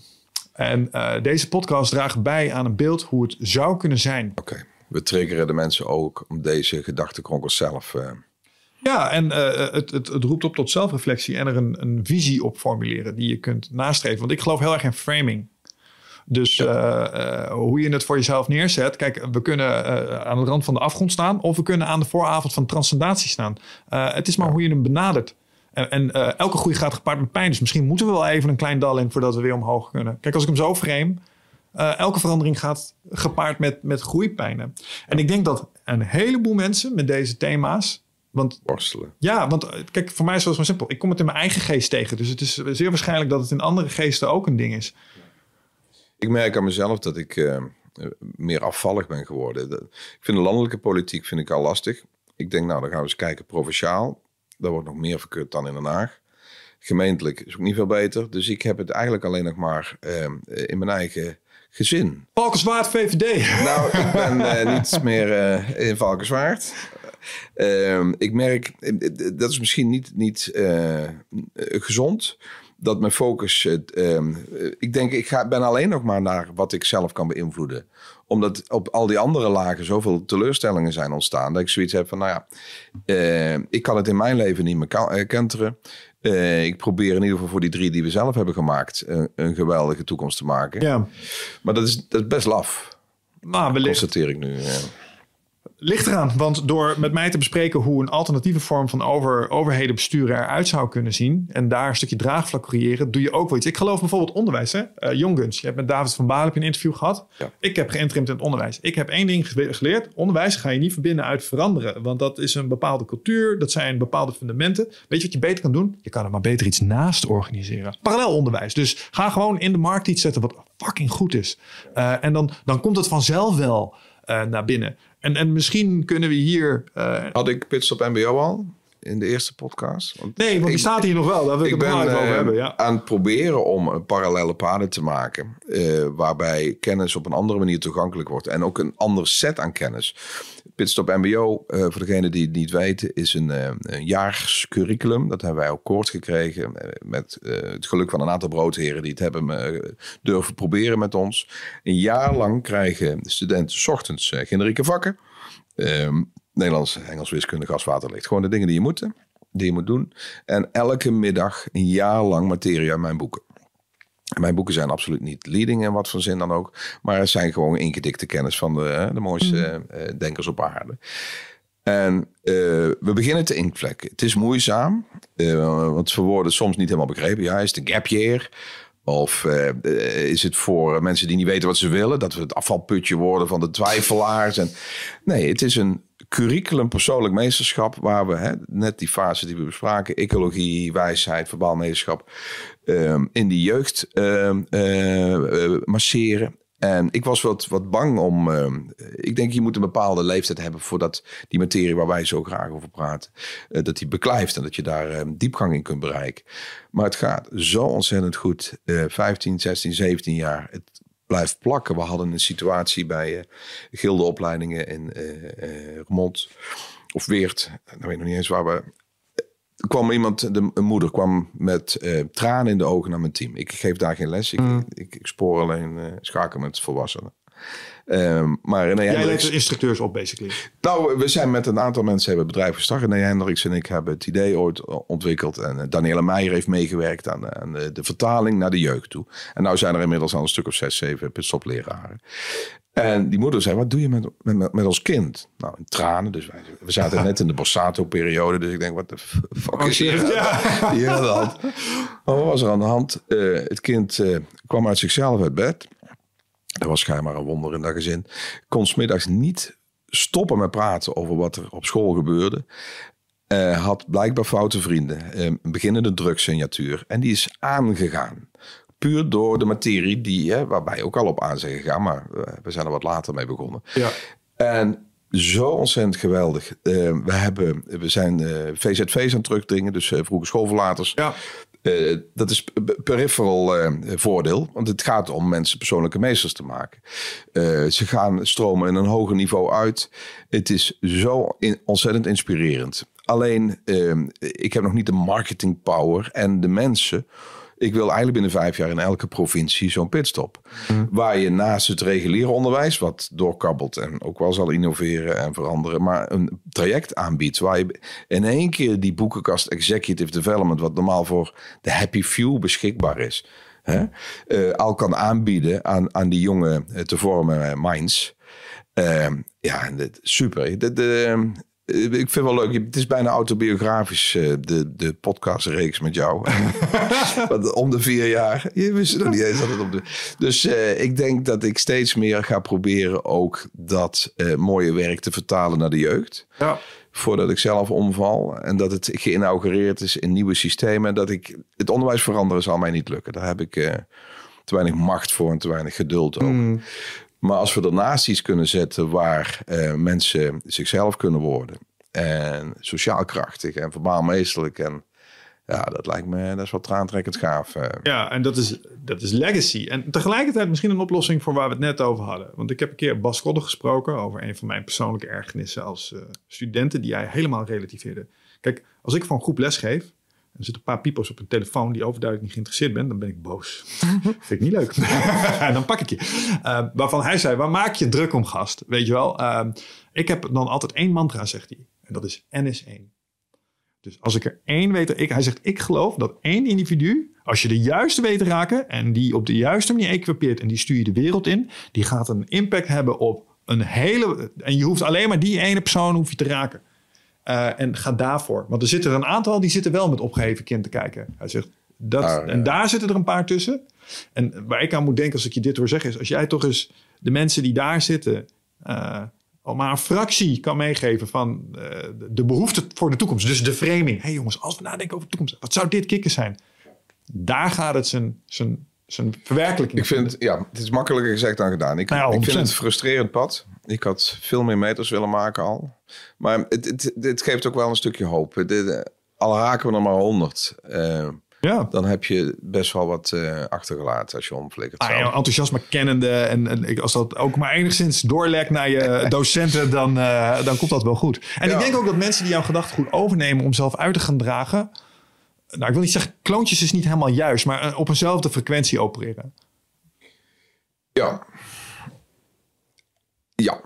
A: En eh, deze podcast draagt bij aan een beeld hoe het zou kunnen zijn.
B: Oké, we triggeren de mensen ook om deze gedachtenkronkels zelf. eh,
A: Ja, en eh, het, het, het roept op tot zelfreflectie en er een, een visie op formuleren die je kunt nastreven. Want ik geloof heel erg in framing. Dus uh, hoe je het voor jezelf neerzet. Kijk, we kunnen uh, aan de rand van de afgrond staan. Of we kunnen aan de vooravond van transcendatie staan. het is maar ja. hoe je hem benadert. En, en elke groei gaat gepaard met pijn. Dus misschien moeten we wel even een klein dal in voordat we weer omhoog kunnen. Kijk, als ik hem zo frame. elke verandering gaat gepaard met, met groeipijnen. En ik denk dat een heleboel mensen met deze thema's want,
B: Worstelen.
A: Ja, want kijk, voor mij is het zo simpel. Ik kom het in mijn eigen geest tegen. Dus het is zeer waarschijnlijk dat het in andere geesten ook een ding is.
B: Ik merk aan mezelf dat ik uh, meer afvallig ben geworden. Ik vind de landelijke politiek vind ik al lastig. Ik denk, nou, dan gaan we eens kijken provinciaal. Daar wordt nog meer verkeerd dan in Den Haag. Gemeentelijk is ook niet veel beter. Dus ik heb het eigenlijk alleen nog maar uh, in mijn eigen gezin.
A: Valkenswaard VVD.
B: Nou, ik ben uh, niet meer uh, in Valkenswaard. Uh, ik merk, dat is misschien niet, niet gezond dat mijn focus. Uh, ik denk, ik ga, ben alleen nog maar naar wat ik zelf kan beïnvloeden. Omdat op al die andere lagen zoveel teleurstellingen zijn ontstaan. Dat ik zoiets heb van, nou ja, uh, ik kan het in mijn leven niet meer kenteren. Uh, ik probeer in ieder geval voor die drie die we zelf hebben gemaakt. een geweldige toekomst te maken.
A: Ja.
B: Maar dat is, dat is best laf.
A: Maar wellicht.
B: Constateer ik nu. Ja.
A: Ligt eraan, want door met mij te bespreken hoe een alternatieve vorm van over, overheden besturen eruit zou kunnen zien en daar een stukje draagvlak creëren, doe je ook wel iets. Ik geloof bijvoorbeeld onderwijs. Hè? Uh, je hebt met David van Baal een interview gehad.
B: Ja.
A: Ik heb geïnterimd in het onderwijs. Ik heb één ding geleerd. Onderwijs ga je niet verbinden uit veranderen, want dat is een bepaalde cultuur, dat zijn bepaalde fundamenten. Weet je wat je beter kan doen? Je kan er maar beter iets naast organiseren. Parallel onderwijs. Dus ga gewoon in de markt iets zetten wat fucking goed is. Uh, en dan, dan komt het vanzelf wel uh, naar binnen. En, en misschien kunnen we hier. Uh,
B: Had ik Pitstop MBO al in de eerste podcast?
A: Want nee, want die ik, staat hier nog wel. Daar wil ik, ik het ben, over uh, hebben. Ja.
B: aan het proberen om parallele paden te maken. Uh, waarbij kennis op een andere manier toegankelijk wordt. En ook een ander set aan kennis. Pitstop MBO, uh, voor degenen die het niet weten, is een, uh, een jaars curriculum. Dat hebben wij ook koord gekregen. Uh, met het geluk van een aantal broodheren die het hebben durven proberen met ons. Een jaar lang krijgen studenten s ochtends generieke vakken. Ehm, Nederlands, Engels, wiskunde, gas, water, licht. Gewoon de dingen die je moet, die je moet doen. En elke middag een jaar lang materie uit mijn boeken. Mijn boeken zijn absoluut niet leading in wat voor zin dan ook. Maar het zijn gewoon ingedikte kennis van de, de mooiste mm. uh, denkers op aarde. En uh, we beginnen te inkvlekken. Het is moeizaam, uh, want we worden soms niet helemaal begrepen. Ja, is het een gap year? Of is het voor mensen die niet weten wat ze willen, dat we het afvalputje worden van de twijfelaars? En, nee, het is een curriculum persoonlijk meesterschap, waar we hè, net die fase die we bespraken, ecologie, wijsheid, verbaal meesterschap, um, in die jeugd um, uh, uh, masseren. En ik was wat, wat bang om. Uh, ik denk, je moet een bepaalde leeftijd hebben voordat die materie waar wij zo graag over praten, uh, dat die beklijft en dat je daar diepgang in kunt bereiken. Maar het gaat zo ontzettend goed. 15, 16, 17 jaar. Het blijft plakken. We hadden een situatie bij gildeopleidingen in Remond of Weert. Dan weet ik nog niet eens waar we. Kwam iemand, de, een moeder kwam met uh, tranen in de ogen naar mijn team. Ik geef daar geen les. Ik, mm. ik, ik, spoor alleen uh, schaken met volwassenen. Um, maar René
A: Jij Hendricks, de instructeurs op, basically.
B: Nou, we zijn met een aantal mensen hebben bedrijf gestart. René Hendricks en ik hebben het idee ooit ontwikkeld. En uh, Daniela Meijer heeft meegewerkt aan, aan de, de, vertaling naar de jeugd toe. En nou zijn er inmiddels al een stuk of zes, zeven pitstopleraren. En die moeder zei, wat doe je met, met, met ons kind? Nou, in tranen. Dus wij, we zaten net in de Borsato-periode. Dus ik denk, wat de fuck is hier, ja. hier aan de hand? Maar wat was er aan de hand? Uh, het kind uh, kwam uit zichzelf uit bed. Dat was schijnbaar een wonder in dat gezin. Kon smiddags niet stoppen met praten over wat er op school gebeurde. Uh, had blijkbaar foute vrienden. een beginnende drugssignatuur. En die is aangegaan puur door de materie die, hè, waarbij ook al op aan zijn gegaan, maar we zijn er wat later mee begonnen.
A: Ja.
B: En zo ontzettend geweldig. Uh, we, hebben, we zijn uh, VZV's aan het terugdringen, dus uh, vroege schoolverlaters.
A: Ja.
B: dat is peripheral voordeel, want het gaat om mensen persoonlijke meesters te maken. ze gaan stromen in een hoger niveau uit. Het is zo in, ontzettend inspirerend. Alleen, ik heb nog niet de marketing power en de mensen ik wil eigenlijk binnen vijf jaar in elke provincie zo'n pitstop. Mm. Waar je naast het reguliere onderwijs, wat doorkabbelt en ook wel zal innoveren en veranderen, maar een traject aanbiedt waar je in één keer die boekenkast executive development, wat normaal voor de happy few beschikbaar is, hè, eh, al kan aanbieden aan, aan die jonge eh, te vormen eh, minds. Ehm, ja, super. De, de, ik vind het wel leuk. Het is bijna autobiografisch, eh, de, de podcastreeks met jou. [LAUGHS] Want om de vier jaar. Je wist nog niet eens dat het om de. Dus eh, ik denk dat ik steeds meer ga proberen ook dat eh, mooie werk te vertalen naar de jeugd.
A: Ja.
B: Voordat ik zelf omval. En dat het geïnaugureerd is in nieuwe systemen. Dat ik het onderwijs veranderen zal mij niet lukken. Daar heb ik eh, te weinig macht voor en te weinig geduld over. Maar als we ernaast iets kunnen zetten waar eh, mensen zichzelf kunnen worden. En sociaal krachtig en verbaal meesterlijk. En ja, dat lijkt me, dat is wel traantrekkend gaaf. eh.
A: Ja, en dat is, dat is legacy. En tegelijkertijd misschien een oplossing voor waar we het net over hadden. Want ik heb een keer Bas Kodde gesproken over een van mijn persoonlijke ergernissen als eh, studenten die hij helemaal relativeerde. Kijk, als ik een groep les geef er zitten een paar piepers op een telefoon die overduidelijk niet geïnteresseerd ben, dan ben ik boos. [LAUGHS] Vind ik niet leuk. en [LAUGHS] dan pak ik je. Eh, waarvan hij zei, waar maak je druk om gast? Weet je wel? Eh, ik heb dan altijd één mantra, zegt hij. En dat is N is één. Dus als ik er één weet, ik, hij zegt, ik geloof dat één individu, als je de juiste weet te raken en die op de juiste manier equipeert en die stuur je de wereld in, die gaat een impact hebben op een hele, en je hoeft alleen maar die ene persoon hoef je te raken. Eh, en ga daarvoor. Want er zitten er een aantal die zitten wel met opgeheven kin te kijken. Hij zegt, dat,
B: Ah, ja.
A: en daar zitten er een paar tussen. En waar ik aan moet denken als ik je dit hoor zeggen is, als jij toch eens de mensen die daar zitten, eh, al maar een fractie kan meegeven van eh, de- behoefte voor de toekomst. Dus de framing. Hé hey jongens, als we nadenken over de toekomst, wat zou dit kicken zijn? Daar gaat het zijn, zijn, zijn verwerkelijking.
B: Ik vind, ja, het is makkelijker gezegd dan gedaan. Ik,
A: Nou ja,
B: ik vind
A: 100%.
B: het een frustrerend pad. Ik had veel meer meters willen maken al. Maar het, het, het geeft ook wel een stukje hoop. Dit, al raken we er maar honderd. eh,
A: Ja.
B: dan heb je best wel wat eh, achtergelaten als je omflikkert.
A: Ah, ja, enthousiasme kennende. En, en als dat ook maar enigszins doorlekt naar je [LAUGHS] docenten, dan, eh, dan komt dat wel goed. En
B: Ja.
A: ik denk ook dat mensen die jouw gedachtegoed overnemen om zelf uit te gaan dragen. Nou, ik wil niet zeggen, kloontjes is niet helemaal juist, maar eh, op eenzelfde frequentie opereren.
B: Ja. Ja.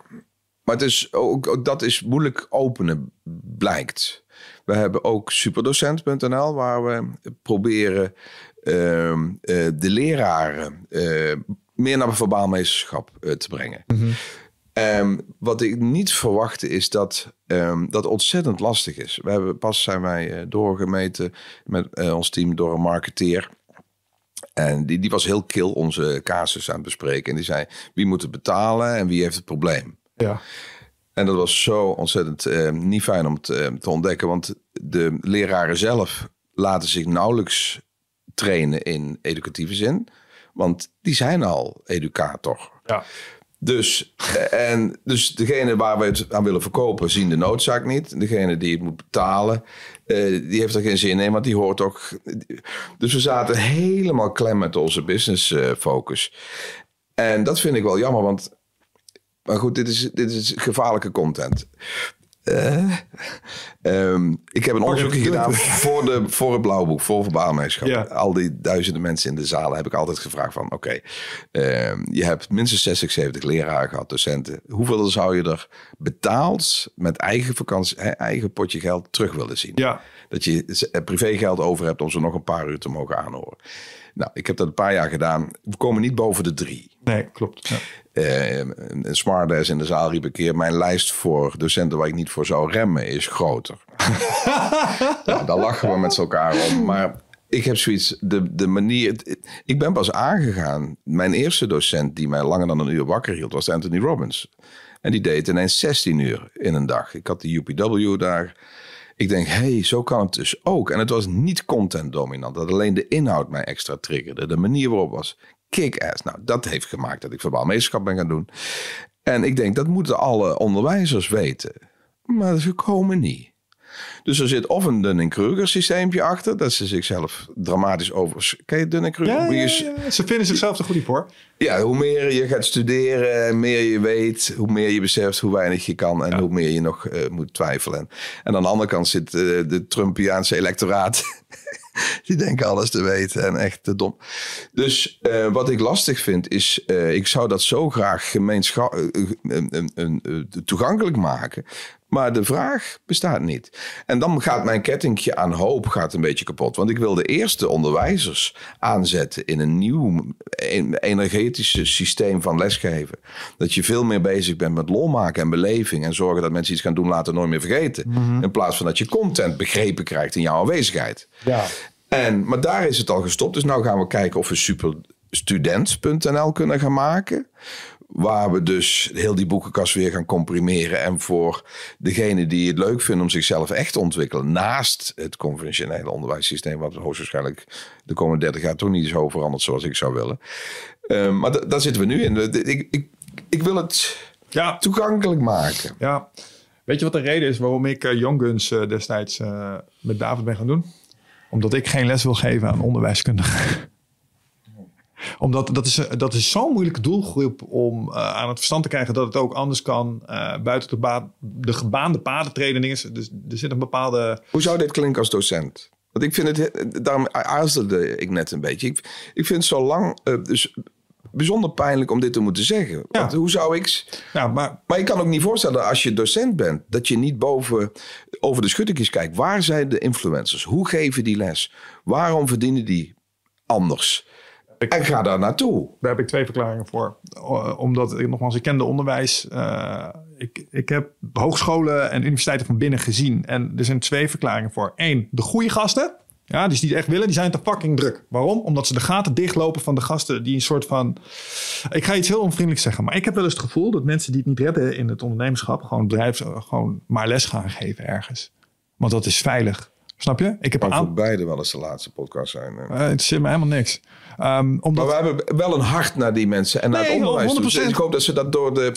B: Maar het is ook, dat is moeilijk openen, blijkt. We hebben ook superdocent.nl, waar we proberen ehm, eh, de leraren eh, meer naar verbaalmeesterschap te brengen. Ehm, wat ik niet verwachtte is dat ehm, dat ontzettend lastig is. We hebben pas zijn wij eh, doorgemeten met eh, ons team door een marketeer. En die, die was heel kil onze casus aan het bespreken. En die zei, wie moet het betalen en wie heeft het probleem?
A: Ja.
B: En dat was zo ontzettend eh, niet fijn om te, te ontdekken. Want de leraren zelf laten zich nauwelijks trainen in educatieve zin. Want die zijn al educator.
A: Ja.
B: Dus, en, dus degene waar we het aan willen verkopen zien de noodzaak niet. Degene die het moet betalen, eh, die heeft er geen zin in, want die hoort ook. Dus we zaten helemaal klem met onze business eh, focus. En dat vind ik wel jammer, want. Maar goed, dit is, dit is gevaarlijke content. Eh, ehm, ik heb een onderzoekje gedaan voor, de, voor het blauwboek, voor verbaalmeesterschap.
A: Ja.
B: Al die duizenden mensen in de zalen heb ik altijd gevraagd van... oké, ehm, je hebt minstens 60, 70 leraren gehad, docenten. Hoeveel zou je er betaald met eigen vakantie, eigen potje geld terug willen zien?
A: Ja.
B: Dat je eh, privégeld over hebt om ze nog een paar uur te mogen aanhoren. Nou, ik heb dat een paar jaar gedaan. We komen niet boven de drie.
A: Nee, klopt. Ja.
B: Eh, een smartass in de zaal riep een keer... mijn lijst voor docenten waar ik niet voor zou remmen is groter. [LAUGHS] nou, daar lachen we met elkaar om. Maar ik heb zoiets... De, de manier... Ik ben pas aangegaan. Mijn eerste docent die mij langer dan een uur wakker hield... was Anthony Robbins. En die deed ineens 16 uur in een dag. Ik had de UPW daar... Ik denk, hé, hey, zo kan het dus ook. En het was niet content dominant. Dat alleen de inhoud mij extra triggerde. De manier waarop was kick-ass. Nou, dat heeft gemaakt dat ik verbaal meesterschap ben gaan doen. En ik denk, dat moeten alle onderwijzers weten. Maar ze komen niet. Dus er zit of een Dunning-Kruger systeempje achter. Dat ze zichzelf dramatisch over... Ken je Dunning-Kruger?
A: Ja, ja, ja. Ze vinden zichzelf er goed
B: ja, hoe meer je gaat studeren, en meer je weet, hoe meer je beseft hoe weinig je kan en hoe meer je nog eh, moet twijfelen. En aan de andere kant zit eh, de Trumpiaanse electoraat. [LAUGHS] [LAUGHS] Die denken alles te weten en echt te dom. Dus eh, wat ik lastig vind is, eh, ik zou dat zo graag gemeenschap, eh, eh, toegankelijk maken. Maar de vraag bestaat niet. En dan gaat mijn kettingje aan hoop gaat een beetje kapot. Want ik wil de eerste onderwijzers aanzetten in een nieuw energetisch systeem van lesgeven. Dat je veel meer bezig bent met lol maken en beleving. En zorgen dat mensen iets gaan doen later nooit meer vergeten. In plaats van dat je content begrepen krijgt in jouw aanwezigheid.
A: Ja.
B: En, maar daar is het al gestopt. Dus nu gaan we kijken of we superstudent.nl kunnen gaan maken. Waar we dus heel die boekenkast weer gaan comprimeren. En voor degene die het leuk vinden om zichzelf echt te ontwikkelen. Naast het conventionele onderwijssysteem. Wat hoogstwaarschijnlijk de komende 30 jaar toch niet zo verandert zoals ik zou willen. Um, maar daar zitten we nu in. Ik, ik, ik wil het ja. toegankelijk maken.
A: Ja. Weet je wat de reden is waarom ik uh, Young Guns uh, destijds uh, met David ben gaan doen? Omdat ik geen les wil geven aan onderwijskundigen omdat dat is, dat is zo'n moeilijke doelgroep om uh, aan het verstand te krijgen dat het ook anders kan. Uh, buiten de, ba de gebaande paden treden. Dus er zit een bepaalde.
B: Hoe zou dit klinken als docent? Want ik vind het, daarom aarzelde ik net een beetje. Ik, ik vind het zo lang, uh, dus bijzonder pijnlijk om dit te moeten zeggen. Ja. Want hoe zou ik.
A: Ja, maar,
B: maar ik kan ook niet voorstellen als je docent bent, dat je niet boven over de schuttingjes kijkt. Waar zijn de influencers? Hoe geven die les? Waarom verdienen die anders? En ga daar naartoe.
A: Daar heb ik twee verklaringen voor. Omdat, ik, nogmaals, ik ken de onderwijs. Uh, ik, ik heb hogescholen en universiteiten van binnen gezien. En er zijn twee verklaringen voor. Eén, de goede gasten. Ja, dus die het echt willen, die zijn te fucking druk. Waarom? Omdat ze de gaten dichtlopen van de gasten die een soort van... Ik ga iets heel onvriendelijks zeggen, maar ik heb wel eens het gevoel dat mensen die het niet redden in het ondernemerschap... gewoon bedrijf, gewoon maar les gaan geven ergens. Want dat is veilig. Snap je?
B: Ik heb aan... voor beide wel eens de laatste podcast zijn. Uh,
A: het zit me helemaal niks.
B: Um, omdat... Maar we hebben wel een hart naar die mensen en naar het onderwijs. 100%. Dus ik hoop dat ze dat door de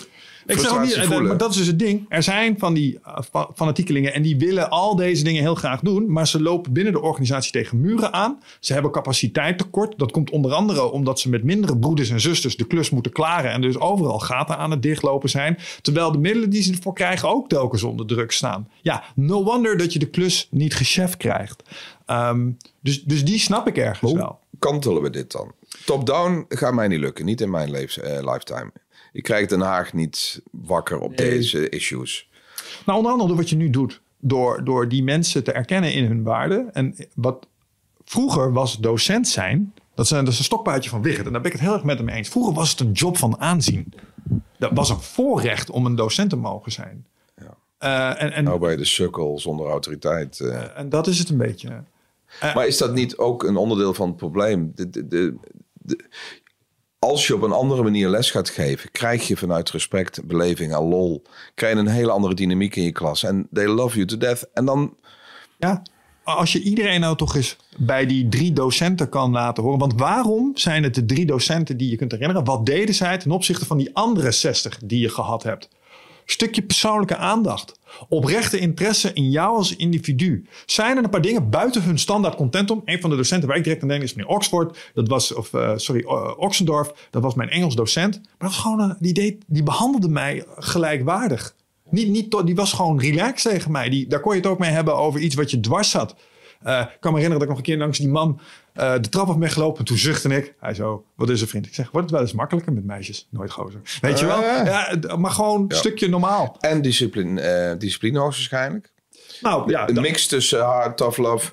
B: ik zeg niet, eh,
A: maar dat is dus het ding. Er zijn van die uh, fanatiekelingen en die willen al deze dingen heel graag doen. Maar ze lopen binnen de organisatie tegen muren aan. Ze hebben capaciteit tekort. Dat komt onder andere omdat ze met mindere broeders en zusters de klus moeten klaren. En dus overal gaten aan het dichtlopen zijn. Terwijl de middelen die ze ervoor krijgen ook telkens onder druk staan. Ja, no wonder dat je de klus niet gechef krijgt. Um, dus, dus die snap ik ergens wel.
B: Kantelen we dit dan? Top-down gaat mij niet lukken. Niet in mijn levens, uh, lifetime. Ik krijg Den Haag niet wakker op deze issues.
A: Nou, onder andere door wat je nu doet. Door, door die mensen te erkennen in hun waarde. En wat vroeger was docent zijn. Dat is, een, dat is een stokpaardje van Wigert. En daar ben ik het heel erg met hem eens. Vroeger was het een job van aanzien. Dat was een voorrecht om een docent te mogen zijn.
B: Ja. Uh, en, en, nou bij de sukkel zonder autoriteit.
A: Uh. en dat is het een beetje.
B: Maar is dat niet ook een onderdeel van het probleem? De, de, de, als je op een andere manier les gaat geven, krijg je vanuit respect, beleving en lol, krijg je een hele andere dynamiek in je klas. En they love you to death. En dan...
A: Ja, als je iedereen nou toch eens bij die drie docenten kan laten horen. Want waarom zijn het de drie docenten die je kunt herinneren? Wat deden zij ten opzichte van die andere 60 die je gehad hebt? Stukje persoonlijke aandacht. Oprechte interesse in jou als individu. Zijn er een paar dingen buiten hun standaard content om? Een van de docenten waar ik direct aan denk is meneer Oxford. Dat was, of uh, sorry, uh, Oxendorf. Dat was mijn Engels docent. Maar dat was gewoon, een, die, deed, die behandelde mij gelijkwaardig. Niet, niet, die was gewoon relaxed tegen mij. Die, daar kon je het ook mee hebben over iets wat je dwars zat. Ik kan me herinneren dat ik nog een keer langs die man uh, de trap af ben gelopen. Toen zuchtte ik. Hij zo, wat is er vriend? Ik zeg, wordt het wel eens makkelijker met meisjes? Nooit gozer. Weet je wel? Uh, ja, maar gewoon een stukje normaal.
B: En discipline, uh, discipline hoogstwaarschijnlijk.
A: Nou ja.
B: Een mix tussen hard, tough love.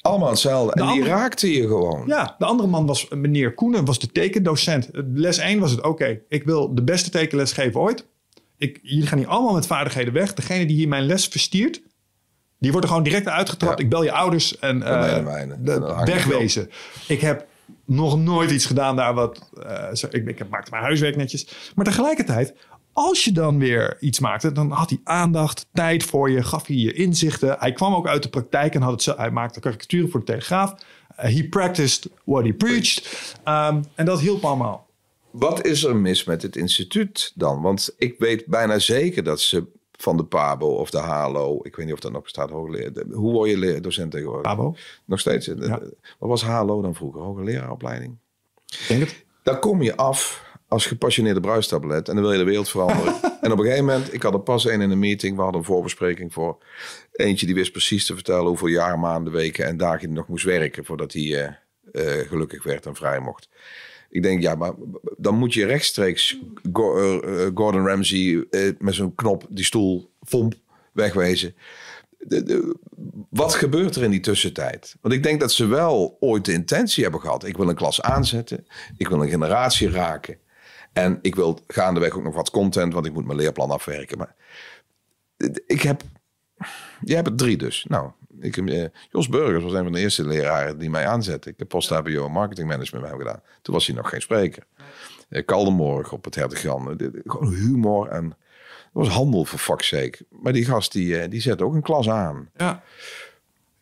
B: Allemaal hetzelfde. De en die raakte je gewoon.
A: Ja, de andere man was meneer Koenen, was de tekendocent. Les 1 was het, oké, ik wil de beste tekenles geven ooit. Ik, jullie gaan hier allemaal met vaardigheden weg. Degene die hier mijn les verstiert, die wordt er gewoon direct uitgetrapt. Ik bel je ouders en uh, wegwezen. Ik heb nog nooit iets gedaan daar wat... Uh, ik, ik maakte mijn huiswerk netjes. Maar tegelijkertijd, als je dan weer iets maakte... dan had hij aandacht, tijd voor je, gaf hij je inzichten. Hij kwam ook uit de praktijk en had het, hij maakte karikaturen voor de Telegraaf. Uh, he practiced what he preached. Um, en dat hielp allemaal.
B: Wat is er mis met het instituut dan? Want ik weet bijna zeker dat ze van de PABO of de HALO. Ik weet niet of dat nog bestaat. Hoe word je docent tegenwoordig?
A: PABO.
B: Nog steeds. Wat was HALO dan vroeger? Hoge leraaropleiding?
A: Denk het.
B: Daar kom je af als gepassioneerde bruistablet en dan wil je de wereld veranderen. [LAUGHS] en op een gegeven moment, ik had er pas een in een meeting. We hadden een voorbespreking voor eentje die wist precies te vertellen hoeveel jaar, maanden, weken en dagen hij nog moest werken voordat hij uh, uh, gelukkig werd en vrij mocht. Ik denk, ja, maar dan moet je rechtstreeks eh, eh, Gordon Ramsay uh, met zo'n knop die stoel vomp wegwezen. De, wat gebeurt er in die tussentijd? Want ik denk dat ze wel ooit de intentie hebben gehad. Ik wil een klas aanzetten. Ik wil een generatie raken. En ik wil gaandeweg ook nog wat content, want ik moet mijn leerplan afwerken. Maar ik heb. Jij hebt er drie dus. Nou, ik, eh, Jos Burgers was een van de eerste leraren die mij aanzette. Ik heb post-HBO marketing management met hem gedaan. Toen was hij nog geen spreker. Eh, Kaldenmorgen op het Hertog Gewoon humor en... Dat was handel voor fuck's sake. Maar die gast die, eh, die zet ook een klas aan.
A: Ja.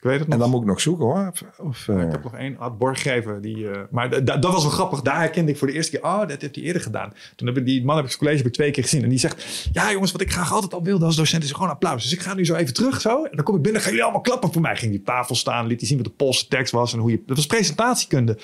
A: Ik weet het nog.
B: En dan moet ik nog zoeken hoor. Of,
A: uh... Ik heb nog één, Ad Borggever. Die, uh, maar dat was wel grappig. Daar herkende ik voor de eerste keer. Oh, dat heeft hij eerder gedaan. Toen heb ik die man heb ik het college heb ik twee keer gezien. En die zegt, ja jongens, wat ik graag altijd al wilde als docent is gewoon applaus. Dus ik ga nu zo even terug zo. En dan kom ik binnen, gaan jullie allemaal klappen voor mij. Ging die tafel staan, liet hij zien wat de Poolse tekst was. En hoe je, dat was presentatiekunde.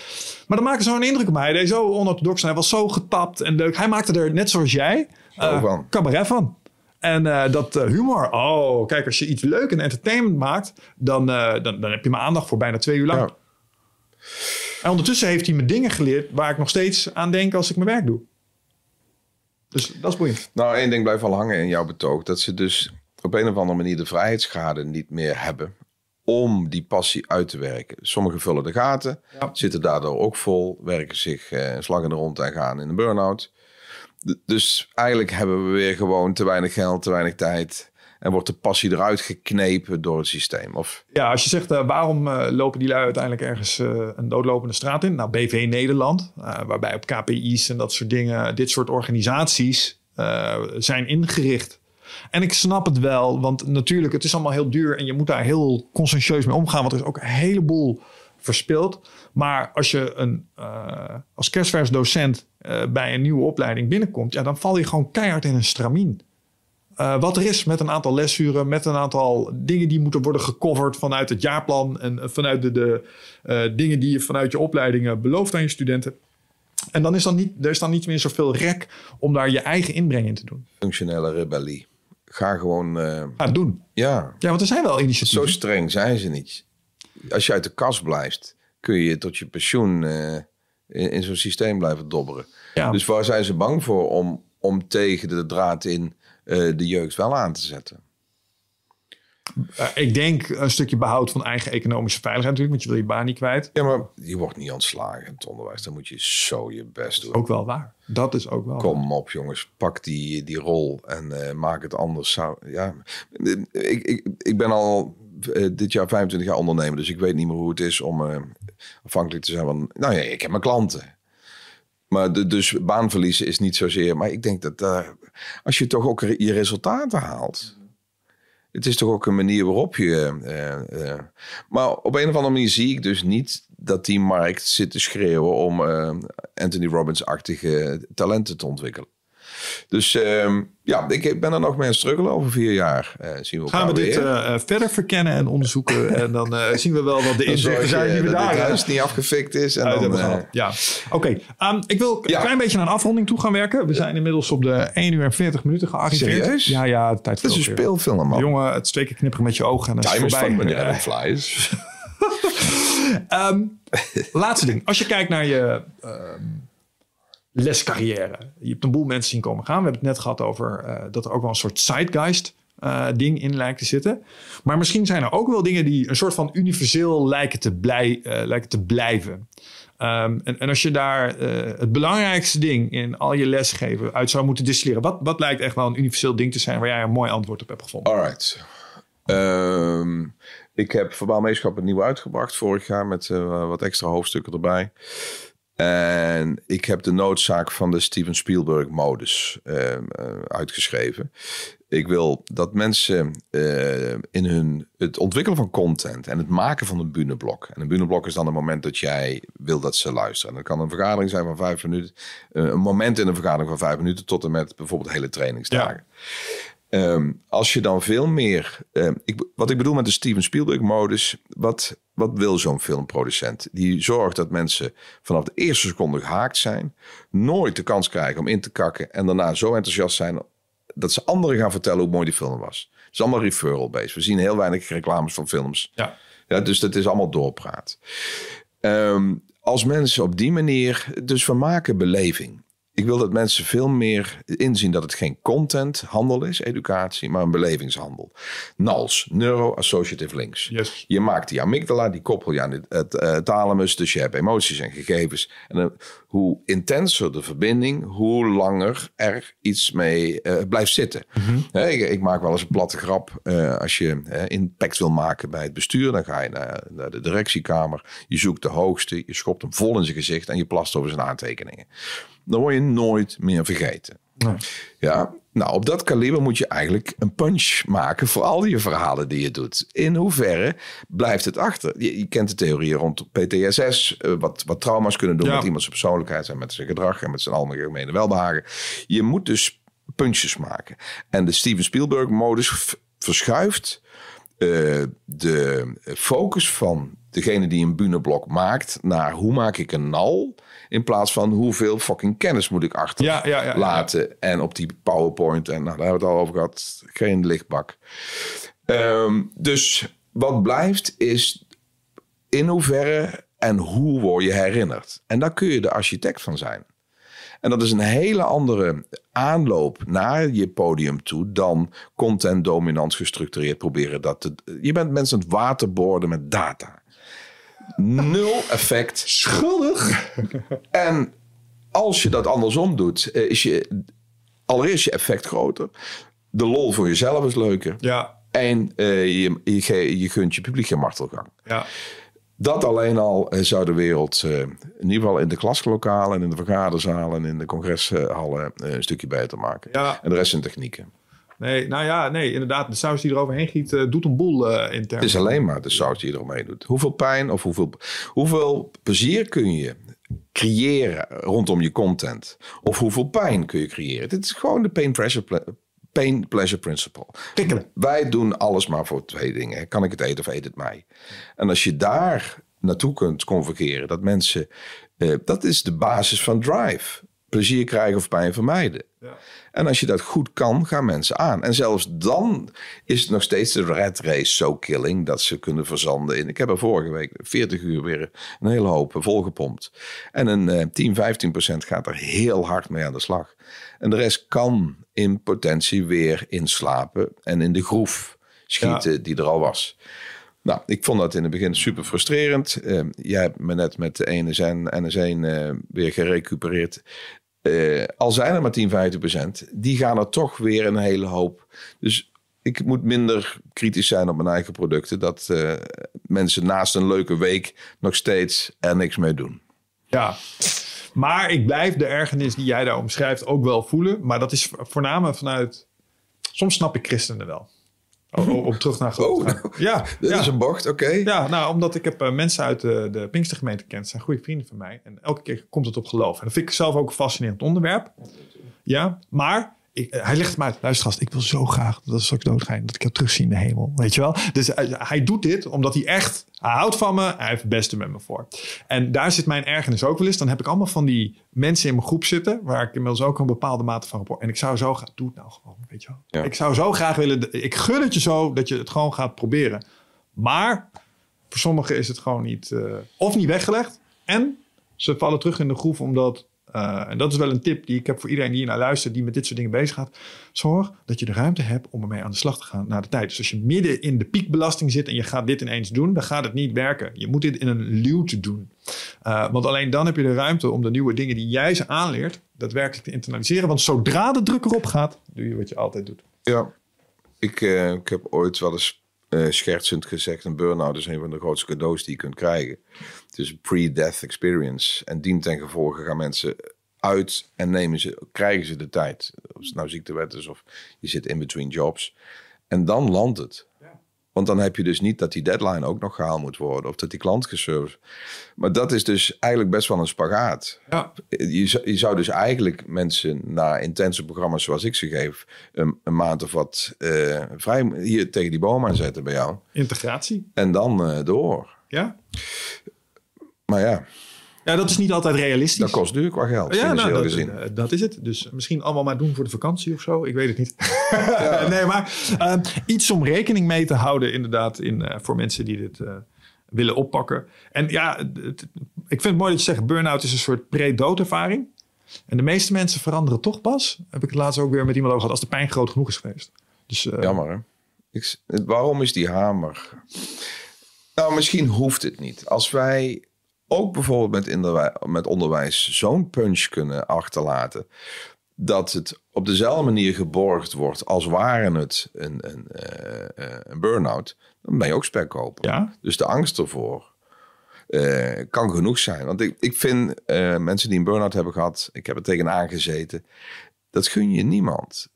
A: Maar dan maakte zo'n indruk op mij. Hij deed zo onorthodox en hij was zo getapt en leuk. Hij maakte er, net zoals jij, uh, van. cabaret van. En uh, dat uh, humor, oh, kijk, als je iets leuk en entertainment maakt, dan, uh, dan, dan heb je mijn aandacht voor bijna twee uur lang. Ja. En ondertussen heeft hij me dingen geleerd waar ik nog steeds aan denk als ik mijn werk doe. Dus dat is boeiend.
B: Nou, één ding blijft wel hangen in jouw betoog. Dat ze dus op een of andere manier de vrijheidsgraden niet meer hebben om die passie uit te werken. Sommigen vullen de gaten, ja. zitten daardoor ook vol, werken zich een slag in de rond en gaan in een burn-out. Dus eigenlijk hebben we weer gewoon te weinig geld, te weinig tijd. En wordt de passie eruit geknepen door het systeem? Of...
A: Ja, als je zegt uh, waarom uh, lopen die lui uiteindelijk ergens uh, een doodlopende straat in? Nou, BV Nederland, waarbij op KPI's en dat soort dingen, dit soort organisaties zijn ingericht. En ik snap het wel, want natuurlijk, het is allemaal heel duur en je moet daar heel conscientieus mee omgaan, want er is ook een heleboel verspild. Maar als je een, als kerstvers docent uh, bij een nieuwe opleiding binnenkomt, ja, dan val je gewoon keihard in een stramien. Uh, wat er is met een aantal lesuren, met een aantal dingen die moeten worden gecoverd vanuit het jaarplan en vanuit de, de uh, dingen die je vanuit je opleidingen belooft aan je studenten. En dan is dan niet, er is dan niet meer zoveel rek om daar je eigen inbreng in te doen.
B: Functionele rebellie. Ga gewoon.
A: Ga het doen.
B: Ja.
A: Ja, want er zijn wel initiatieven.
B: Zo streng zijn ze niet. Als je uit de kast blijft, kun je tot je pensioen in, in zo'n systeem blijven dobberen. Ja. Dus waar zijn ze bang voor om, om tegen de draad in uh, de jeugd wel aan te zetten?
A: Uh, ik denk een stukje behoud van eigen economische veiligheid natuurlijk, want je wil je baan niet kwijt.
B: Ja, maar je wordt niet ontslagen in het onderwijs. Dan moet je zo je best doen.
A: Ook wel waar. Dat is ook wel
B: Kom
A: waar.
B: op jongens, pak die, die rol en uh, maak het anders. Ja, ik, ik, ik ben al dit jaar 25 jaar ondernemer, dus ik weet niet meer hoe het is om afhankelijk te zijn van... Nou ja, ik heb mijn klanten. Maar dus baanverliezen is niet zozeer. Maar ik denk dat uh, als je toch ook je resultaten haalt. Het is toch ook een manier waarop je. Uh, maar op een of andere manier zie ik dus niet dat die markt zit te schreeuwen om Anthony Robbins-achtige talenten te ontwikkelen. Dus uh, ja, ik ben er nog mee aan struggelen over vier jaar. Uh, zien we
A: Gaan we dit uh, verder verkennen en onderzoeken. [LAUGHS] en dan uh, zien we wel wat de inzichten zijn die we daar...
B: Het huis niet afgefikt is. En dan,
A: dan ja, oké. Um, ik wil een klein beetje naar een afronding toe gaan werken. We zijn inmiddels op de 1 uur en 40 minuten gearriveerd.
B: Serieus?
A: Ja, ja, de tijd
B: Dat is een speelfilm, man.
A: Jongen, het keer knipperen met je ogen en dan is
B: Time
A: voorbij. [LAUGHS]
B: Is flies.
A: um, laatste ding. Als je kijkt naar je... Lescarrière. Je hebt een boel mensen zien komen gaan. We hebben het net gehad over uh, dat er ook wel een soort zeitgeist uh, ding in lijkt te zitten. Maar misschien zijn er ook wel dingen die een soort van universeel lijken te, blij, uh, lijken te blijven. Um, en, als je daar het belangrijkste ding in al je lesgeven uit zou moeten distilleren. Wat, wat lijkt echt wel een universeel ding te zijn waar jij een mooi antwoord op hebt gevonden?
B: Alright. Um, ik heb Verbaal Meeschap nieuw uitgebracht vorig jaar met wat extra hoofdstukken erbij. En ik heb de noodzaak van de Steven Spielberg-modus uh, uh, uitgeschreven. Ik wil dat mensen uh, in hun, het ontwikkelen van content en het maken van een buneblok. En een buneblok is dan het moment dat jij wil dat ze luisteren. En dat kan een vergadering zijn van vijf minuten. een moment in een vergadering van vijf minuten tot en met bijvoorbeeld hele trainingsdagen. Ja. Um, als je dan veel meer. Um, ik, wat ik bedoel met de Steven Spielberg-modus. Wat, wat wil zo'n filmproducent? Die zorgt dat mensen vanaf de eerste seconde gehaakt zijn. Nooit de kans krijgen om in te kakken. En daarna zo enthousiast zijn. dat ze anderen gaan vertellen hoe mooi die film was. Het is allemaal referral-based. We zien heel weinig reclames van films.
A: Ja.
B: Ja, dus dat is allemaal doorpraat. Um, als mensen op die manier. Dus we maken beleving. Ik wil dat mensen veel meer inzien dat het geen contenthandel is, educatie, maar een belevingshandel. NALS, Neuro-Associative Links.
A: Yes.
B: Je maakt die amygdala, die koppel je aan het, het, eh, thalamus, dus je hebt emoties en gegevens. En dan, hoe intenser de verbinding, hoe langer er iets mee eh, blijft zitten. Hè, ik, ik maak wel eens een platte grap. eh, als je eh, impact wil maken bij het bestuur, dan ga je naar, naar de directiekamer. Je zoekt de hoogste, je schopt hem vol in zijn gezicht en je plast over zijn aantekeningen. Dan word je nooit meer vergeten. Ja, nou op dat kaliber moet je eigenlijk een punch maken voor al je verhalen die je doet. In hoeverre blijft het achter? Je, je kent de theorieën rond PTSS, eh, wat, wat trauma's kunnen doen
A: Ja.
B: met iemands persoonlijkheid en met zijn gedrag en met zijn algemene welbehagen. Je moet dus punches maken. En de Steven Spielberg-modus verschuift eh, de focus van degene die een buneblok maakt naar hoe maak ik een nal in plaats van hoeveel fucking kennis moet ik achter
A: Ja, ja, ja, ja.
B: laten en op die PowerPoint en nou, daar hebben we het al over gehad, geen lichtbak. Ehm, dus wat blijft is in hoeverre en hoe word je herinnerd? En daar kun je de architect van zijn. En dat is een hele andere aanloop naar je podium toe dan content dominant gestructureerd proberen dat te. Je bent mensen aan het waterboorden met data. Nul effect.
A: Schuldig.
B: En als je dat andersom doet, eh, is je allereerst je effect groter. De lol voor jezelf is leuker.
A: Ja,
B: En eh, je, je, je gunt je publiek geen martelgang.
A: ja.
B: Dat alleen al eh, zou de wereld, eh, in ieder geval in de klaslokalen en in de vergaderzalen en in de congreshallen, een stukje beter maken.
A: Ja.
B: En de rest zijn technieken.
A: Nee, nou ja, nee, inderdaad. De saus die er overheen giet, eh, doet een boel eh intern.
B: Het is alleen maar de saus die eromheen doet. Hoeveel pijn of hoeveel, hoeveel plezier kun je creëren rondom je content? Of hoeveel pijn kun je creëren? Dit is gewoon de pain pressure, pain pleasure principle. Wij doen alles maar voor twee dingen. Kan ik het eten of eet het mij? En als je daar naartoe kunt convergeren, dat mensen, eh, dat is de basis van drive. Plezier krijgen of pijn vermijden.
A: Ja.
B: En als je dat goed kan, gaan mensen aan. En zelfs dan is het nog steeds de red race zo killing dat ze kunnen verzanden in. Ik heb er vorige week 40 uur weer een hele hoop volgepompt. En een eh, 10, 15 procent gaat er heel hard mee aan de slag. En de rest kan in potentie weer inslapen en in de groef schieten die er al was. Nou, ik vond dat in het begin super frustrerend. Eh, jij hebt me net met de ene zijn en de zijn eh, weer gerecupereerd. Eh, al zijn er maar 10, 15 procent, die gaan er toch weer een hele hoop. Dus ik moet minder kritisch zijn op mijn eigen producten. Dat eh, mensen naast een leuke week nog steeds er niks mee doen.
A: Ja. Maar ik blijf de ergernis die jij daar omschrijft ook wel voelen. Maar dat is voornamelijk vanuit... Soms snap ik christenen wel. Om, om- om terug naar geloof te gaan. Ja,
B: Dit
A: ja.
B: is een bocht, oké.
A: Ja, nou, omdat ik heb eh, mensen uit de, de Pinkstergemeente gekend. zijn goede vrienden van mij. En elke keer komt het op geloof. En dat vind ik zelf ook een fascinerend onderwerp. Ja, maar ik, eh, hij legt het me uit. Luister gast, ik wil zo graag dat ik doodga, dat ik jou terugzie in de hemel. Weet je wel? Dus eh, hij doet dit omdat hij echt... Hij houdt van me. Hij heeft het beste met me voor. En daar zit mijn ergernis ook wel eens. Dan heb ik allemaal van die mensen in mijn groep zitten... waar ik inmiddels ook een bepaalde mate van rapport... En ik zou zo graag... Doe het nou gewoon, weet je wel.
B: Ja.
A: Ik zou zo graag willen... Ik gun het je zo dat je het gewoon gaat proberen. Maar voor sommigen is het gewoon niet... eh, of niet weggelegd. En ze vallen terug in de groef omdat... eh, en dat is wel een tip die ik heb voor iedereen die naar luistert... die met dit soort dingen bezig gaat. Zorg dat je de ruimte hebt om ermee aan de slag te gaan na de tijd. Dus als je midden in de piekbelasting zit... en je gaat dit ineens doen, dan gaat het niet werken. Je moet dit in een luwte doen. Uh, want alleen dan heb je de ruimte om de nieuwe dingen die jij ze aanleert... daadwerkelijk te internaliseren. Want zodra de druk erop gaat, doe je wat je altijd doet.
B: Ja, ik, eh, ik heb ooit wel eens eh, schertsend gezegd: een burn-out is een van de grootste cadeaus die je kunt krijgen. Het is een pre-death experience. En dien ten gevolge gaan mensen uit en nemen ze, krijgen ze de tijd. Of het nou ziektewet is of je zit in between jobs. En dan landt het. Want dan heb je dus niet dat die deadline ook nog gehaald moet worden. Of dat die klant geserved. Maar dat is dus eigenlijk best wel een spagaat.
A: Ja.
B: Je, zou- je zou dus eigenlijk mensen na intense programma's zoals ik ze geef... een, een maand of wat eh, vrij hier tegen die boom aan zetten bij jou.
A: Integratie.
B: En dan eh, door.
A: Ja.
B: Maar ja,
A: ja, dat is niet altijd realistisch.
B: dat kost duur qua geld,
A: Ja,
B: financieel
A: nou, dat,
B: gezien.
A: eh, dat is het. Dus misschien allemaal maar doen voor de vakantie of zo. Ik weet het niet. [LAUGHS] nee, maar eh, iets om rekening mee te houden inderdaad in, eh, voor mensen die dit willen oppakken. En ja, het- ik vind het mooi dat je zegt burn-out is een soort pre-doodervaring. En de meeste mensen veranderen toch pas. Heb ik het laatst ook weer met iemand over gehad. Als de pijn groot genoeg is geweest. Dus, uh,
B: Jammer hè? Ik, waarom is die hamer? Nou, misschien hoeft het niet. Als wij ook bijvoorbeeld met, met onderwijs zo'n punch kunnen achterlaten. Dat het op dezelfde manier geborgd wordt als waren het een, een, uh, een burn-out. Dan ben je ook spekkoper.
A: Ja?
B: Dus de angst ervoor uh, kan genoeg zijn. Want ik, ik vind mensen die een burn-out hebben gehad. Ik heb er tegenaan gezeten. Dat gun je niemand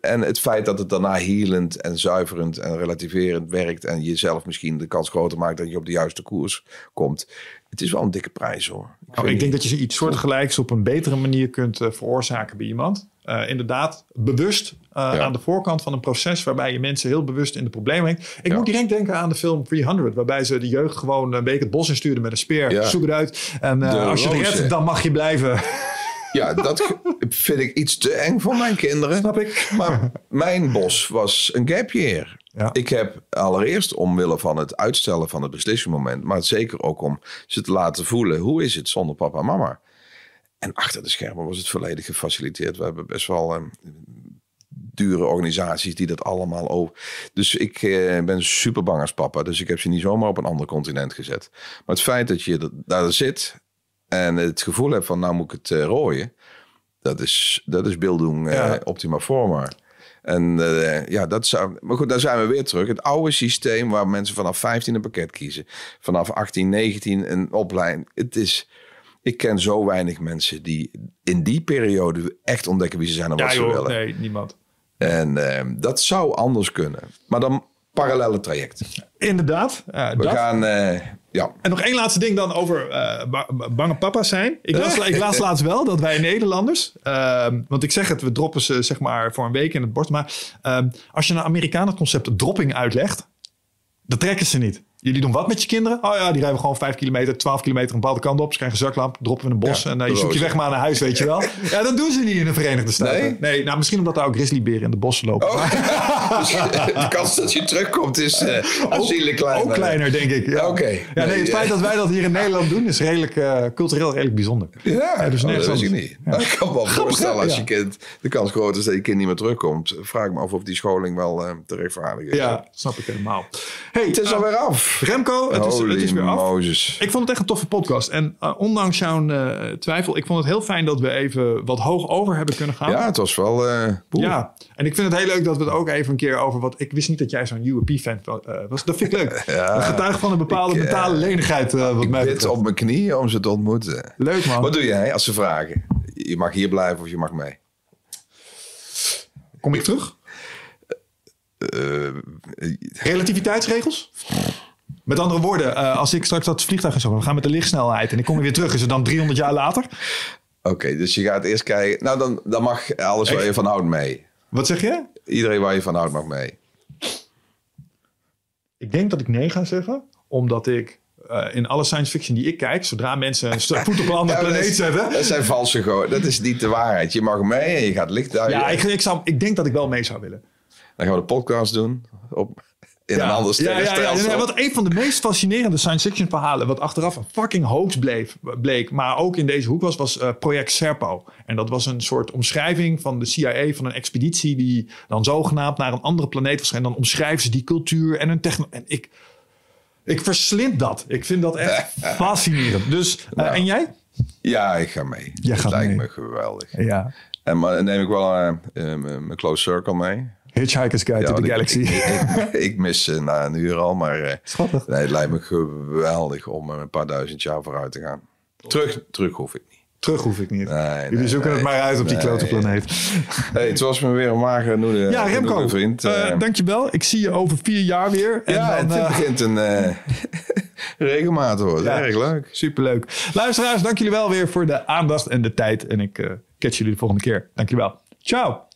B: en het feit dat het daarna healend en zuiverend en relativerend werkt en jezelf misschien de kans groter maakt dat je op de juiste koers komt. Het is wel een dikke prijs hoor.
A: Ik, oh, ik denk dat je iets soortgelijks op een betere manier kunt uh, veroorzaken bij iemand. Uh, inderdaad, bewust uh, ja. aan de voorkant van een proces waarbij je mensen heel bewust in de problemen brengt. Ik ja. moet direct denken aan de film 300, waarbij ze de jeugd gewoon een week het bos instuurden met een speer. Ja. Zoek het uit. En als je het redt, dan mag je blijven.
B: Ja, dat vind ik iets te eng voor mijn kinderen.
A: Snap ik.
B: Maar mijn bos was een gap year. Ja. Ik heb allereerst omwille van het uitstellen van het beslissingsmoment, maar zeker ook om ze te laten voelen hoe is het zonder papa en mama. En achter de schermen was het volledig gefaciliteerd. We hebben best wel um, dure organisaties die dat allemaal over. Dus ik uh, ben super bang als papa. Dus ik heb ze niet zomaar op een ander continent gezet. Maar het feit dat je daar zit en het gevoel heb van, nou moet ik het uh, rooien. Dat is, dat is beelddoen ja. optima forma. En uh, ja, dat zou. Maar goed, daar zijn we weer terug. Het oude systeem waar mensen vanaf 15 een pakket kiezen. Vanaf 18, 19 een opleiding. Het is. Ik ken zo weinig mensen die in die periode echt ontdekken wie ze zijn en
A: ja,
B: wat
A: joh,
B: ze willen.
A: Nee, niemand.
B: En uh, dat zou anders kunnen. Maar dan parallele trajecten.
A: Inderdaad.
B: Uh, we dat. gaan. Ja.
A: En nog één laatste ding dan over uh, ba bange papa's zijn. Ik las, ik las laatst wel dat wij Nederlanders, uh, want ik zeg het, we droppen ze zeg maar voor een week in het bord. Maar uh, als je een Amerikanen concept dropping uitlegt, dat trekken ze niet. Jullie doen wat met je kinderen? Oh ja, die rijden gewoon 5 kilometer, 12 kilometer een bepaalde kant op. Ze krijgen een zaklamp, droppen we in een bos. Ja, en uh, je zoekt je weg maar naar huis, weet je wel. [LAUGHS] Ja, dat doen ze niet in de Verenigde Staten.
B: Nee?
A: nee nou, misschien omdat daar ook grizzlyberen in de bossen lopen.
B: Oh. [LAUGHS] de kans dat je terugkomt is uh, aanzienlijk kleiner.
A: Ook kleiner, denk ik. Ja.
B: Oké. Okay.
A: Ja, nee, het feit dat wij dat hier in [LAUGHS] Nederland doen is redelijk uh, cultureel redelijk bijzonder.
B: Ja,
A: dus
B: oh, dat wist ik niet. Ja. Ik kan me wel voorstellen als je kind de kans groot is dat je kind niet meer terugkomt. Vraag me af of die scholing wel te rechtvaardigen is.
A: Ja, snap ik helemaal.
B: Hey, het is alweer af.
A: Remco, het is het is weer af.
B: Moses.
A: Ik vond het echt een toffe podcast. En uh, ondanks jouw uh, twijfel, ik vond het heel fijn dat we even wat hoog over hebben kunnen gaan.
B: Ja, het was wel. Uh,
A: ja, en ik vind het heel leuk dat we het ook even een keer over wat. Ik wist niet dat jij zo'n UAP-fan was. Dat vind ik leuk. [LAUGHS]
B: ja,
A: getuige van een bepaalde
B: ik,
A: mentale lenigheid. wat
B: ik
A: mij
B: op mijn knieën om ze te ontmoeten.
A: Leuk man.
B: Wat doe jij als ze vragen? Je mag hier blijven of je mag mee.
A: Kom ik terug? Relativiteitsregels? Met andere woorden, uh, als ik straks dat vliegtuig zo, we gaan met de lichtsnelheid en ik kom weer terug, is het dan 300 jaar later?
B: Oké, okay, dus je gaat eerst kijken. Nou, dan, dan mag alles Echt? waar je van houdt mee.
A: Wat zeg je?
B: Iedereen waar je van houdt mag mee.
A: Ik denk dat ik nee ga zeggen, omdat ik uh, in alle science fiction die ik kijk, zodra mensen een voet op een andere ja, planeet zetten.
B: Dat zijn valse go. Dat is niet de waarheid. Je mag mee en je gaat licht daar.
A: Ja, ik, ik, zou, ik denk dat ik wel mee zou willen.
B: Dan gaan we de podcast doen. Op in
A: ja,
B: een ander
A: ja, ja,
B: ja,
A: ja, Wat een van de meest fascinerende science fiction verhalen, wat achteraf een fucking hoax bleef, bleek, maar ook in deze hoek was, was uh, Project Serpo. En dat was een soort omschrijving van de CIA van een expeditie die dan zogenaamd naar een andere planeet was. En dan omschrijven ze die cultuur en hun technologie. En ik, ik verslind dat. Ik vind dat echt [LAUGHS] fascinerend. Dus, uh, en jij?
B: Ja, ik ga mee.
A: Jij
B: dat
A: gaat
B: lijkt
A: mee.
B: me geweldig.
A: Ja.
B: En maar neem ik wel uh, mijn close circle mee.
A: Hitchhiker's Guide to the
B: ik,
A: Galaxy.
B: Ik, ik, ik, mis uh, na een uur al, maar uh,
A: Schattig.
B: Nee, het lijkt me geweldig om een paar duizend jaar vooruit te gaan. Terug, terug hoef ik niet.
A: Terug hoef ik niet.
B: Nee,
A: Jullie
B: nee,
A: zoeken
B: nee,
A: het maar uit op die
B: nee.
A: klote planeet.
B: Hey, het was me weer een magere noede,
A: Ja, Remco,
B: noede vriend.
A: uh,
B: Uh,
A: dankjewel. Ik zie je over vier jaar weer. En
B: ja,
A: dan,
B: het
A: uh,
B: begint een uh, [LAUGHS] regelmaat te worden.
A: Ja.
B: Erg leuk.
A: Superleuk. Luisteraars, dank jullie wel weer voor de aandacht en de tijd. En ik uh, catch jullie de volgende keer. Dankjewel. Ciao.